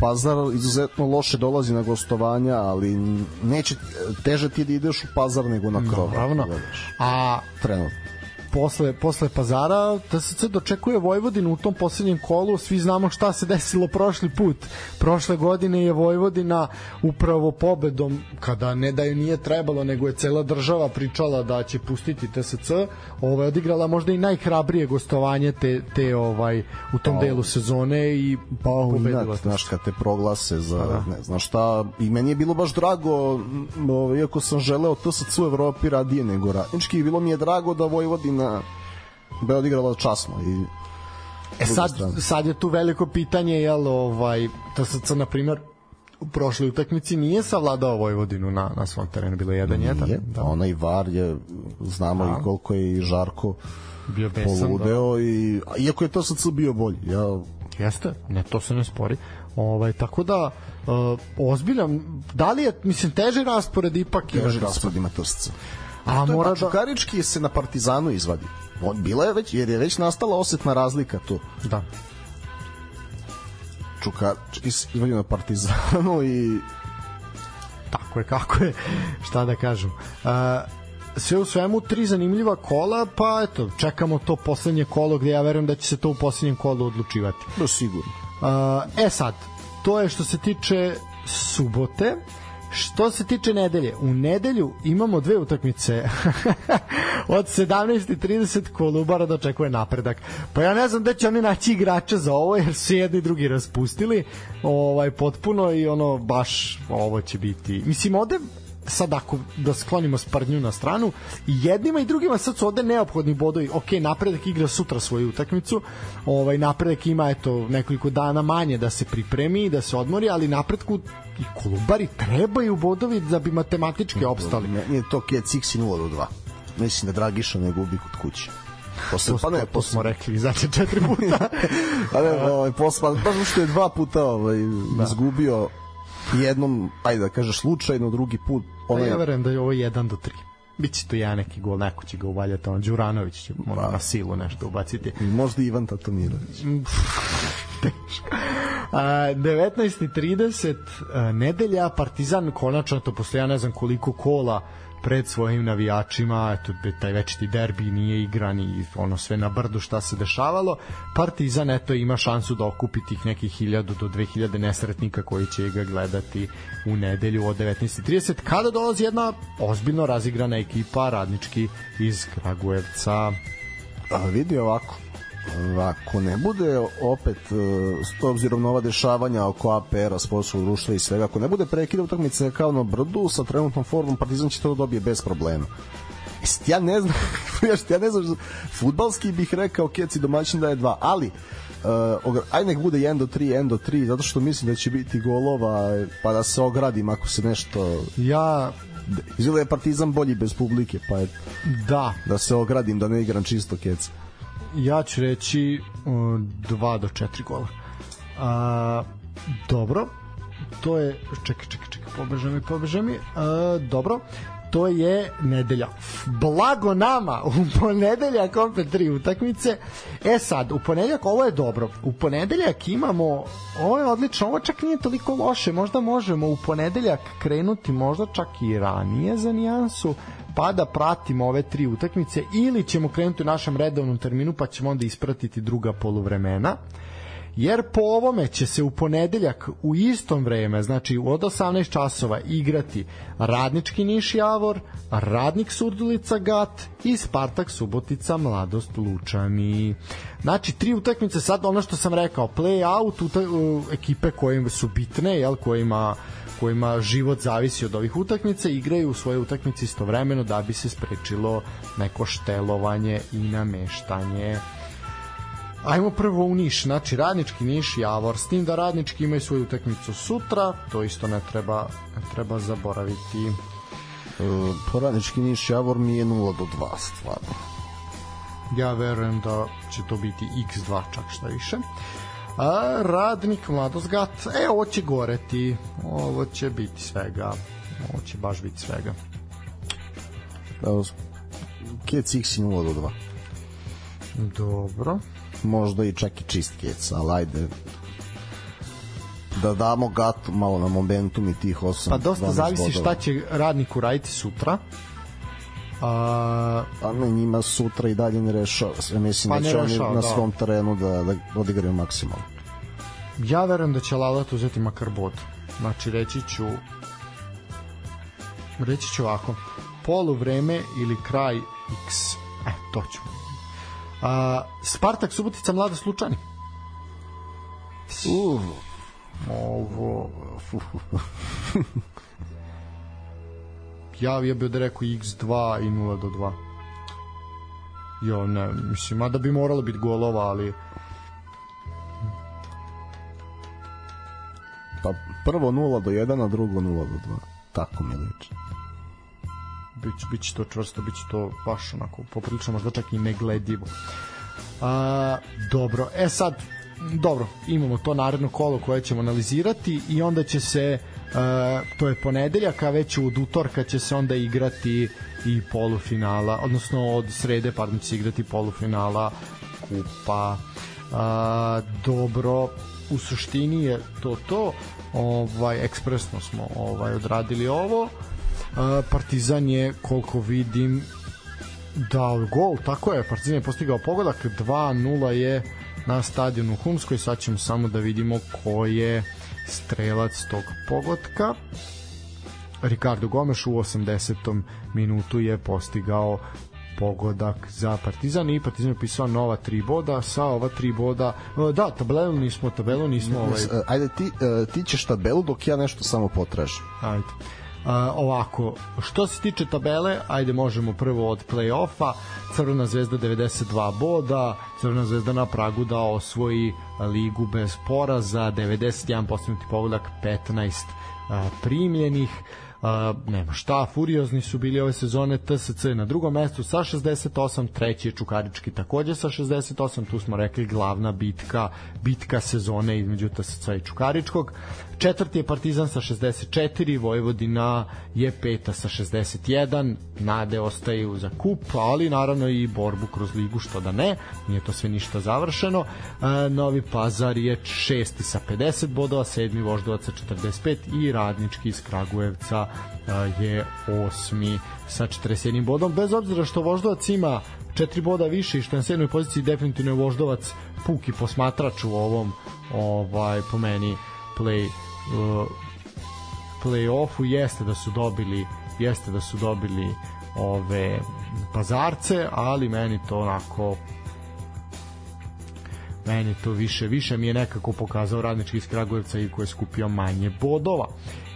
Pazar izuzetno loše dolazi na gostovanja, ali neće, teže ti da ideš u Pazar nego na krov. Naravno. A Trenutno. Posle, posle pazara TSC dočekuje Vojvodinu u tom poslednjem kolu svi znamo šta se desilo prošli put. Prošle godine je Vojvodina upravo pobedom kada ne da joj nije trebalo nego je cela država pričala da će pustiti TSC ovaj, odigrala možda i najhrabrije gostovanje te, te ovaj u tom delu sezone i Pa pobedila znaš, kad te proglase za, ne znam šta, i meni je bilo baš drago, ovaj, iako sam želeo TSC u Evropi radije nego radnički, bilo mi je drago da Vojvodina da je odigrala časno i E sad, sad je tu veliko pitanje, jel, ovaj, TSC, na primjer, u prošloj utakmici nije savladao Vojvodinu na, na svom terenu, bilo je 1-1. Nije, Da, onaj var je znamo i koliko je i Žarko bio besan. Da. poludeo i a iako je TSC bio bolji ja Jeste, ne, to se ne spori. Ovaj, tako da, uh, ozbiljan, da li je, mislim, teži raspored ipak je teže raspored ima TSC A to mora da... Čukarički se na Partizanu izvadi On, bila je već, jer je već nastala osetna razlika tu Da. Čukarički se izvadi na Partizanu i Tako je, kako je, šta da kažem. Uh, sve u svemu tri zanimljiva kola, pa eto, čekamo to poslednje kolo gde ja verujem da će se to u poslednjem kolu odlučivati. no sigurno Uh, e sad, to je što se tiče subote. Što se tiče nedelje, u nedelju imamo dve utakmice. Od 17.30 Kolubara dočekuje napredak. Pa ja ne znam da će oni naći igrača za ovo, jer su jedni i drugi raspustili ovaj, potpuno i ono, baš ovo će biti. Mislim, ovde sad ako da sklonimo sprdnju na stranu i jednima i drugima sad su ovde neophodni bodovi ok, napredak igra sutra svoju utakmicu ovaj, napredak ima eto nekoliko dana manje da se pripremi da se odmori, ali napredku i kolubari trebaju bodovi da bi matematički opstali Meni je to Cat 6 i 0 do 2. Mislim da Dragiša ne gubi kod kuće. Posle, to, pa ne, posle, smo rekli znači četiri puta pa ne, ovaj, posle, pa baš što je dva puta ovaj, da. izgubio jednom, ajde da kažeš slučajno, drugi put Pa onaj, ja verujem da je ovo 1 do 3. Biće to ja neki gol, neko će ga uvaljati, on Đuranović će možda na silu nešto ubaciti. možda Ivan Tatomirović. A, 19.30 a, nedelja Partizan konačno to posle ja ne znam koliko kola pred svojim navijačima, eto taj večiti derbi nije igran i ono sve na brdu šta se dešavalo. Partizan eto ima šansu da okupi tih nekih 1000 do 2000 nesretnika koji će ga gledati u nedelju od 19.30 kada dolazi jedna ozbiljno razigrana ekipa radnički iz Kragujevca. A vidi ovako, ako ne bude opet e, s obzirom na ova dešavanja oko APR-a, sportskog društva i svega, ako ne bude prekida utakmice kao na brdu sa trenutnom formom, Partizan će to da dobije bez problema. Ja ne znam, ja ne znam, futbalski bih rekao Keci domaćin da je dva, ali uh, aj nek bude 1 do 3, 1 do 3, zato što mislim da će biti golova, pa da se ogradim ako se nešto... Ja Izgleda je Partizan bolji bez publike, pa je, da, da se ogradim, da ne igram čisto Keci. Ja ću reći 2 do 4 gola. A, dobro, to je, čekaj, čekaj, čekaj, pobeže mi, pobeže mi, A, dobro, to je nedelja. Blago nama, u ponedeljak opet tri utakmice. E sad, u ponedeljak ovo je dobro. U ponedeljak imamo, ovo je odlično, ovo čak nije toliko loše, možda možemo u ponedeljak krenuti možda čak i ranije za nijansu, pa da pratimo ove tri utakmice ili ćemo krenuti u našem redovnom terminu pa ćemo onda ispratiti druga poluvremena jer po ovome će se u ponedeljak u istom vreme, znači od 18 časova igrati Radnički Niš Javor, Radnik Surdulica Gat i Spartak Subotica Mladost Lučani. Znači tri utakmice sad ono što sam rekao, play out uta, u, ekipe koje su bitne, jel, kojima kojima život zavisi od ovih utakmica igraju svoje utakmice istovremeno da bi se sprečilo neko štelovanje i nameštanje Ajmo prvo u Niš, znači radnički Niš Javor, s tim da radnički imaju svoju utakmicu sutra, to isto ne treba, ne treba zaboraviti. Uh, poradnički Niš Javor mi je 0 do 2 stvarno. Ja verujem da će to biti x2 čak šta više. A, radnik Mladozgat, e ovo će goreti, ovo će biti svega, ovo će baš biti svega. Evo, Kec X i 0 do 2. Dobro. Možda i čak i čist Kec, ali ajde da damo gatu malo na momentum i tih 8 Pa dosta 12 zavisi bodova. šta će radnik uraditi sutra. A, Pa ne, njima sutra i dalje ne rešava. Ja mislim Pa da će oni rešava, na da. svom terenu da, da odigraju maksimalno. ja verujem da će Lalat uzeti makar bod. Znači reći ću reći ću ovako polu vreme ili kraj x e to ću a, Spartak Subotica Mlada Slučani Uh, ovo ja, ja bih da rekao x2 i 0 do 2 jo ne, mislim, mada bi moralo biti golova, ali pa prvo 0 do 1, a drugo 0 do 2. Tako mi liči. Biće, biće to čvrsto, biće to baš onako poprilično možda čak i negledivo. A, dobro, e sad, dobro, imamo to naredno kolo koje ćemo analizirati i onda će se a, to je ponedeljak, a već od utorka će se onda igrati i polufinala, odnosno od srede, pardon, će igrati polufinala kupa. A, dobro, u suštini je to to. Ovaj ekspresno smo ovaj odradili ovo. Partizan je koliko vidim dao gol, tako je, Partizan je postigao pogodak, 2-0 je na stadionu u Humskoj, sad ćemo samo da vidimo ko je strelac tog pogotka. Ricardo Gomes u 80. minutu je postigao pogodak za Partizan i Partizan je upisao nova tri boda sa ova tri boda e, da, tabelu nismo tabelu nismo ovaj, Ajde, ti, e, ti ćeš tabelu dok ja nešto samo potražim. ajde ovako, što se tiče tabele, ajde možemo prvo od play-offa, Crvena zvezda 92 boda, Crvena zvezda na pragu da osvoji ligu bez poraza, 91 postignuti pogodak, 15 a, primljenih. Uh, nema šta, furiozni su bili ove sezone TSC na drugom mestu sa 68, treći je Čukarički takođe sa 68, tu smo rekli glavna bitka, bitka sezone između TSC i Čukaričkog. Četvrti je Partizan sa 64, Vojvodina je peta sa 61, nade ostaju za kup, ali naravno i borbu kroz ligu, što da ne, nije to sve ništa završeno. E, Novi Pazar je šesti sa 50 bodova, sedmi Voždovac sa 45 i Radnički iz Kragujevca e, je osmi sa 41 bodom, bez obzira što Voždovac ima 4 boda više i što je na sedmoj poziciji definitivno je Voždovac puki posmatrač u ovom ovaj po meni play play-offu jeste da su dobili jeste da su dobili ove pazarce, ali meni to onako meni to više više mi je nekako pokazao radnički iz Kragujevca i koji je skupio manje bodova.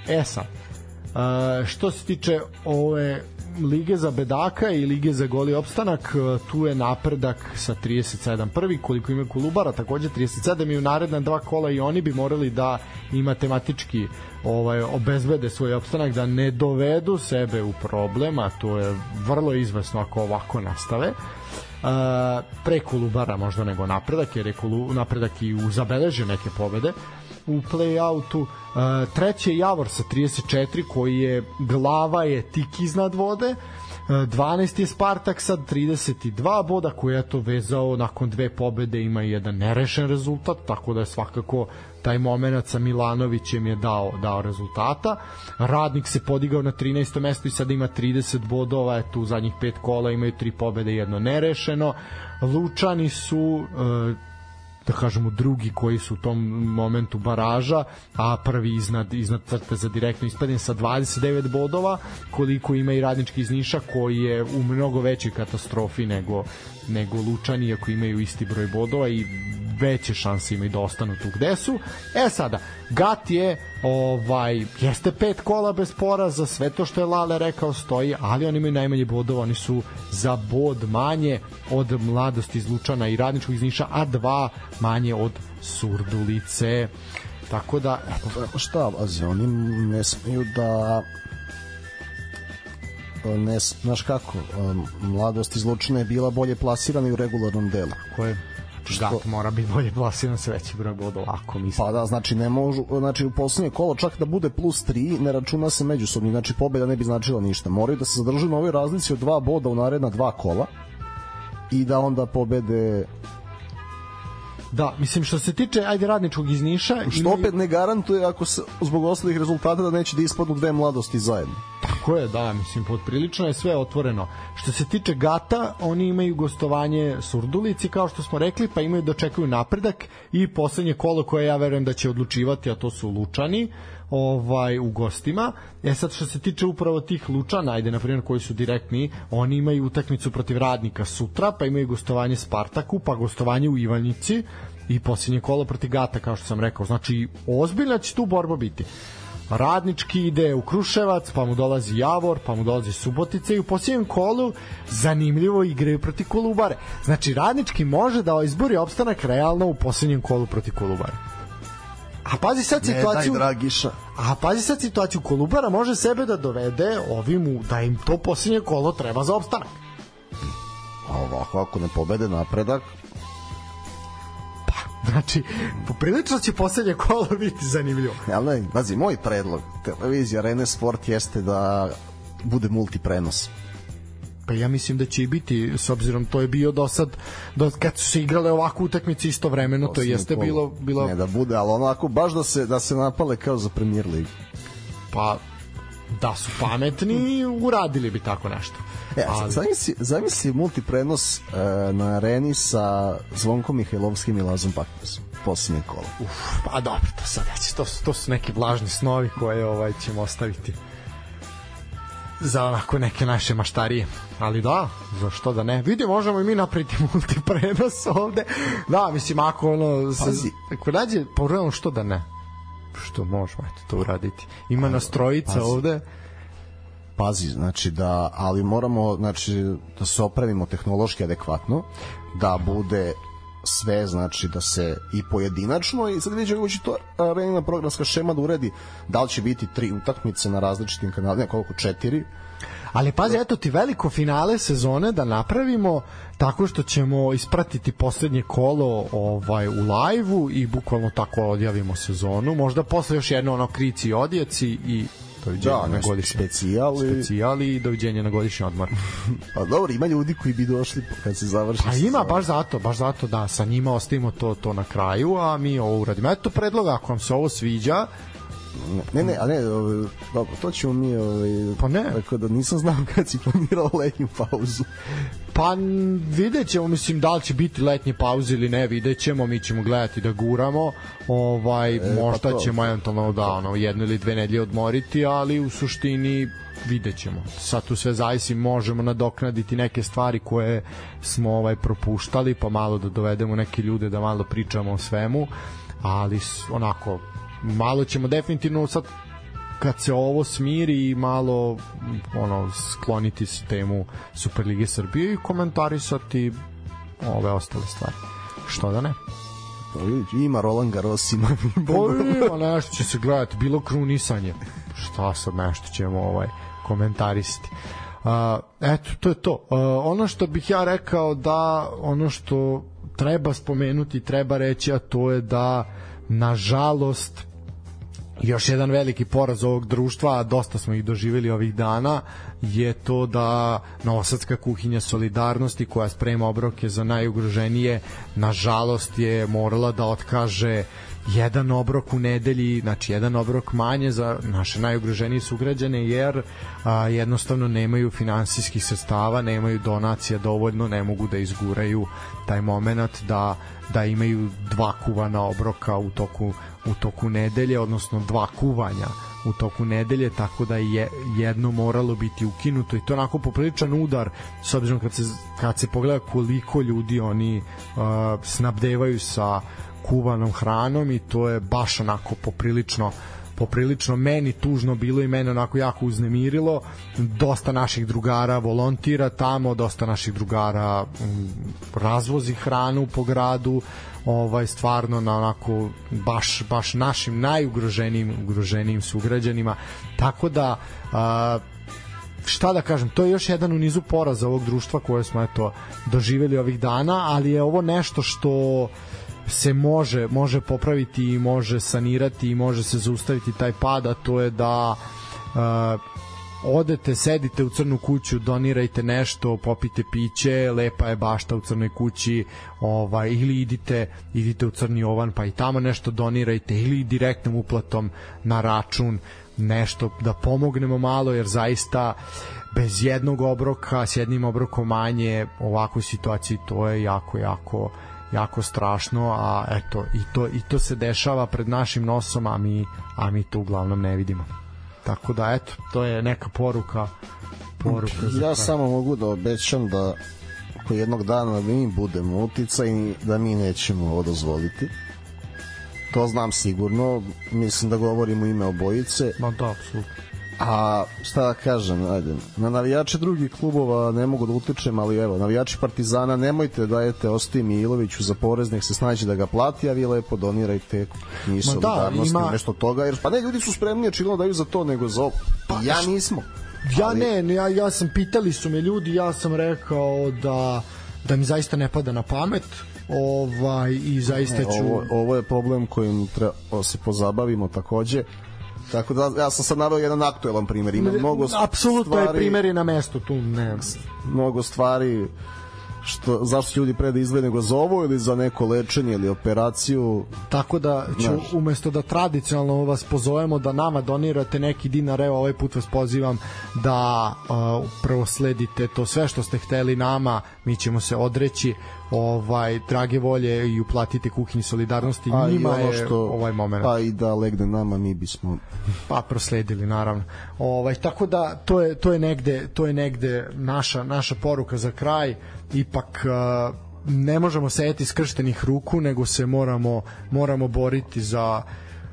E sad, uh, što se tiče ove lige za bedaka i lige za goli opstanak, tu je napredak sa 37 prvi, koliko ima Kolubara, takođe 37 i u naredna dva kola i oni bi morali da i matematički ovaj obezbede svoj opstanak da ne dovedu sebe u problem, a to je vrlo izvesno ako ovako nastave. Uh, pre Kolubara možda nego napredak, jer je Kolu, napredak i u zabeležio neke pobede u play-outu. Uh, treći je Javor sa 34 koji je glava je tik iznad vode. 12 je Spartak sad 32 boda koji je to vezao nakon dve pobede ima jedan nerešen rezultat tako da je svakako taj moment sa Milanovićem je dao dao rezultata. Radnik se podigao na 13. mesto i sada ima 30 bodova, eto u zadnjih pet kola imaju tri pobede i jedno nerešeno. Lučani su uh, da kažemo drugi koji su u tom momentu baraža, a prvi iznad, iznad crte za direktno ispadanje sa 29 bodova, koliko ima i radnički iz Niša koji je u mnogo većoj katastrofi nego, nego Lučani, iako imaju isti broj bodova i veće šanse imaju da ostanu tu gde su. E sada, Gat je ovaj, jeste pet kola bez poraza, sve to što je Lale rekao stoji, ali oni imaju najmanje bodova, oni su za bod manje od mladosti iz Lučana i radničkog iz Niša, a dva manje od Surdulice. Tako da, eto. Šta, Azi, oni ne smeju da ne, znaš kako, mladost iz Lučana je bila bolje plasirana i u regularnom delu. Koje? Što... Gat mora biti bolje plasiran sa veći broj bodova, ako mislim. Pa da, znači ne možu, znači u poslednje kolo čak da bude plus 3, ne računa se međusobni, znači pobeda ne bi značila ništa. Moraju da se zadrže na ovoj razlici od dva boda u naredna dva kola i da onda pobede Da, mislim što se tiče ajde radničkog iz Niša, što imaju... opet ne garantuje ako se zbog ostalih rezultata da neće da ispadnu dve mladosti zajedno. Tako je, da, mislim podprilično je sve otvoreno. Što se tiče Gata, oni imaju gostovanje Surdulici kao što smo rekli, pa imaju da čekaju napredak i poslednje kolo koje ja verujem da će odlučivati, a to su Lučani ovaj u gostima. E sad što se tiče upravo tih Lučana, ajde na primjer koji su direktni, oni imaju utakmicu protiv Radnika sutra, pa imaju gostovanje Spartaku, pa gostovanje u Ivanjici i posljednje kolo protiv Gata kao što sam rekao. Znači ozbiljna će tu borba biti. Radnički ide u Kruševac, pa mu dolazi Javor, pa mu dolazi Subotica i u posljednjem kolu zanimljivo igraju protiv Kolubare. Znači Radnički može da izbori opstanak realno u posljednjem kolu protiv Kolubare. A pazi sad situaciju... Ne daj, Dragiša. A pazi sad situaciju, Kolubara može sebe da dovede ovim, da im to posljednje kolo treba za opstanak. A ovako, ako ne pobede napredak, Znači, poprilično će poslednje kolo biti zanimljivo. Ja ne, vazi, moj predlog televizija Rene Sport jeste da bude multiprenos. Pa ja mislim da će i biti, s obzirom to je bio do sad, do, kad su se igrale ovako utakmice istovremeno, to, to jeste bilo, bilo... Ne da bude, ali onako baš da se, da se napale kao za Premier League. Pa, da su pametni, uradili bi tako nešto. E, ali... zamisli, zamisli multiprenos e, na areni sa Zvonkom Mihajlovskim i Lazom Pakosom posljednje kolo. Uf, pa dobro, to sad neće, to, to su neki vlažni snovi koje ovaj ćemo ostaviti za onako neke naše maštarije. Ali da, zašto da ne? Vidi, možemo i mi napraviti multiprenos ovde. Da, mislim, ako ono... Se, Pazi. Ako nađe, pa što da ne? Što možemo eto, to uraditi. Ima nas trojica Pazi. ovde pazi, znači da, ali moramo znači, da se opravimo tehnološki adekvatno, da bude sve znači da se i pojedinačno i sad vidimo kako će to arenina programska šema da uredi da li će biti tri utakmice na različitim kanalima, koliko četiri Ali pazi, eto ti veliko finale sezone da napravimo tako što ćemo ispratiti poslednje kolo ovaj u lajvu i bukvalno tako odjavimo sezonu. Možda posle još jedno ono krici i odjeci i doviđenja Da, na godišnji specijal i- specijal i doviđenja na godišnji odmor. Pa dobro, ima ljudi koji bi došli kad se završi. Pa ima baš zato, baš zato da sa njima ostavimo to to na kraju, a mi ovo uradimo. Eto predlog ako vam se ovo sviđa, Ne, ne, a ne, ovaj, dobro, to ćemo mi, ovaj, Pa ne. Tako da nisam znao kad si planirao letnju pauzu. Pa vidjet ćemo, mislim, da li će biti letnje pauze ili ne, vidjet ćemo, mi ćemo gledati da guramo, ovaj, e, možda pa to. ćemo eventualno da, ono, jednu ili dve nedelje odmoriti, ali u suštini vidjet ćemo. Sad tu sve zavisi, možemo nadoknaditi neke stvari koje smo ovaj propuštali, pa malo da dovedemo neke ljude da malo pričamo o svemu, ali onako, malo ćemo definitivno sad kad se ovo smiri i malo ono skloniti s temu Superlige Srbije i komentarisati ove ostale stvari. Što da ne? Pa Ima Roland Garros, ima Pa ima nešto će se gledati, bilo krunisanje. Šta sad nešto ćemo ovaj komentarisati. Uh, eto, to je to. Uh, ono što bih ja rekao da ono što treba spomenuti, treba reći, a to je da nažalost još jedan veliki poraz ovog društva, a dosta smo ih doživjeli ovih dana, je to da Novosadska kuhinja solidarnosti koja sprema obroke za najugroženije, nažalost je morala da otkaže jedan obrok u nedelji, znači jedan obrok manje za naše najugroženije sugrađane jer a, jednostavno nemaju finansijskih sredstava, nemaju donacija dovoljno, ne mogu da izguraju taj moment da da imaju dva kuvana obroka u toku u toku nedelje, odnosno dva kuvanja u toku nedelje, tako da je jedno moralo biti ukinuto i to onako popriličan udar s obzirom kad se, kad se pogleda koliko ljudi oni uh, snabdevaju sa kuvanom hranom i to je baš onako poprilično poprilično meni tužno bilo i mene onako jako uznemirilo. Dosta naših drugara volontira tamo dosta naših drugara mm, razvozi hranu po gradu ovaj stvarno na onako baš baš našim najugroženijim ugroženijim sugrađanima. Tako da a, šta da kažem, to je još jedan u nizu poraza ovog društva koje smo eto doživeli ovih dana, ali je ovo nešto što se može može popraviti i može sanirati i može se zaustaviti taj pad, a to je da uh, odete, sedite u crnu kuću, donirajte nešto, popite piće, lepa je bašta u crnoj kući, ovaj ili idite, idite u crni ovan pa i tamo nešto donirajte ili direktnom uplatom na račun nešto da pomognemo malo jer zaista bez jednog obroka, s jednim obrokom manje ovakvoj situaciji to je jako, jako jako strašno, a eto i to i to se dešava pred našim nosom, a mi a mi to uglavnom ne vidimo. Tako da eto, to je neka poruka poruka za Ja kraj. samo mogu da obećam da ako jednog dana mi budemo uticajni, da mi nećemo ovo dozvoliti. To znam sigurno, mislim da govorim u ime obojice. Ma da, apsolutno. A šta da kažem, ajde, na navijače drugih klubova ne mogu da utičem, ali evo, navijači Partizana nemojte da dajete Ostoji Miloviću za porez, nek se snađe da ga plati, a vi lepo donirajte Ma da, solidarnosti, ima- nešto toga, jer pa ne, ljudi su spremni očigledno da daju za to nego za ovo. Pa, ja nismo. Ja Ali- ne, ne, ja, ja sam pitali su me ljudi, ja sam rekao da da mi zaista ne pada na pamet ovaj i zaista Ne, ću ovo, ovo je problem kojim treba da se pozabavimo takođe. Tako da ja sam sad naveo jedan aktuelan primer. Ima mnogo apsolutno je stvari, primjer i na mestu tu ne mnogo stvari što, zašto će ljudi pre da izgleda nego za ovo ili za neko lečenje ili operaciju? Tako da ću Znaš. umesto da tradicionalno vas pozovemo da nama donirate neki dinar, evo ovaj put vas pozivam da uh, prvo sledite to sve što ste hteli nama, mi ćemo se odreći ovaj drage volje i uplatite kuhinji solidarnosti. A i njima ono je što ovaj moment. pa i da legne nama mi bismo pa prosledili naravno. Ovaj tako da to je to je negde to je negde naša naša poruka za kraj ipak uh, ne možemo sedeti skrštenih ruku nego se moramo moramo boriti za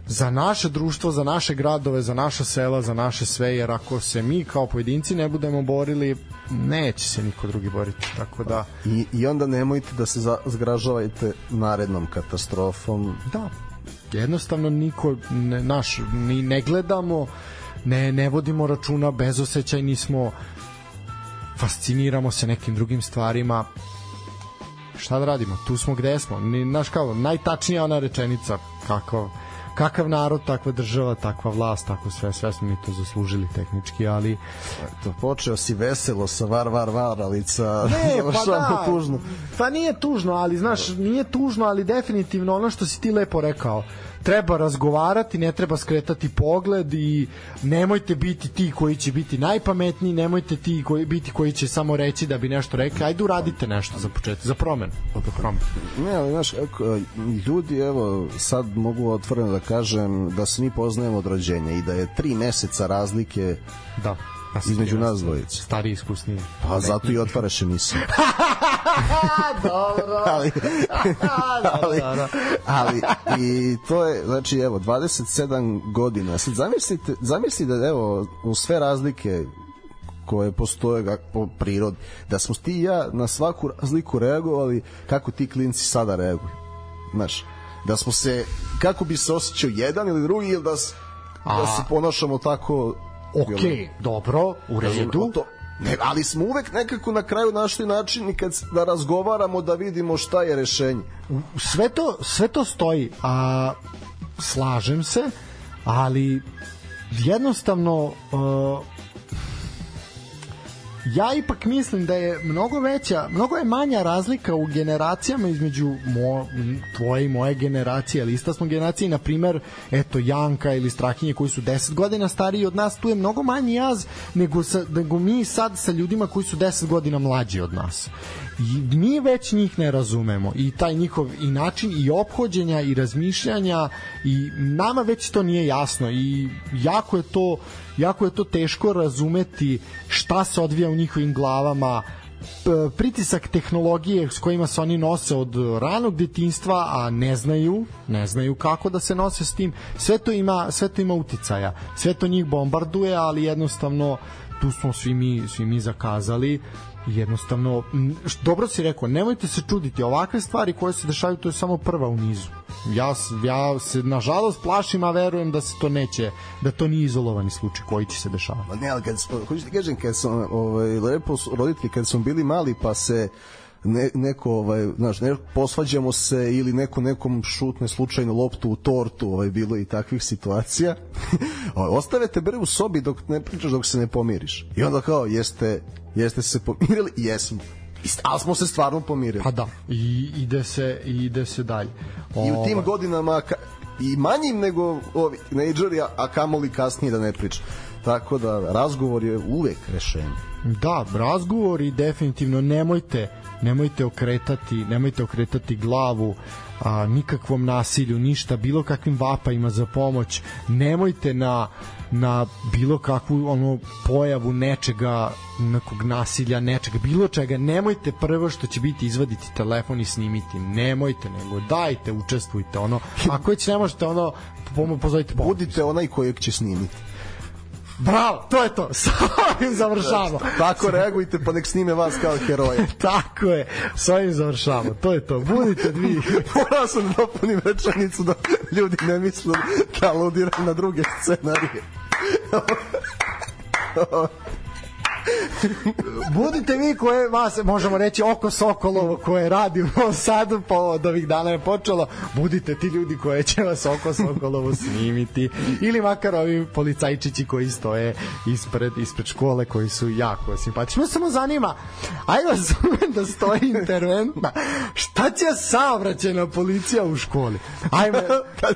za naše društvo, za naše gradove, za naša sela, za naše sve, jer ako se mi kao pojedinci ne budemo borili, neće se niko drugi boriti. Tako da, I, I onda nemojte da se zgražavajte narednom katastrofom. da, jednostavno niko, ne, naš, ni ne gledamo, ne, ne vodimo računa, bezosećajni smo, fasciniramo se nekim drugim stvarima, šta da radimo, tu smo gde smo, ni, naš kao, najtačnija ona rečenica, kakav, kakav narod, takva država, takva vlast, tako sve, sve smo mi to zaslužili tehnički, ali To počeo si veselo sa var, var, var, ali sa Ne, pa da. tužno. Pa nije tužno, ali znaš, nije tužno, ali definitivno ono što si ti lepo rekao. Treba razgovarati, ne treba skretati pogled i nemojte biti ti koji će biti najpametniji, nemojte ti koji biti koji će samo reći da bi nešto rekli. Ajde uradite nešto za početak, za promenu. Za promenu. Ne, ali znaš, kako, ljudi, evo, sad mogu otvoreno da kažem da se mi poznajemo od rođenja i da je tri meseca razlike Da. Između nas dvojice. Stari iskusniji. Pa zato i otvaraš emisiju. Dobro. ali, ali, ali i to je znači evo 27 godina sad zamislite zamislite da evo u sve razlike koje postoje po prirodi da smo ti i ja na svaku razliku reagovali kako ti klinci sada reaguju znaš da smo se kako bi se osjećao jedan ili drugi ili da, da se ponašamo tako Ok, dobro, u redu. to, ne, ali smo uvek nekako na kraju našli način i kad da razgovaramo da vidimo šta je rešenje sve to sve to stoji a slažem se ali jednostavno uh, ja ipak mislim da je mnogo veća, mnogo je manja razlika u generacijama između mo, tvoje i moje generacije, ali ista smo generacije, na primer, eto, Janka ili Strahinje koji su 10 godina stariji od nas, tu je mnogo manji jaz nego, sa, nego mi sad sa ljudima koji su 10 godina mlađi od nas. I mi već njih ne razumemo i taj njihov i način i ophođenja i razmišljanja i nama već to nije jasno i jako je to jako je to teško razumeti šta se odvija u njihovim glavama pritisak tehnologije s kojima se oni nose od ranog detinjstva, a ne znaju, ne znaju kako da se nose s tim. Sve to ima, sve to ima uticaja. Sve to njih bombarduje, ali jednostavno tu smo svi mi, svi mi zakazali jednostavno dobro si rekao nemojte se čuditi ovakve stvari koje se dešavaju to je samo prva u nizu. Ja, ja se nažalost plašim a verujem da se to neće da to nije izolovani slučaj koji će se dešavati. Ne, ali kad, ti kažem, kad sam, ovaj, lepo roditelji, kad smo bili mali, pa se ne, neko, ovaj, znaš, ne, posvađamo se ili neko nekom šutne slučajno loptu u tortu, ovaj, bilo i takvih situacija. Ostave te bre u sobi dok ne pričaš, dok se ne pomiriš. I onda kao, jeste, jeste se pomirili? Jesmo. Ali smo se stvarno pomirili. pa da i ide se i ide se dalje I u tim Ovaj. godinama ka, i manjim nego ovi nejdžeri, a- a kamoli kasnije da ne pričam. Tako da razgovor je uvek rešenje. Da, razgovor i definitivno nemojte nemojte okretati, nemojte okretati glavu a, nikakvom nasilju, ništa, bilo kakvim vapajima za pomoć, nemojte na na bilo kakvu ono pojavu nečega nekog nasilja, nečega, bilo čega, nemojte prvo što će biti izvaditi telefon i snimiti, nemojte, nego dajte, učestvujte, ono, ako već ne možete, ono, pozovite pomoć. Budite onaj kojeg će snimiti. Bravo, to je to, sa ovim završavamo. Tako reagujte pa nek snime vas kao heroje. Tako je, s ovim završavamo, to je to, budite vi. Morao sam da dopunim rečenicu da ljudi ne misle da aludiram na druge scenarije. budite vi koje vas možemo reći oko Sokolovo koje radi u Novom Sadu pa od ovih dana je počelo. Budite ti ljudi koje će vas oko Sokolovo snimiti. Ili makar ovi policajčići koji stoje ispred, ispred škole koji su jako simpatični. Me samo zanima ajde razumem da stoji interventna. Šta će saobraćajna policija u školi? Ajme. Pa,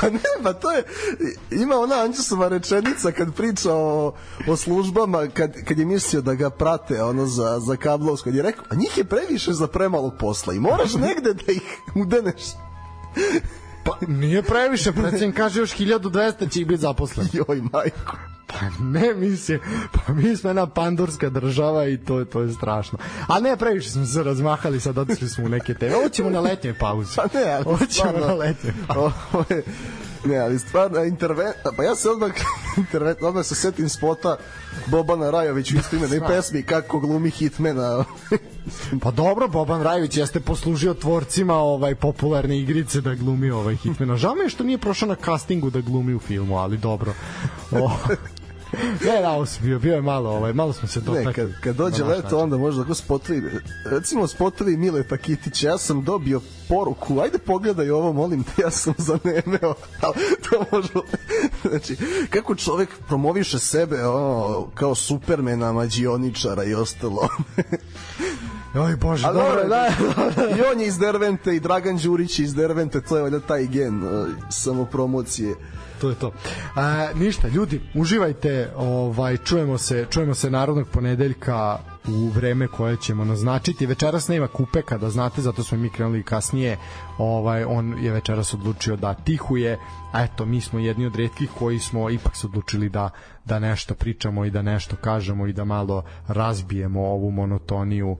pa ne, pa to je ima ona Anđusova rečenica kad priča o, o službama kad, kad je mislio da ga prate ono za, za kablovsko je rekao, a njih je previše za premalo posla i moraš negde da ih udeneš pa nije previše predsednik kaže još 1200 će ih biti zaposleni joj majko Pa ne, mislim, pa mi smo jedna pandurska država i to, to je strašno. A ne, previše smo se razmahali, sad otišli smo u neke teme. Ovo ćemo na letnje pauze. Pa ne, ali Ovo ćemo stvarno, na letnje pauze. ovo je, Ne, ali stvarno, interven... pa ja se odmah, interven... odmah se setim spota Bobana Rajović u istoimenoj pesmi kako glumi hitmena. Pa dobro, Boban Rajović jeste poslužio tvorcima ovaj popularne igrice da glumi ovaj Hitmana. Žao mi je što nije prošao na castingu da glumi u filmu, ali dobro. O, ne, da, si bio, bio je malo, ovaj, malo smo se dotakli. Ne, kad, kad dođe Na leto, način. onda možda ako spotovi, recimo spotovi Mileta Kitića, ja sam dobio poruku, ajde pogledaj ovo, molim te, ja sam zanemeo, ali to možda, znači, kako čovek promoviše sebe, ono, kao supermena, mađioničara i ostalo. Oj, bože, A dobro, dobro, da, da, i on je iz Dervente i Dragan Đurić iz Dervente, to je valjda taj gen uh, samopromocije. To je to. A, ništa, ljudi, uživajte, ovaj čujemo se, čujemo se narodnog ponedeljka u vreme koje ćemo naznačiti. Večeras nema kupeka, da znate, zato smo mi krenuli kasnije. Ovaj on je večeras odlučio da tihuje, a eto mi smo jedni od retkih koji smo ipak se odlučili da da nešto pričamo i da nešto kažemo i da malo razbijemo ovu monotoniju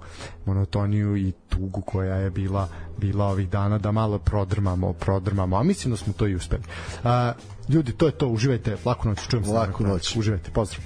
monotoniju i tugu koja je bila bila ovih dana da malo prodrmamo prodrmamo a mislim da smo to i uspeli. A, ljudi to je to uživajte laku noć čujemo se Laku noć. uživajte pozdrav